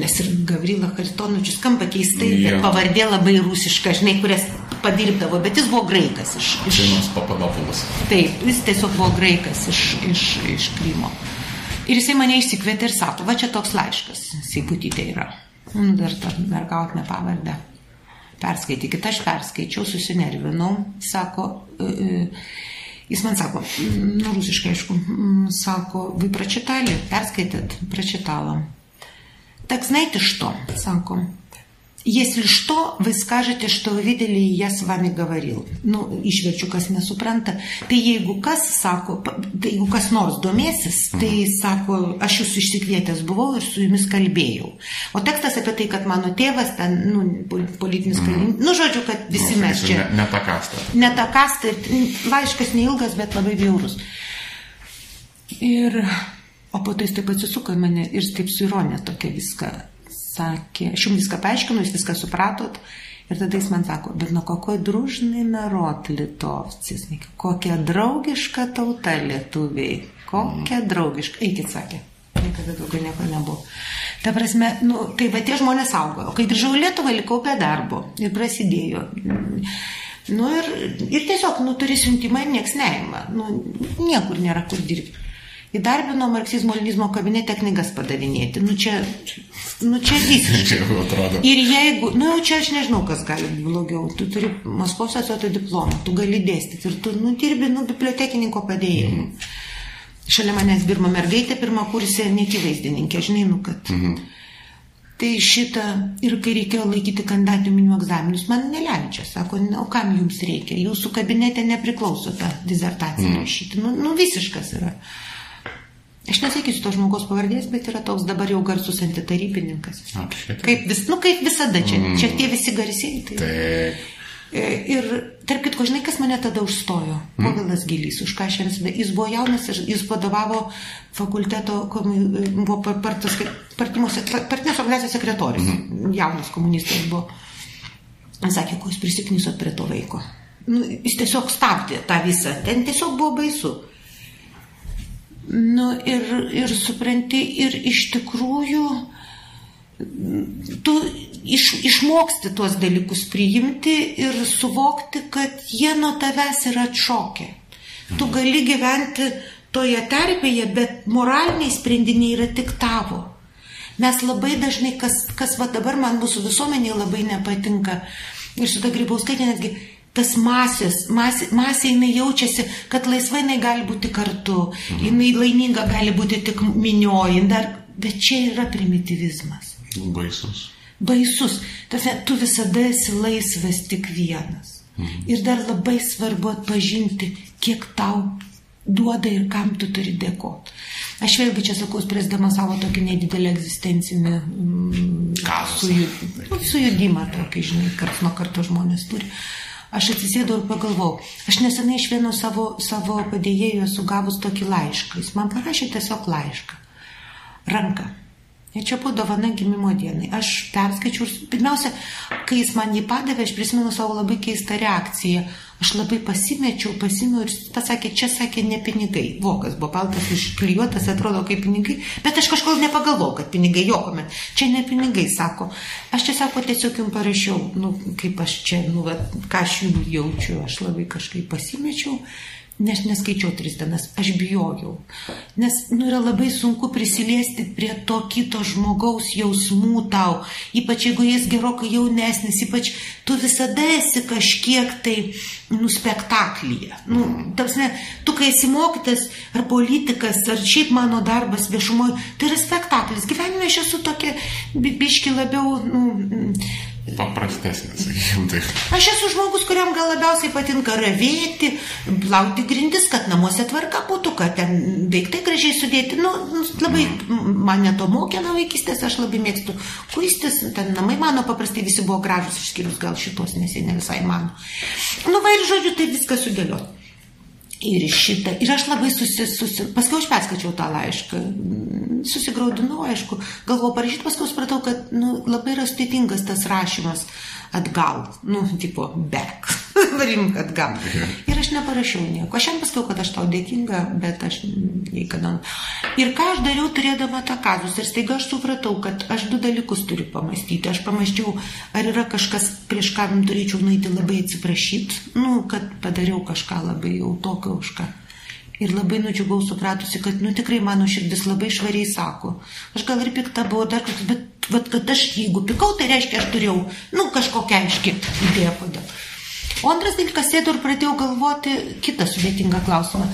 nes ir Gavrila Karitonovičius skamba keistai, bet pavardė labai rusiška, žinai, kurias padirbdavo, bet jis buvo graikas iš... iš Žinomas Papadopulas. Taip, jis tiesiog buvo graikas iš, iš, iš Krymo. Ir jisai mane išsikvietė ir sako, va čia toks laiškas, Seibutytė yra. Nu, dar tą mergautinę pavardę. Perskaitykit, aš perskaičiau, susinervinau, sako, e, e, jis man sako, nu, rusiškai aišku, sako, вы прочитали, перскайтет, прочитала. Так знаете что, сако, Если что, вы скажете, что вы видели, и я с вами говорил. Nu, išverčiu, kas nesupranta. Tai jeigu kas sako, tai jeigu kas nors domėsis, tai sako, aš jūs išsikvietęs buvau ir su jumis kalbėjau. O tekstas apie tai, kad mano tėvas ten, nu, politinis kalinys, nu, žodžiu, kad visi nu, mes čia. Ne, ne ta kasta. Ne ta kasta, laiškas neilgas, bet labai bjaurus. Ir, o po to jis taip atsisuko į mane ir taip su ironija tokia viską sakė, aš jums viską paaiškinu, jūs viską supratot. Ir tada jis man sako, bet nuo kokio družnai narot litovcis, kokia draugiška tauta lietuviai, kokia draugiška, eikit sakė, niekada daugiau nieko nebuvo. Ta prasme, nu, tai va tie žmonės augo, o kai grįžau į Lietuvą, likau be darbo ir prasidėjo. Nu ir, ir tiesiog, nu, turi siuntimą ir nieks neima, nu, niekur nėra kur dirbti. Įdarbino marksizmo leninizmo kabinete knygas padavinėti. Nu čia, nu čia visiškai. Ir jeigu, nu jau čia aš nežinau, kas gali būti blogiau. Tu turi Maskvos atsotą diplomą, tu gali dėstyti ir tu, nu, dirbi, nu, bibliotekininko padėjėju. Mm. Šalia manęs dirba mergaitė, pirmą kursė, nekivaizdininkė, žinai, nu, kad. Mm. Tai šitą ir kai reikėjo laikyti kandidatų minių egzaminus, man neleidžia. Sako, o kam jums reikia? Jūsų kabinete nepriklauso tą dizertaciją mm. rašyti. Nu, nu visiškas yra. Aš nesakysiu to žmogaus pavardės, bet yra toks dabar jau garsus antitarybininkas. Kaip, vis, nu, kaip visada čia, mm. čia tie visi garsiai. Tai... Taip. E, ir tarp kitko, žinai, kas mane tada užstojo? Mm. Povilas Gilys, už ką aš visada. Jis buvo jaunas ir jis vadovavo fakulteto, buvo partinės organizacijos sekretorius. Mm. Jaunas komunistas buvo. Jis sakė, ko jūs prisiknysot prie to vaiko. Nu, jis tiesiog stabdė tą visą. Ten tiesiog buvo baisu. Nu, ir, ir supranti, ir iš tikrųjų tu iš, išmoksti tuos dalykus priimti ir suvokti, kad jie nuo tavęs yra atšokę. Tu mhm. gali gyventi toje terpėje, bet moraliniai sprendiniai yra tik tavo. Mes labai dažnai, kas, kas va dabar man mūsų visuomeniai labai nepatinka, ir šitą grybauskaitę netgi tas masės, masė, masė jinai jaučiasi, kad laisvai jinai gali būti kartu, mhm. jinai laiminga gali būti tik minioji, dar, bet čia yra primitivizmas. Baisus. Baisus. Tose, tu visada esi laisvas tik vienas. Mhm. Ir dar labai svarbu atpažinti, kiek tau duoda ir kam tu turi dėkoti. Aš vėlgi čia sakau, spręsdama savo tokį nedidelį egzistencinį mm, sujudimą, tokį, žinai, karts nuo karto žmonės turi. Uh, Aš atsisėdau ir pagalvojau, aš nesenai iš vieno savo, savo padėjėjo esu gavus tokį laišką. Jis man parašė tiesiog laišką. Ranka. Ir čia buvo dovana gimimo dienai. Aš perskaičiau ir pirmiausia, kai jis man jį padavė, aš prisimenu savo labai keistą reakciją. Aš labai pasimečiau, pasimiau ir pasakė, čia sakė ne pinigai. Vokas buvo paltas išklijuotas, atrodo kaip pinigai, bet aš kažkodėl nepagalvojau, kad pinigai jokome. Čia ne pinigai, sako. Aš čia sako, tiesiog jums parašiau, nu, kaip aš čia, nu, va, ką aš jums jaučiu, aš labai kažkaip pasimečiau Nes neskaičiau tris dienas, aš bijojau. Nes nu, yra labai sunku prisiliesti prie to kito žmogaus jausmų tau, ypač jeigu jis gerokai jaunesnis, ypač tu visada esi kažkiek tai nu, spektaklyje. Nu, tarpsne, tu kai esi mokytas ar politikas, ar šiaip mano darbas viešumoje, tai yra spektaklis. Gyvenime aš esu tokia biški labiau nu, paprastesnis, sakykime taip. Aš esu žmogus, kuriam gal labiausiai patinka ravėti, plauti grindis, kad namuose tvarka būtų, kad ten daiktai gražiai sudėti. Nu, nu labai mm. mane to mokė nuo vaikystės, aš labai mėgstu kuistis, ten namai mano paprastai visi buvo gražus, išskyrus gal šitos, nes jie ne visai mano. Nu, va ir žodžiu, tai viską sudėlioti. Ir šitą. Ir aš labai susi, susi, paskui aš perskaičiau tą laišką, susigaudinau, aišku, galvoju parašyti, paskui supratau, kad nu, labai yra sudėtingas tas rašymas atgal, nu, tipo, back, varim atgal. Ir aš neparašiau nieko. Aš jam pasakiau, kad aš tau dėkinga, bet aš niekada. Ir ką aš dariau turėdama tą kazus. Ir staiga aš supratau, kad aš du dalykus turiu pamastyti. Aš pamaščiau, ar yra kažkas, prieš ką turėčiau nueiti labai atsiprašyti, nu, kad padariau kažką labai jau tokio už ką. Ir labai nudžiugau supratusi, kad, nu, tikrai mano širdis labai švariai sako. Aš gal ir pikta buvau dar bet, vat, kad aš jeigu pikau, tai reiškia, aš turėjau, nu, kažkokią aiškį idėją, kodėl. O antras dalykas, sėdau ir pradėjau galvoti kitą sudėtingą klausimą.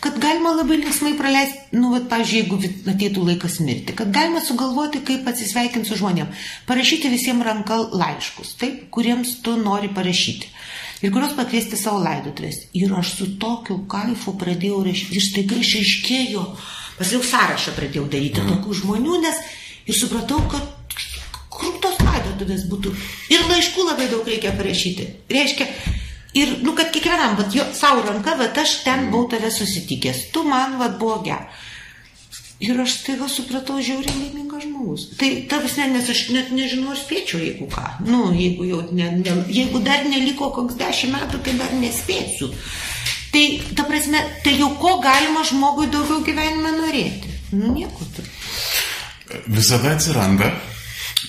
kad galima labai linksmai praleisti, nu, vat, pavyzdžiui, jeigu ateitų laikas mirti, kad galima sugalvoti, kaip atsisveikinti su žmonėm, parašyti visiems ranką laiškus, taip, kuriems tu nori parašyti. Ir kurios pakviesti savo laidotuvės. Ir aš su tokiu kaifu pradėjau rašyti, ir staiga išaiškėjo, pasiliau sąrašą pradėjau daryti mm. tokių žmonių, nes ir supratau, kad krūtos laidotuvės būtų. Ir laiškų labai daug reikia parašyti. Reiškia, Ir, nu, kad kiekvienam, bet jo savo ranka, bet aš ten buvau tave susitikęs, tu man, vad, buvo gerai. Ir aš staiga supratau žiauriai laimingas žmogus. Tai, ta prasme, nes aš net nežinau, ar spėčiau, jeigu ką. Nu, jeigu, jau ne, ne, jeigu dar neliko koks dešimt metų, tai dar nespėsiu. Tai, ta prasme, tai jau ko galima žmogui daugiau gyvenime norėti? Nu, nieko. Tai. Visada atsiranda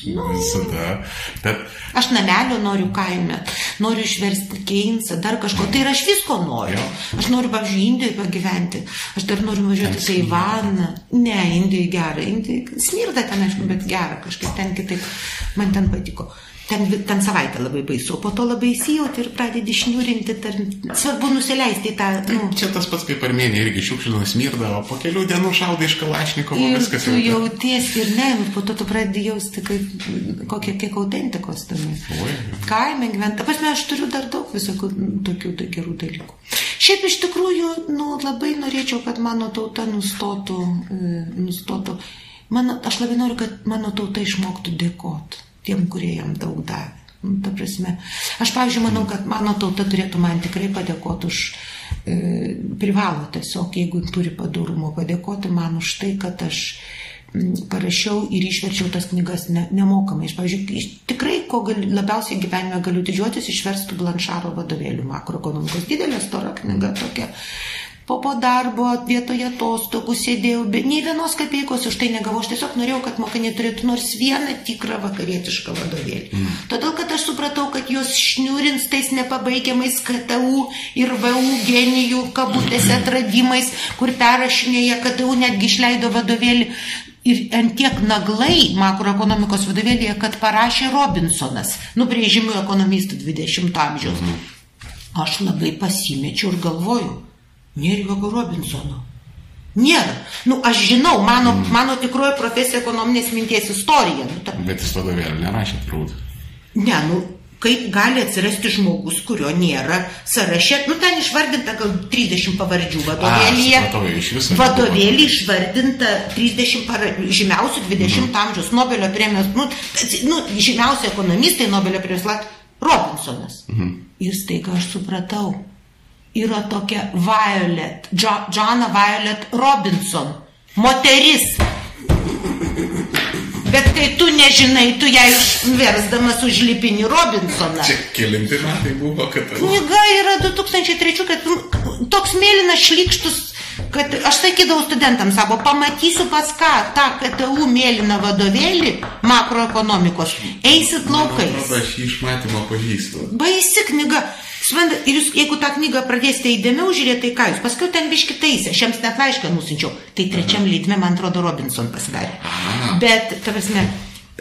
Nu, Visada. Bet... Aš namelio noriu kaime, noriu išversti Keinsą, dar kažko. Tai ir aš visko noriu. Jo. Aš noriu, pavyzdžiui, Indijoje pagyventi. Aš dar noriu važiuoti į Taivaną. Ne, Indijoje gera. Indijoje smirda ten, aišku, bet gera. Kažkaip ten kitaip. Man ten patiko ten, ten savaitę labai baisu, po to labai įsijauti ir pradedi šniūrinti, tar... svarbu nusileisti į tą... Nu. Čia tas pats kaip armėnė, irgi šiukšlinas smirda, o po kelių dienų šaudai iš kalašnikovo viskas jau. Tu jautiesi ir ne, ir po to tu pradedi jausti, kaip, kokie kiek autentikos tame. Kaime gyventi. Prasme, aš turiu dar daug visokių tokių tai gerų dalykų. Šiaip iš tikrųjų, nu, labai norėčiau, kad mano tauta nustotų, e, nustotų. Mano, aš labai noriu, kad mano tauta išmoktų dėkoti tiem, kurie jam daug davė. Nu, ta prasme, aš, pavyzdžiui, manau, kad mano tauta turėtų man tikrai padėkoti už, e, privalo tiesiog, jeigu turi padarumo, padėkoti man už tai, kad aš parašiau ir išverčiau tas knygas ne, nemokamai. Aš, pavyzdžiui, tikrai, ko gali, labiausiai gyvenime galiu didžiuotis, išverstų Blanšaro vadovėlių makroekonomikos. Didelė stora knyga tokia po, po darbo vietoje atostogų sėdėjau, bet nei vienos kapeikos už tai negavau. Aš tiesiog norėjau, kad mokiniai turėtų nors vieną tikrą vakarietišką vadovėlį. Mm. Todėl, kad aš supratau, kad juos šniurins tais nepabaigiamais KTU ir VU genijų kabutėse atradimais, kur perrašinėje KTU netgi išleido vadovėlį. Ir ant tiek naglai makroekonomikos vadovėlėje, kad parašė Robinsonas, nubrėžimų ekonomistų 20 amžiaus. Mm. Aš labai pasimečiau ir galvoju, Jokio Robinsono. Nėra. Nu, aš žinau, mano, mm. mano tikroji profesija ekonominės minties istorija. Nu, ta... Bet jis vadovėlį nerašė, turbūt. Ne, nu, kaip gali atsirasti žmogus, kurio nėra sąraše. Nu, ten išvardinta gal 30 pavardžių vadovėlyje. A, supratau, vadovėlį išvardinta 30 par... žymiausių 20 mm. amžiaus Nobelio premijos, nu, nu, žymiausi ekonomistai Nobelio premijos Robinsonas. Mm. Ir staiga aš supratau, yra tokia Violet, jo, Joanna Violet Robinson, moteris. Bet kai tu nežinai, tu ją išversdamas užlipini Robinsoną. Čia kilinti metai buvo, kad... Knyga yra 2003, kad toks mėlynas šlikštus, kad aš sakydavau studentams savo, pamatysiu pas ką tą KTU mėlyną vadovėlį makroekonomikos, eisit laukais. Aš jį iš matymo pažįstu. Baisi knyga. Suprantat, ir jūs, jeigu tą knygą pradėsite įdėmiau žiūrėti, tai ką jūs, paskui ten biški taisė, aš jiems net laišką nusinčiau, tai trečiam leidime, man atrodo, Robinson pasidarė. Bet, tavasme,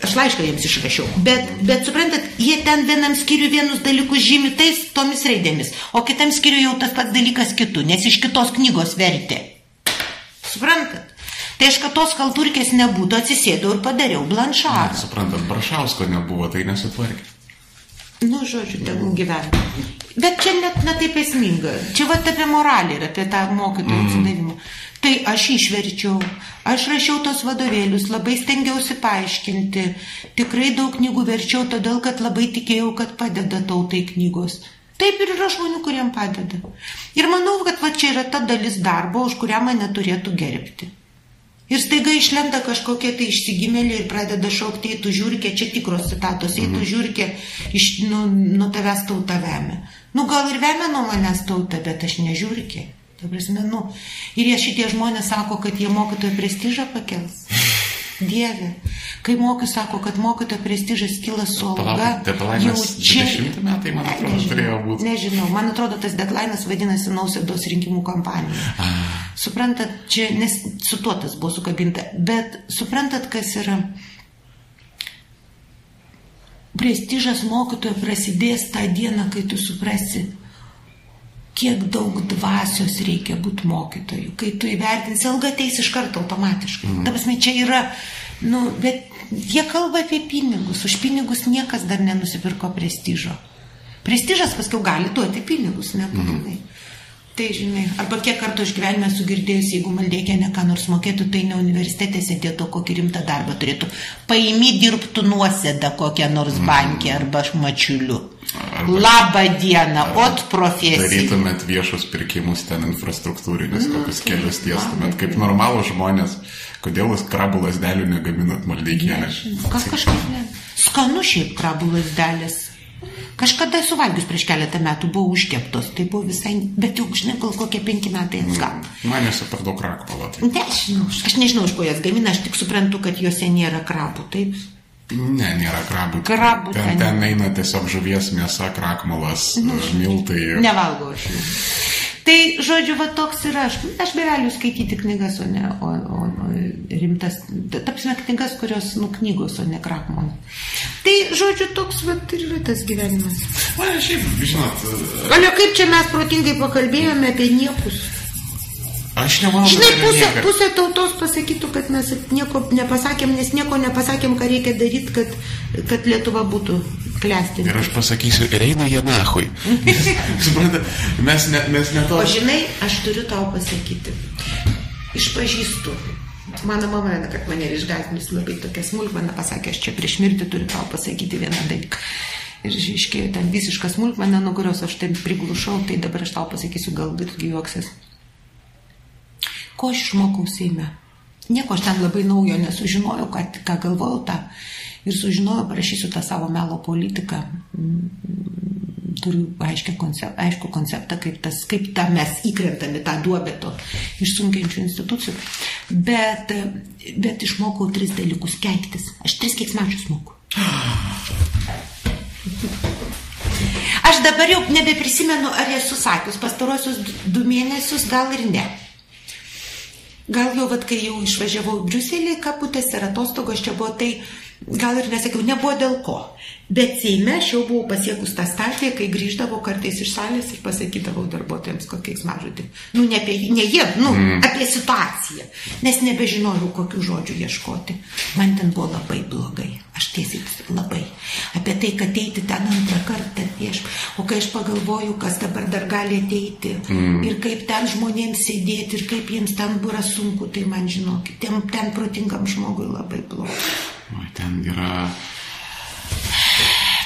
aš laišką jiems išrašiau, bet, bet suprantat, jie ten vienam skiriu vienus dalykus žymi tais tomis raidėmis, o kitam skiriu jau tas pats dalykas kitų, nes iš kitos knygos vertė. Suprantat? Tai aš, kad tos kalturkės nebūtų, atsisėdau ir padariau blanšarą. Suprantat, Brašausko nebuvo, tai nesutvarkė. Nu, žodžiu, tegul gyvena. Bet čia net netaip esminga. Čia va apie moralį ir apie tą mokytojų mm. atsidavimą. Tai aš išverčiau, aš rašiau tos vadovėlius, labai stengiausi paaiškinti. Tikrai daug knygų verčiau, todėl kad labai tikėjau, kad padeda tautai knygos. Taip ir yra žmonių, kuriem padeda. Ir manau, kad va čia yra ta dalis darbo, už kurią mane turėtų gerbti. Ir staiga išlenda kažkokie tai išsigimėliai ir pradeda šaukti, tu žiūrkė, čia tikros citatos, tu mhm. žiūrkė, iš, nu, nuo tavęs tauta vemia. Nu gal ir vemia nuo manęs tauta, bet aš nežiūrkė. Tai prasme, nu. Ir jie šitie žmonės sako, kad jie mokytojo prestižą pakels. Dieve, kai mokytojas sako, kad mokytojo prestižas kyla su alga, jau čia... 20 metai, man atrodo, nežinau, turėjo būti. Nežinau, man atrodo, tas deadline'as vadinasi Nausėdos rinkimų kampanija. Ah. Suprantat, čia, nes su tuo tas buvo sukabinta, bet suprantat, kas yra... Prestižas mokytojo prasidės tą dieną, kai tu suprasi, kiek daug dvasios reikia būti mokytoju. Kai tu įvertinsi, alga ateis iš karto automatiškai. Mm. Ta prasme, čia yra, nu, bet jie kalba apie pinigus. Už pinigus niekas dar nenusipirko prestižo. Prestižas paskui gali duoti pinigus, nebūtinai. Mm. Tai žinai, arba kiek kartų aš gyvenime sugirdėjus, jeigu maldėkė ne ką nors mokėtų, tai ne universitete sėdėtų, kokį rimtą darbą turėtų. Paimi dirbtų nuosėdą kokią nors mhm. bankį arba mačiuliu. Arba, Labą dieną, ot profesija. Darytumėt viešus pirkimus ten infrastruktūrinius, mm, kokius kelius tiestumėt, kaip normalų žmonės. Kodėl jūs krabų lasdelių negaminat maldėkėlę? Kas kažkaip ne. Skanu šiaip krabų lasdelės. Kažkada esu valgius prieš keletą metų, buvo užkeptos, tai buvo visai, bet jau, žinai, gal kokie penki metai atgal. Mm. Man esu per daug krakpalo. Tai. Nežinau, aš nežinau, iš ko jas gamina, aš tik suprantu, kad juose nėra krabų, taip? Ne, nėra krabų. Krabų. Ten, ten eina tiesiog žuvies mėsa, krakmalas, mhm. miltai. Nevalgau aš jų. Tai, žodžiu, va toks yra, aš, aš beveliu skaityti knygas, o ne o, o, o rimtas, tapsime knygas, kurios, nu, knygos, o ne krakmon. Tai, žodžiu, toks, va, ir yra tas gyvenimas. Na, šiaip, žinot. Ale kaip čia mes protingai pakalbėjome apie niekus. Aš nemanau, Žinai, pusė, pusė tautos pasakytų, kad mes nieko nepasakėm, nes nieko nepasakėm, ką reikia daryti, kad, kad Lietuva būtų klesti. Ir aš pasakysiu, ir eina jie nahui. Mes, ne, mes ne to. O žinai, aš turiu tau pasakyti. Išpažįstu. Mano mama, kad mane išgazdinus labai tokia smulkmena, pasakė, aš čia prieš mirtį turiu tau pasakyti vieną dalyką. Ir iškėjo ten visišką smulkmeną, nuo kurios aš taip priglušau, tai dabar aš tau pasakysiu, gal irgi juoksis. Ko aš išmokau Seime? Nieko aš ten labai naujo nesužinojau, ką, ką galvojau tą. Ir sužinojau, parašysiu tą savo melo politiką. Turiu aiškę koncept, aišku konceptą, kaip, tas, kaip tą mes įkrentame tą duobę to išsunkiančių institucijų. Bet, bet išmokau tris dalykus - keiktis. Aš tris keiksmačius moku. Aš dabar jau nebeprisimenu, ar esu sakius pastarosius du mėnesius, gal ir ne. Gal jau, vat, kai jau išvažiavau į Briuselį, kaputės ir atostogos čia buvo, tai gal ir nesakiau, nebuvo dėl ko. Bet Seime aš jau buvau pasiekus tą stadiją, kai grįždavau kartais iš salės ir pasakydavau darbuotojams kokiais mažutį. Nu, ne, apie, ne jie, nu, mm. apie situaciją. Nes nebežinojau, kokių žodžių ieškoti. Man ten buvo labai blogai. Aš tiesiai labai. Apie tai, kad eiti ten antrą kartą prieš. O kai aš pagalvoju, kas dabar dar gali ateiti mm. ir kaip ten žmonėms sėdėti ir kaip jiems ten buvo sunku, tai man žinokit, ten, ten protingam žmogui labai blogai. O ten yra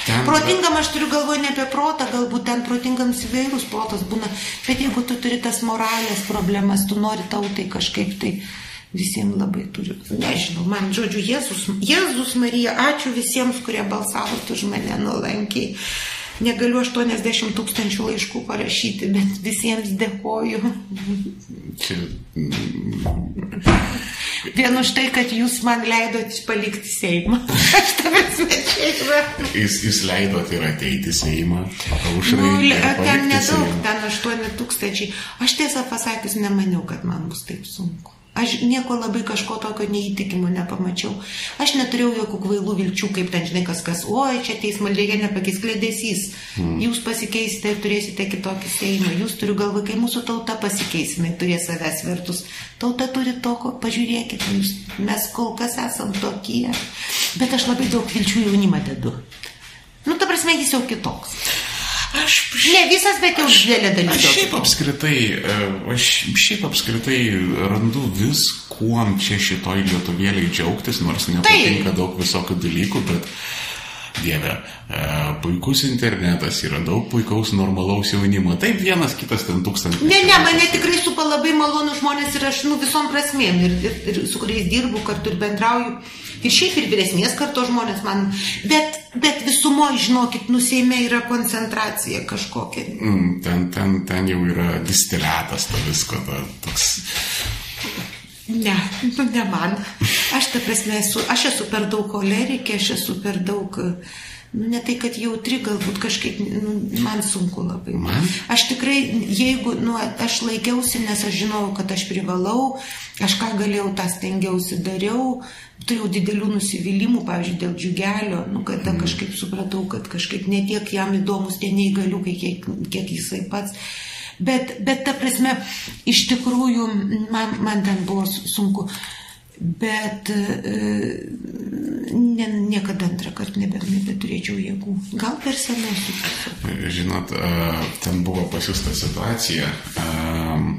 Ten... Protingam aš turiu galvoje ne apie protą, galbūt ten protingams įvairūs protas būna, bet jeigu tu turi tas moralės problemas, tu nori tautai kažkaip tai visiems labai turiu, nežinau, man žodžiu, Jėzus, Jėzus Marija, ačiū visiems, kurie balsavot už mane nuolankiai. Negaliu 80 tūkstančių laiškų parašyti, bet visiems dėkoju. Čia... Vien už tai, kad jūs man leidot palikti Seimą. Aš tavęs mečiai. Jūs, jūs leidot ir ateiti Seimą. Aušrai, nu, ten nedaug, ten 8 tūkstančiai. Aš tiesą pasakius nemaniau, kad man bus taip sunku. Aš nieko labai kažko tokio neįtikimo nepamačiau. Aš neturėjau jokių kvailų vilčių, kaip ten žinai kas kas, oi, čia teismo reikia nepakeis klėdėsys. Mm. Jūs pasikeisite ir turėsite kitokį seimą. Jūs turiu galvą, kai mūsų tauta pasikeis, jinai turės savęs vertus. Tauta turi to, ko pažiūrėkite, jūs, mes kol kas esam tokie. Bet aš labai daug vilčių jaunimą dedu. Nu, ta prasme, jis jau kitoks. Aš šiaip, ne visas, bet jau didelė dalis. Aš šiaip apskritai, e, aš šiaip apskritai randu vis, kuom čia šitoj lietuvėliai džiaugtis, nors nepatinka tai. daug visokių dalykų, bet Dieve, e, puikus internetas yra daug puikaus normalaus jaunimo. Taip, vienas kitas ten tūkstantis. Ne, ne, mane tikrai supa labai malonų žmonės ir aš, nu, visom prasmėm ir, ir, ir su kuriais dirbu, kartu ir bendrauju. Ir šiaip ir vyresnės karto žmonės man. Bet, bet visumoje, žinokit, nusėmė yra koncentracija kažkokia. Mm, ten, ten, ten jau yra distiliatas to visko, ta, toks. Ne, nu ne man. Aš ta prasme esu, aš esu per daug kolerikė, aš esu per daug Nu, ne tai, kad jautri, galbūt kažkaip, nu, man sunku labai. Man? Aš tikrai, jeigu, nu, aš laikiausi, nes aš žinau, kad aš privalau, aš ką galėjau, tą stengiausi, dariau, turėjau didelių nusivylimų, pavyzdžiui, dėl džiugelio, nu, kada mm. kažkaip supratau, kad kažkaip netiek jam įdomus tie neįgaliukai, kiek, kiek jisai pats. Bet, bet ta prasme, iš tikrųjų, man, man ten buvo sunku. Bet e, ne, niekada antrą kartą nebe, nebeturėčiau jėgų. Gal per senai esu. Žinot, e, ten buvo pasiūsta situacija um,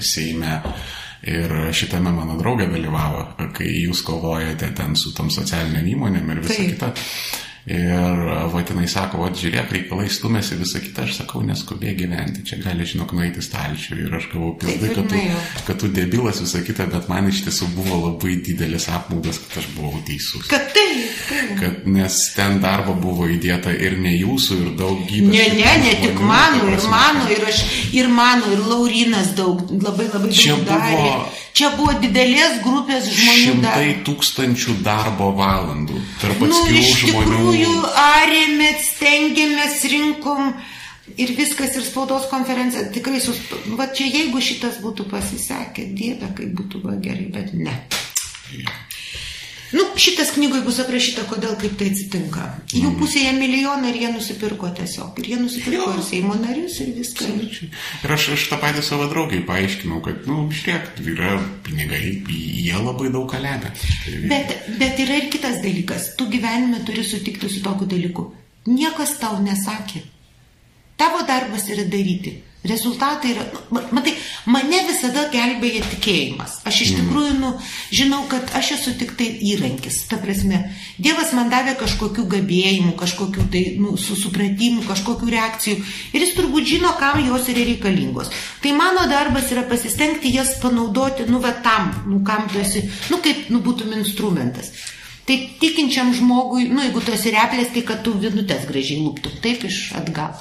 Seime ir šitame mano draugė dalyvavo, kai jūs kovojate ten su tom socialiniam įmonėm ir visa Taip. kita. Ir vatinai sako, o žiūrėk, reikalai stumėsi visą kitą, aš sakau, neskubėk gyventi, čia gali, žinok, nueiti stalčių. Ir aš gavau pildai, kad, tu, kad tu debilas visą kitą, bet man iš tiesų buvo labai didelis apmaudas, kad aš buvau teisus. Kad tai. Kad, nes ten darbo buvo įdėta ir ne jūsų, ir daugybė. Ne, ne, ne tik mano, ir mano, ir aš, ir mano, ir Laurinas daug, labai labai daug čia darė. Buvo, čia buvo didelės grupės žmonių. Šimtai dar. tūkstančių darbo valandų tarp atskirų nu, žmonių. Tikrųjų, arėmės, stengiamės, rinkom ir viskas ir spaudos konferencija tikrai sus... Va čia jeigu šitas būtų pasisekę, dieve, kaip būtų va gerai, bet ne. Nu, šitas knygoje bus aprašyta, kodėl kaip tai atsitinka. Jų mhm. pusėje milijoną ir jie nusipirko tiesiog. Ir jie nusipirko jo. ir Seimo narius ir viską. Ir aš, aš tą patį savo draugai paaiškinau, kad, nu, žiūrėk, yra pinigai, jie labai daug ką lemia. Bet, bet yra ir kitas dalykas. Tu gyvenime turi sutikti su tokiu dalyku. Niekas tau nesakė. Tavo darbas yra daryti. Rezultatai yra, matai, mane visada gelbėja tikėjimas. Aš iš mm. tikrųjų, nu, žinau, kad aš esu tik tai įrankis. Ta prasme, Dievas man davė kažkokių gabėjimų, kažkokių tai, nu, susupratimų, kažkokių reakcijų. Ir jis turbūt žino, kam jos yra reikalingos. Tai mano darbas yra pasistengti jas panaudoti, nu, va tam, nu, kam tu esi, nu, kaip, nu, būtum instrumentas. Tai tikinčiam žmogui, nu, jeigu tu esi replės, tai kad tu vinutės gražiai lūptum, taip iš atgal.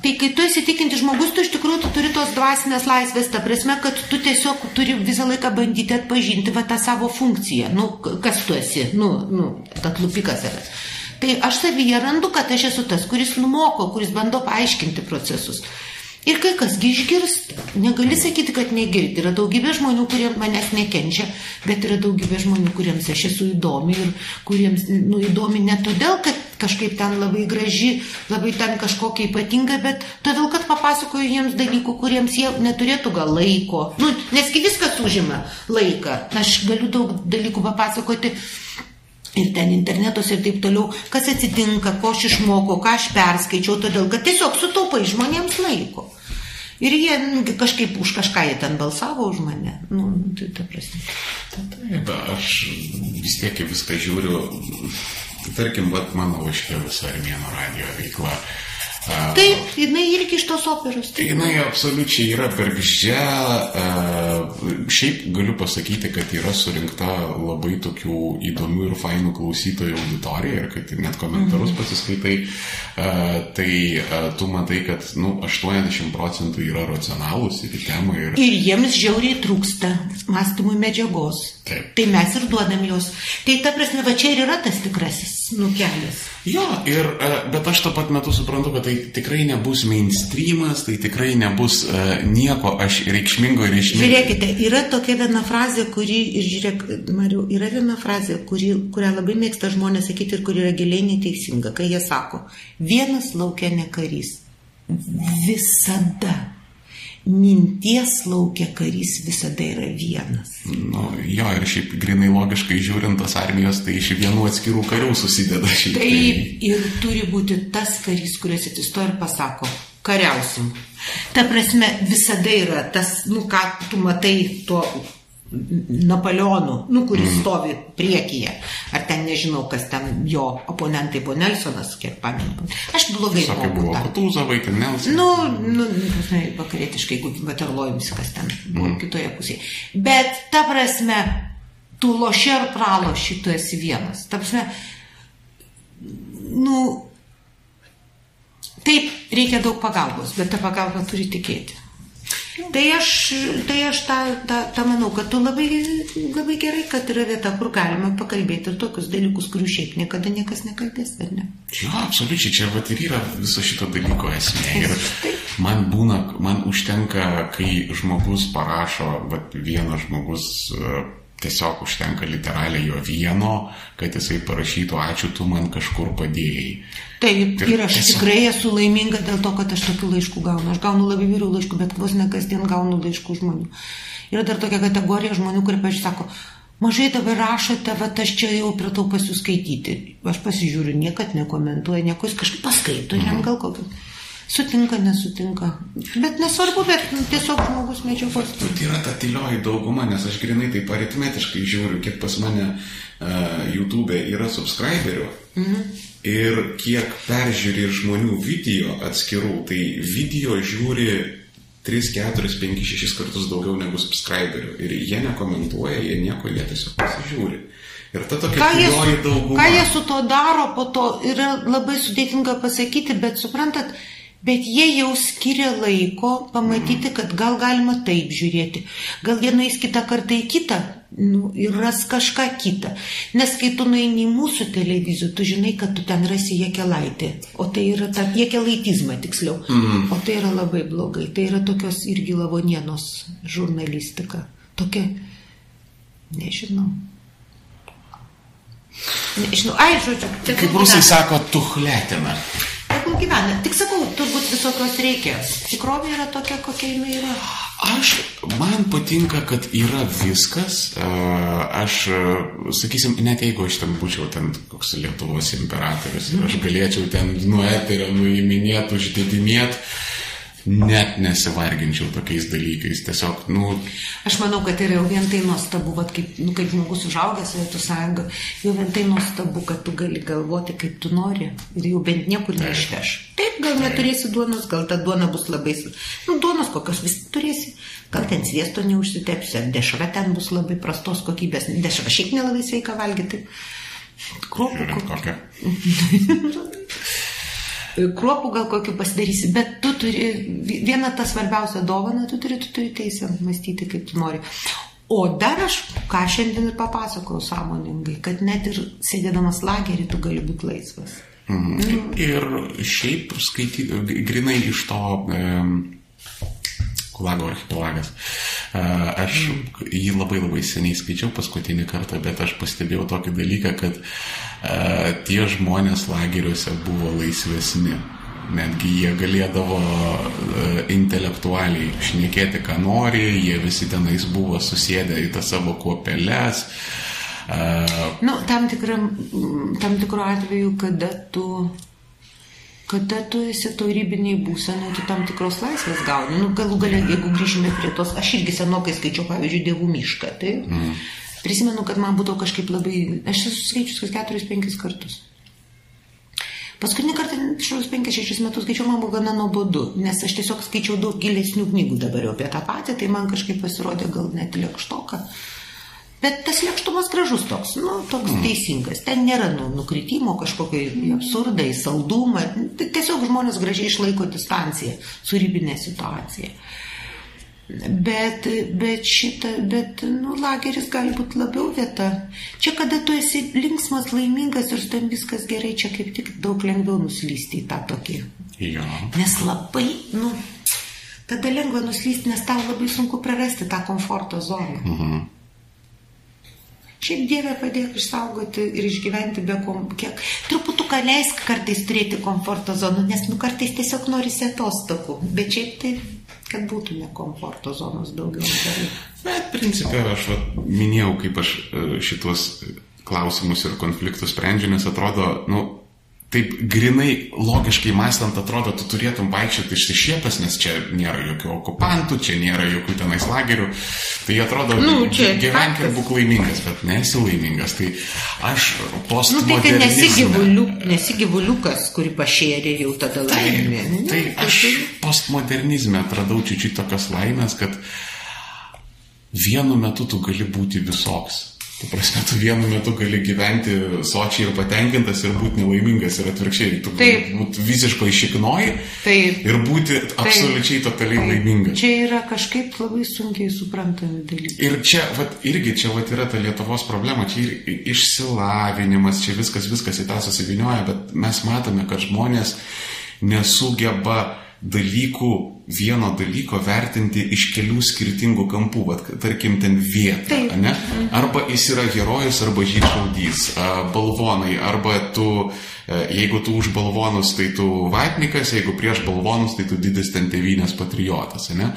Tai kai tu esi tikinti žmogus, tu iš tikrųjų tu turi tos dvasinės laisvės, ta prasme, kad tu tiesiog turi visą laiką bandyti atpažinti va, tą savo funkciją. Nu, kas tu esi, nu, nu, atlupikas yra. Tai aš savyje randu, kad aš esu tas, kuris numoko, kuris bando paaiškinti procesus. Ir kai kasgi išgirsta, negali sakyti, kad negirdi. Yra daugybė žmonių, kurie manęs nekenčia, bet yra daugybė žmonių, kuriems aš esu įdomi ir kuriems nu, įdomi ne todėl, kad kažkaip ten labai graži, labai ten kažkokia ypatinga, bet todėl, kad papasakoju jiems dalykų, kuriems jie neturėtų gal laiko. Nu, neski viskas užima laiką. Aš galiu daug dalykų papasakoti ir ten internetos ir taip toliau, kas atsitinka, ko aš išmokau, ką aš perskaičiau, todėl kad tiesiog sutaupai žmonėms laiko. Ir jie nu, kažkaip už kažką jie ten balsavo už mane. Nu, tai ta prasme. Taip, aš vis tiek viską žiūriu, tarkim, vat mano vaškė visa Armėno radio veikla. Taip, jinai irgi iš tos operos. Taip. Jinai absoliučiai yra bergždžia. Šiaip galiu pasakyti, kad yra surinkta labai tokių įdomių ir fainų klausytojų auditorija ir kad net komentarus mhm. pasiskaitai, tai tu matai, kad nu, 80 procentų yra racionalūs ir temą. Ir... ir jiems žiauriai trūksta mąstymui medžiagos. Taip. Tai mes ir duodam jos. Tai ta prasme, va čia ir yra tas tikrasis nukelias. Jo, ir, bet aš tą pat metu suprantu, kad tai tikrai nebus mainstreamas, tai tikrai nebus uh, nieko aš reikšmingo ir išmingo. Žiūrėkite, yra tokia viena frazė, kuri, ir žiūrėk, Mariu, yra viena frazė, kuri, kurią labai mėgsta žmonės sakyti ir kuri yra giliai neteisinga, kai jie sako, vienas laukia ne karys. Visada minties laukia karys visada yra vienas. Nu, jo, ir šiaip grinai logiškai žiūrint, tos armijos tai iš vienų atskirų karių susideda šiaip. Taip, tai... ir turi būti tas karys, kuris atsistoja ir pasako, kariausim. Ta prasme, visada yra tas, nu ką tu matai tuo Napoleonu, nu, kuris stovi priekyje. Ar ten nežinau, kas ten jo oponentai buvo Nelsonas, kiek pamenu. Aš blogai Sakė, buvo Kutuzovai, ten Nelsonas. Nu, nu, nu vakarietiškai, jeigu Vaterlojus, kas ten buvo mm. kitoje pusėje. Bet, ta prasme, tu loši ar praloši, tu esi vienas. Ta prasme, nu, taip, reikia daug pagalbos, bet tą pagalbą turi tikėti. Tai aš, tai aš tą, tą, tą manau, kad tu labai, labai gerai, kad yra vieta, kur galima pakalbėti ir tokius dalykus, kurių šiaip niekada niekas nekalbės, ar ne? Jo, absoliučiai, čia vat ir yra viso šito dalyko esmė. Ir man būna, man užtenka, kai žmogus parašo, vat vienas žmogus tiesiog užtenka literaliai jo vieno, kad jisai parašytų, ačiū, tu man kažkur padėjai. Taip, ir aš tiesiog... tikrai esu laiminga dėl to, kad aš tokių laiškų gaunu. Aš gaunu labai vyrių laiškų, bet vos ne kasdien gaunu laiškų žmonių. Yra dar tokia kategorija žmonių, kurie, pažiūrėjau, sako, mažai dabar rašote, va aš čia jau pratau pasiskaityti. Aš pasižiūriu, niekad nekomentuoja, nieko jis kažkaip paskaito, mhm. jam gal kokį. Sutinka, nesutinka. Bet nesvarbu, bet nu, tiesiog žmogus medžiagos. Tai yra ta tylioji dauguma, nes aš grinai taip aritmetiškai žiūriu, kiek pas mane uh, YouTube yra subscriberių. Mhm. Ir kiek peržiūri žmonių video atskirų, tai video žiūri 3, 4, 5, 6 kartus daugiau negu subscriberių. Ir jie nekomentuoja, jie nieko, jie tiesiog pasižiūri. Ir ta tokia jie, dauguma. Ką jie su to daro, po to yra labai sudėtinga pasakyti, bet suprantat, Bet jie jau skiria laiko pamatyti, kad gal galima taip žiūrėti. Gal jie nueis kitą kartą į kitą nu, ir ras kažką kitą. Nes kai tu nueini į mūsų televiziją, tu žinai, kad tu ten rasi jekelaitį. O tai yra ta jekelaitizma tiksliau. Mm. O tai yra labai blogai. Tai yra tokios irgi lavonienos žurnalistika. Tokia, nežinau. Nežinau, ai, žodžiu. Kaip rusai sako, tuhletina tegul gyvena. Tik sakau, turbūt visokios reikia. Tikrovė yra tokia, kokia jinai yra. Aš, man patinka, kad yra viskas. Aš, sakysim, net jeigu aš ten būčiau ten koks Lietuvos imperatorius, aš galėčiau ten nuo eterio nuiminėti, uždėdinėti net nesivarginčiau tokiais dalykais. Tiesiog, nu. Aš manau, kad yra jau vien tai nuostabu, vat, kaip, nu, kaip žmogus užaugęs Sovietų sąjunga, jau vien tai nuostabu, kad tu gali galvoti, kaip tu nori ir jau bent niekur neišveš. Taip, gal Taip. neturėsi duonos, gal ta duona bus labai, nu, duonos kokios vis turėsi, gal ten sviesto neužsitepsi, dešra ten bus labai prastos kokybės, dešra šiaip nelabai sveika valgyti. Kruopų kokia. kruopų gal kokiu pasidarysi, bet tu turi, viena ta svarbiausia dovana, tu turi, tu turi teisę mąstyti, kaip tu nori. O dar aš, ką šiandien ir papasakojau sąmoningai, kad net ir sėdėdamas lagerį tu gali būti laisvas. Mhm. Mm. Ir šiaip skaityti, grinai iš to e, Kulago archipelagas. E, aš jį labai labai seniai skaičiau paskutinį kartą, bet aš pastebėjau tokį dalyką, kad tie žmonės lageriuose buvo laisvesni. Netgi jie galėdavo intelektualiai šnekėti, ką nori, jie visi tenais buvo susėdę į tas savo kuopelės. Uh, nu, tam, tikram, tam tikru atveju, kada tu, kada tu esi to rybiniai būsenai, tu tam tikros laisvės gauni. Nu, galų galia, jeigu grįžime prie tos, aš irgi senokai skaičiau, pavyzdžiui, dievų mišką. Tai, mm Prisimenu, kad man būtų kažkaip labai, aš esu skaičius 4-5 kartus. Paskutinį kartą šios 5-6 metus skaičiau, man buvo gana nuobodu, nes aš tiesiog skaičiau daug gilesnių knygų dabar jau apie tą patį, tai man kažkaip pasirodė gal net lėkštoka. Bet tas lėkštumas gražus toks, nu, toks mm. teisingas. Ten nėra nu, nukritimo kažkokio į absurdą, į saldumą. Tiesiog žmonės gražiai išlaiko distanciją su ribinė situacija. Bet, bet šitą, bet, nu, lageris gali būti labiau vieta. Čia, kada tu esi linksmas, laimingas ir su tam viskas gerai, čia kaip tik daug lengviau nuslysti į tą tokį. Jo. Nes labai, nu, tada lengva nuslysti, nes tau labai sunku prarasti tą komforto zoną. Mhm. Šiaip Dieve padėk išsaugoti ir išgyventi be kom... kiek. Truputuką leisk kartais turėti komforto zonų, nes nu kartais tiesiog norisi atostogų. Bet šiaip tai kad būtų ne komforto zonos daugiau. Bet principė aš va, minėjau, kaip aš e, šitos klausimus ir konfliktus sprendžiu, nes atrodo, nu, taip grinai logiškai mąstant atrodo, tu turėtum vaikščioti išsišiepęs, nes čia nėra jokių okupantų, čia nėra jokių tenais lagerių. Tai atrodo, nu, gyvenk ir būk laimingas, bet nesi laimingas. Tai aš postmodernizme... Nu, tai, tai nesi, gyvuliu, nesi gyvuliukas, kurį pašėrė jau tada laimė. Tai, tai aš postmodernizme atradau čiūčiui tokios laimės, kad vienu metu tu gali būti visoks. Tu prasme, tu vienu metu gali gyventi sočiai ir patenkintas ir būti nelaimingas ir atvirkščiai. Tu gali būti visiškai išiknoji ir būti Taip. absoliučiai totaliai Taip. laimingas. Čia yra kažkaip labai sunkiai suprantami dalykai. Ir čia, vat, irgi čia vat, yra ta Lietuvos problema, čia ir išsilavinimas, čia viskas, viskas į tą susivinioja, bet mes matome, kad žmonės nesugeba dalykų, vieno dalyko vertinti iš kelių skirtingų kampų, vat, tarkim, ten vietą, Taip. ne? Arba jis yra herojus, arba žydšaudys, balvonai, arba tu, e, jeigu tu už balvonus, tai tu vatnikas, jeigu prieš balvonus, tai tu didis ten tevinės patriotas, ne?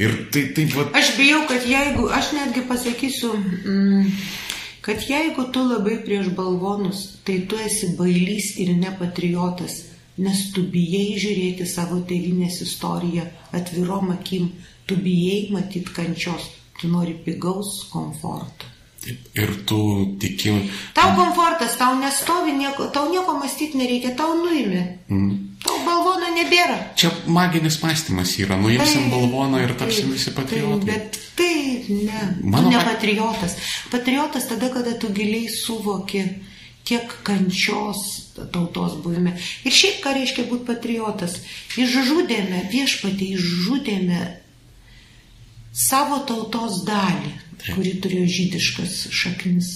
Ir tai, tai, vat, Aš bijau, kad jeigu, aš netgi pasakysiu, mm, kad jeigu tu labai prieš balvonus, tai tu esi bailys ir nepatriotas, nes tu bijai žiūrėti savo tėvinės istoriją atvirom akim, tu bijai matyti kančios, tu nori pigaus komforto. ir tu tiki. Tau komfortas, tau nestovi, nieko, tau nieko mąstyti nereikia, tau nuimi. Mm. Tau balvono nebėra. Čia maginis mąstymas yra, nuimsim balvoną ir tapsim visi patriotai. Bet tai ne, Mano tu ne pa- patriotas. Patriotas tada, kada tu giliai suvoki, kiek kančios tautos buvime. Ir šiaip ką reiškia būti patriotas. Išžudėme, viešpatį išžudėme savo tautos dalį, kuri turėjo žydiškas šaknis.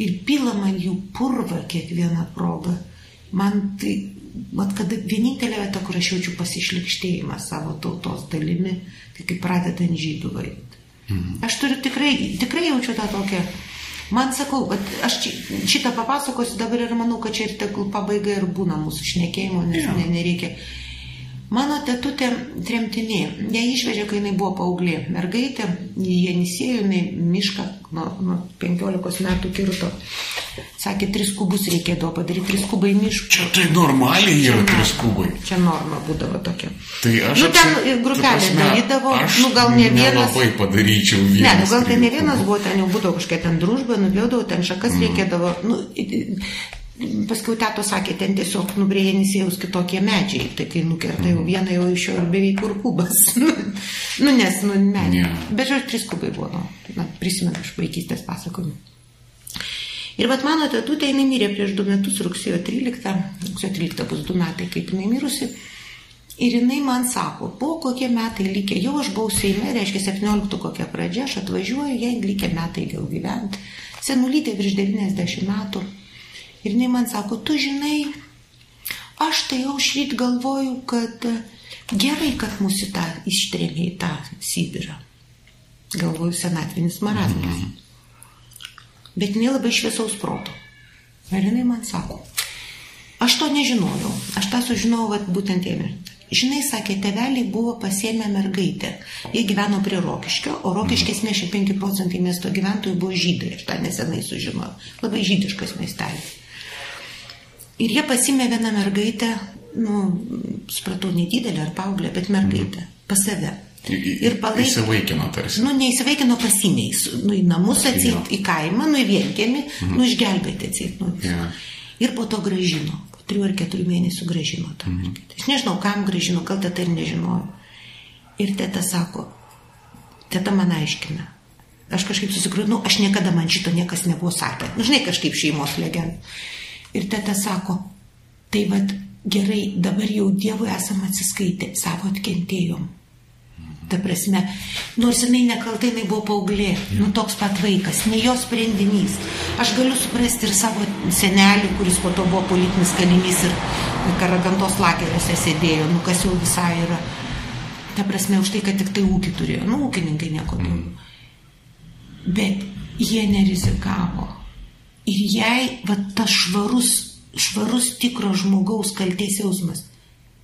Ir pila man jų purva kiekvieną progą. Man tai, mat, kada vienintelė vieta, kur aš jaučiu pasišlikštėjimą savo tautos dalimi, tai kai pradedant žydų vaidinti. Mhm. Aš turiu tikrai, tikrai jaučiu tą tokią. Man sakau, aš šitą papasakosiu dabar ir manau, kad čia ir tegul pabaiga ir būna mūsų šnekėjimo, nes ne, nereikia. Mano tetutė tremtinė, ją išvežė, kai jinai buvo paauglė. Mergaitė, į Jenisėjų, jinai mišką nuo, nuo 15 metų kirto. Sakė, tris kubus reikėdavo padaryti, tris kubai miško. Čia tai normaliai yra trys kubai. Čia norma būdavo tokia. Tai aš Nu, ten grupelė darydavo, nu, gal ne vienas- Labai padaryčiau vieną. Ne, nu, gal ten ne vienas buvo, ten jau būdavo kažkokia ten družba, nupjaudavo, ten šakas mm. reikėdavo. Nu, i- i- paskiau teto sakė, ten tiesiog nubrėžė nisėjaus kitokie medžiai. Tai kai nukerta jau vieną, jau iš jo beveik kur kubas. nu, nes, nu, ne. Ne. Bet žodžiu, trys kubai buvo, nu, na, prisimenu iš vaikystės pasakojimų. Ir vat mano tetutė, jinai mirė prieš du metus, rugsėjo 13, rugsėjo 13 bus du metai, kaip jinai mirusi. Ir jinai man sako, po kokie metai likę, jau aš buvau Seime, reiškia 17 kokia pradžia, aš atvažiuoju, jai likę metai vėl gyventi. Senulytė virš 90 metų. Ir jinai man sako, tu žinai, aš tai jau šryt galvoju, kad e, gerai, kad mūsų tą ištrėmė į tą Sibirą. Galvoju, senatvinis marazmas. Bet jinai labai šviesaus proto. Ir jinai man sako, aš to nežinojau, aš tą sužinojau vat, būtent jame. Žinai, sakė, teveliai buvo pasiemę mergaitę. Jie gyveno prie Rokiškio, o Rokiškės 65 procentai miesto gyventojų buvo žydai. Aš tą nesenai sužinojau. Labai žydiškas miestelis. Ir jie pasimė vieną mergaitę, nu, supratau, nedidelę ar paauglę, bet mergaitę, pas save. Ir palaikė. Įsivaikino tarsi. Nu, neįsivaikino pasimiais, nu, į namus Jo. atseit, į kaimą, nu, į vienkėmį, mhm. nu, išgelbėti atseit. Nu, Jo. Ir po to gražino, po trijų ar keturių mėnesių gražino tą mhm. mergaitę. Aš nežinau, kam gražino, gal teta ir nežinojo. Ir teta sako, teta man aiškina. Aš kažkaip susigrūdinu, aš niekada man šito niekas nebuvo sakę. Nu, žinai, kažkaip šeimos legenda. Ir teta sako, tai vad gerai, dabar jau Dievui esam atsiskaitę, savo atkentėjom. Ta prasme, nors jinai nekaltai, jinai buvo paauglė, nu toks pat vaikas, ne jos sprendinys. Aš galiu suprasti ir savo senelį, kuris po to buvo politinis kalinys ir karagantos lageriuose sėdėjo, nu kas jau visai yra. Ta prasme, už tai, kad tik tai ūkį turėjo, nu ūkininkai nieko daugiau. Bet jie nerizikavo. Ir jai, va, tas švarus, švarus tikro žmogaus kaltės jausmas,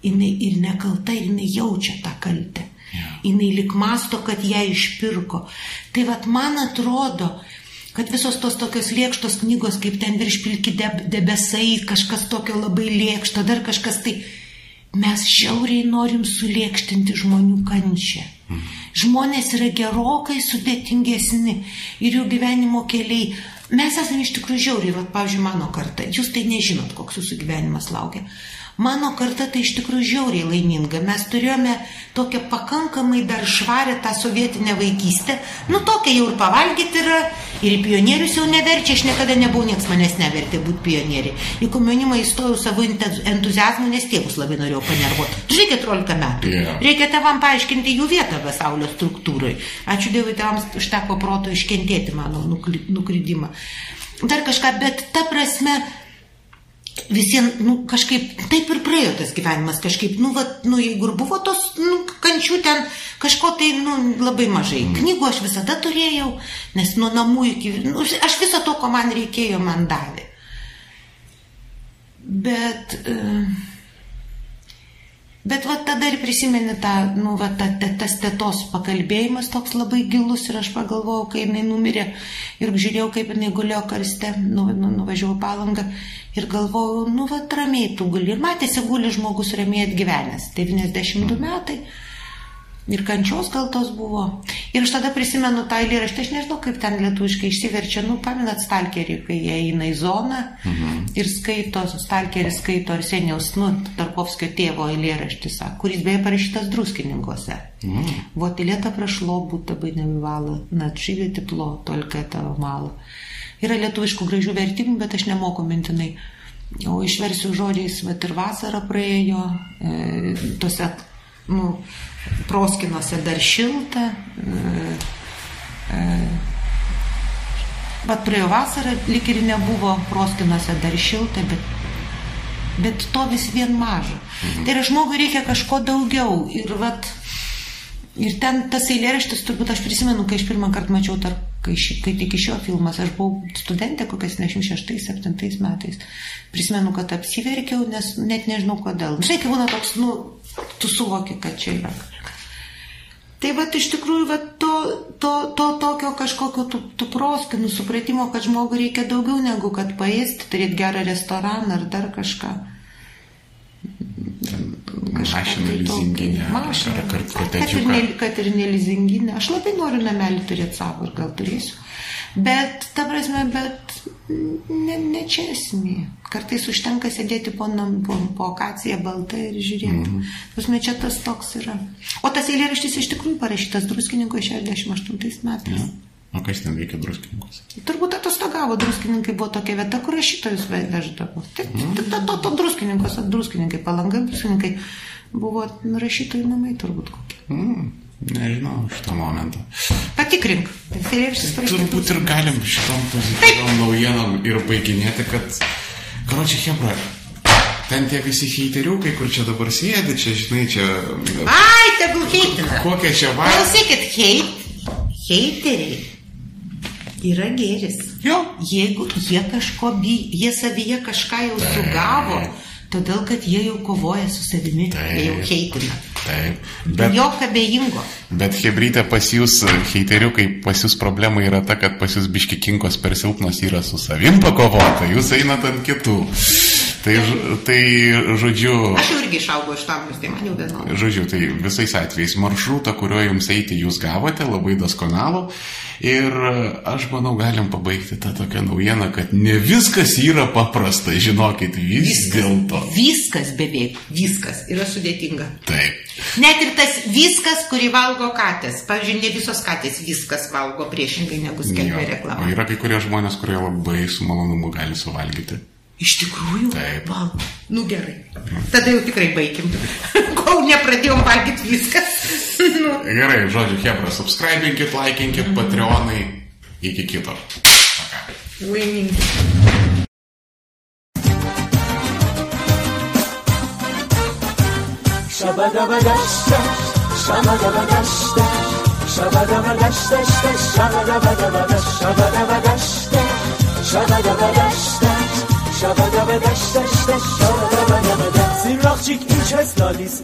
jinai ir nekalta, ir jinai jaučia tą kaltę. Yeah. Jinai lik masto, kad ją išpirko. Tai vad man atrodo, kad visos tos tokios lėkštos knygos, kaip ten virš pilki deb debesai, kažkas tokio labai lėkšto, dar kažkas tai, mes žiauriai norim sulėkštinti žmonių kančią. Žmonės yra gerokai sudėtingesni ir jų gyvenimo keliai. Mes esame iš tikrųjų žiauriai, va, pavyzdžiui, mano karta. Jūs tai nežinot, koks jūsų gyvenimas laukia. Mano karta tai iš tikrųjų žiauriai laiminga. Mes turėjome tokią pakankamai dar švarę tą sovietinę vaikystę. Nu, tokia jau ir pavalgyti yra. Ir į pionierius jau neverčia. Aš niekada nebuvau, niekas manęs nevertė būti pionieriai. Į komunimą įstojau savo entuzijazmu, nes tėvus labai norėjau panervuoti. Žinai, 14 metų. Yeah. Reikia tevam paaiškinti jų vietą pasaulio struktūrai. Ačiū Dievui, tevams užteko proto iškentėti mano nuklydimą. Dar kažką, bet ta prasme, visiems, nu, kažkaip, taip ir praėjo tas gyvenimas, kažkaip, nu, va, nu, jeigu ir buvo tos, nu, kančių ten, kažko tai, nu, labai mažai. Mm. Knygų aš visada turėjau, nes nuo namų iki, nu, aš viso to, ko man reikėjo, man davė. Bet, uh, Bet va tada ir prisimeni tą, nu, va, ta, ta, tas tėtos pakalbėjimas toks labai gilus ir aš pagalvojau, kai jinai numirė ir žiūrėjau, kaip jinai gulėjo karste, nu, nu, nuvažiavau palangą ir galvojau, nu, va, ramiai tu guli. Ir matėsi, guli žmogus ramiai atgyvenęs, 92 metai. Mm ir kančios gal tos buvo. Ir aš tada prisimenu tą eilėraštį, aš nežinau, kaip ten lietuviškai išsiverčia, nu, paminat stalkerį, kai jie eina į zoną mhm. ir skaito, stalkeris skaito Arseniaus, nu, Tarkovskio tėvo eilėraštį, kuris beje parašytas druskininkose. Mhm. Вот и лето прошло, будто бы nebivalo, natšyvė tiplo, tolka tavo malo. Yra lietuviškų gražių vertimų, bet aš nemoku mintinai. O išversiu žodžiais, bet ir vasara praėjo, e, tose, nu, proskinuose dar šilta. Bet praėjo vasara, lik ir nebuvo proskinuose dar šilta, bet, bet to vis vien maža. Mhm. Tai yra žmogui reikia kažko daugiau. Ir, vat, ir ten tas eilėraštis, turbūt aš prisimenu, kai aš pirmą kartą mačiau, tarp, kai, ši, kai tik iš jo filmas, aš buvau studentė kokiais 96-7 metais. Prisimenu, kad apsiverkiau, nes net nežinau kodėl. Žinai, kai būna toks, nu, tu suvoki, kad čia yra Tai va iš tikrųjų va, to, to, to tokio kažkokio tų, tų proskinų supratimo, kad žmogui reikia daugiau negu kad paėsti, turėti gerą restoraną ar dar kažką. Mašina tai lizinginė. Mašina. Kad, kad, ir ne, kad ir nelizinginė. Aš labai noriu namelį turėti savo ir gal turėsiu. Bet, ta prasme, bet ne, ne čia esmė. Kartais užtenka sėdėti po, nam, po, po akaciją baltą ir žiūrėti. Mm -hmm. Pasme, čia tas toks yra. O tas eilėraštis iš tikrųjų parašytas druskininko 68 metais. Ja. O kas ten veikia druskininkus? Turbūt atostogavo, druskininkai buvo tokia vieta, kur rašytojus veždavo. Tai, tai, to, to, to druskininkos, druskininkai, palangai, druskininkai buvo rašytojų namai turbūt kokie. Mm. Nežinau šito momento. Patikrink. Turbūt ir galim šitom pozityviom naujienom ir baiginėti, kad, karočią, Hebra, ten tie visi heiteriukai, kur čia dabar sėdi, čia, žinai, čia... Ai, tegul heitina. Kokia čia va... Klausykit, heit, heiteriai yra gėris. Jo. Jeigu jie kažko bijo, jie savyje kažką jau sugavo, todėl kad jie jau kovoja su savimi, Taip. jie jau heitina. Taip. Bet, Jok abejingo. Bet Hebrytė pas jūs, heiteriukai, pas jūs problema yra ta, kad pas jūs biškikinkos per silpnos yra su savim pakovota, jūs einat ant kitų. Tai, tai žodžiu. Aš irgi išaugau iš tamlius, tai man jau vienodai. Žodžiu, tai visais atvejais maršrutą, kuriuo jums eiti jūs gavote, labai daskonalų. Ir aš manau, galim pabaigti tą tokią naujieną, kad ne viskas yra paprasta, žinokit, vis viskas, dėlto. Viskas beveik, viskas yra sudėtinga. Taip. Net ir tas viskas, kurį valgo katės. Pavyzdžiui, ne visos katės viskas valgo priešingai negu skelbia reklama. O yra kai kurie žmonės, kurie labai su malonumu gali suvalgyti. Iš tikrųjų? Taip. Valgo. Nu gerai. Tada jau tikrai baigim. Kol nepradėjom valgyti viskas. nu. Gerai, žodžiu, Hebra, subscribinkit, laikinkit, mm -hmm. patreonai. Iki kito. Laimingi. Shabadabadashta, shabadabadashta, shabadabadashta, shabadabadashta, shabadabadashta, shabadabadashta. شبا دبه دشت دشت دشت. شبه دبه دبه دشت چیک این چه سلالیست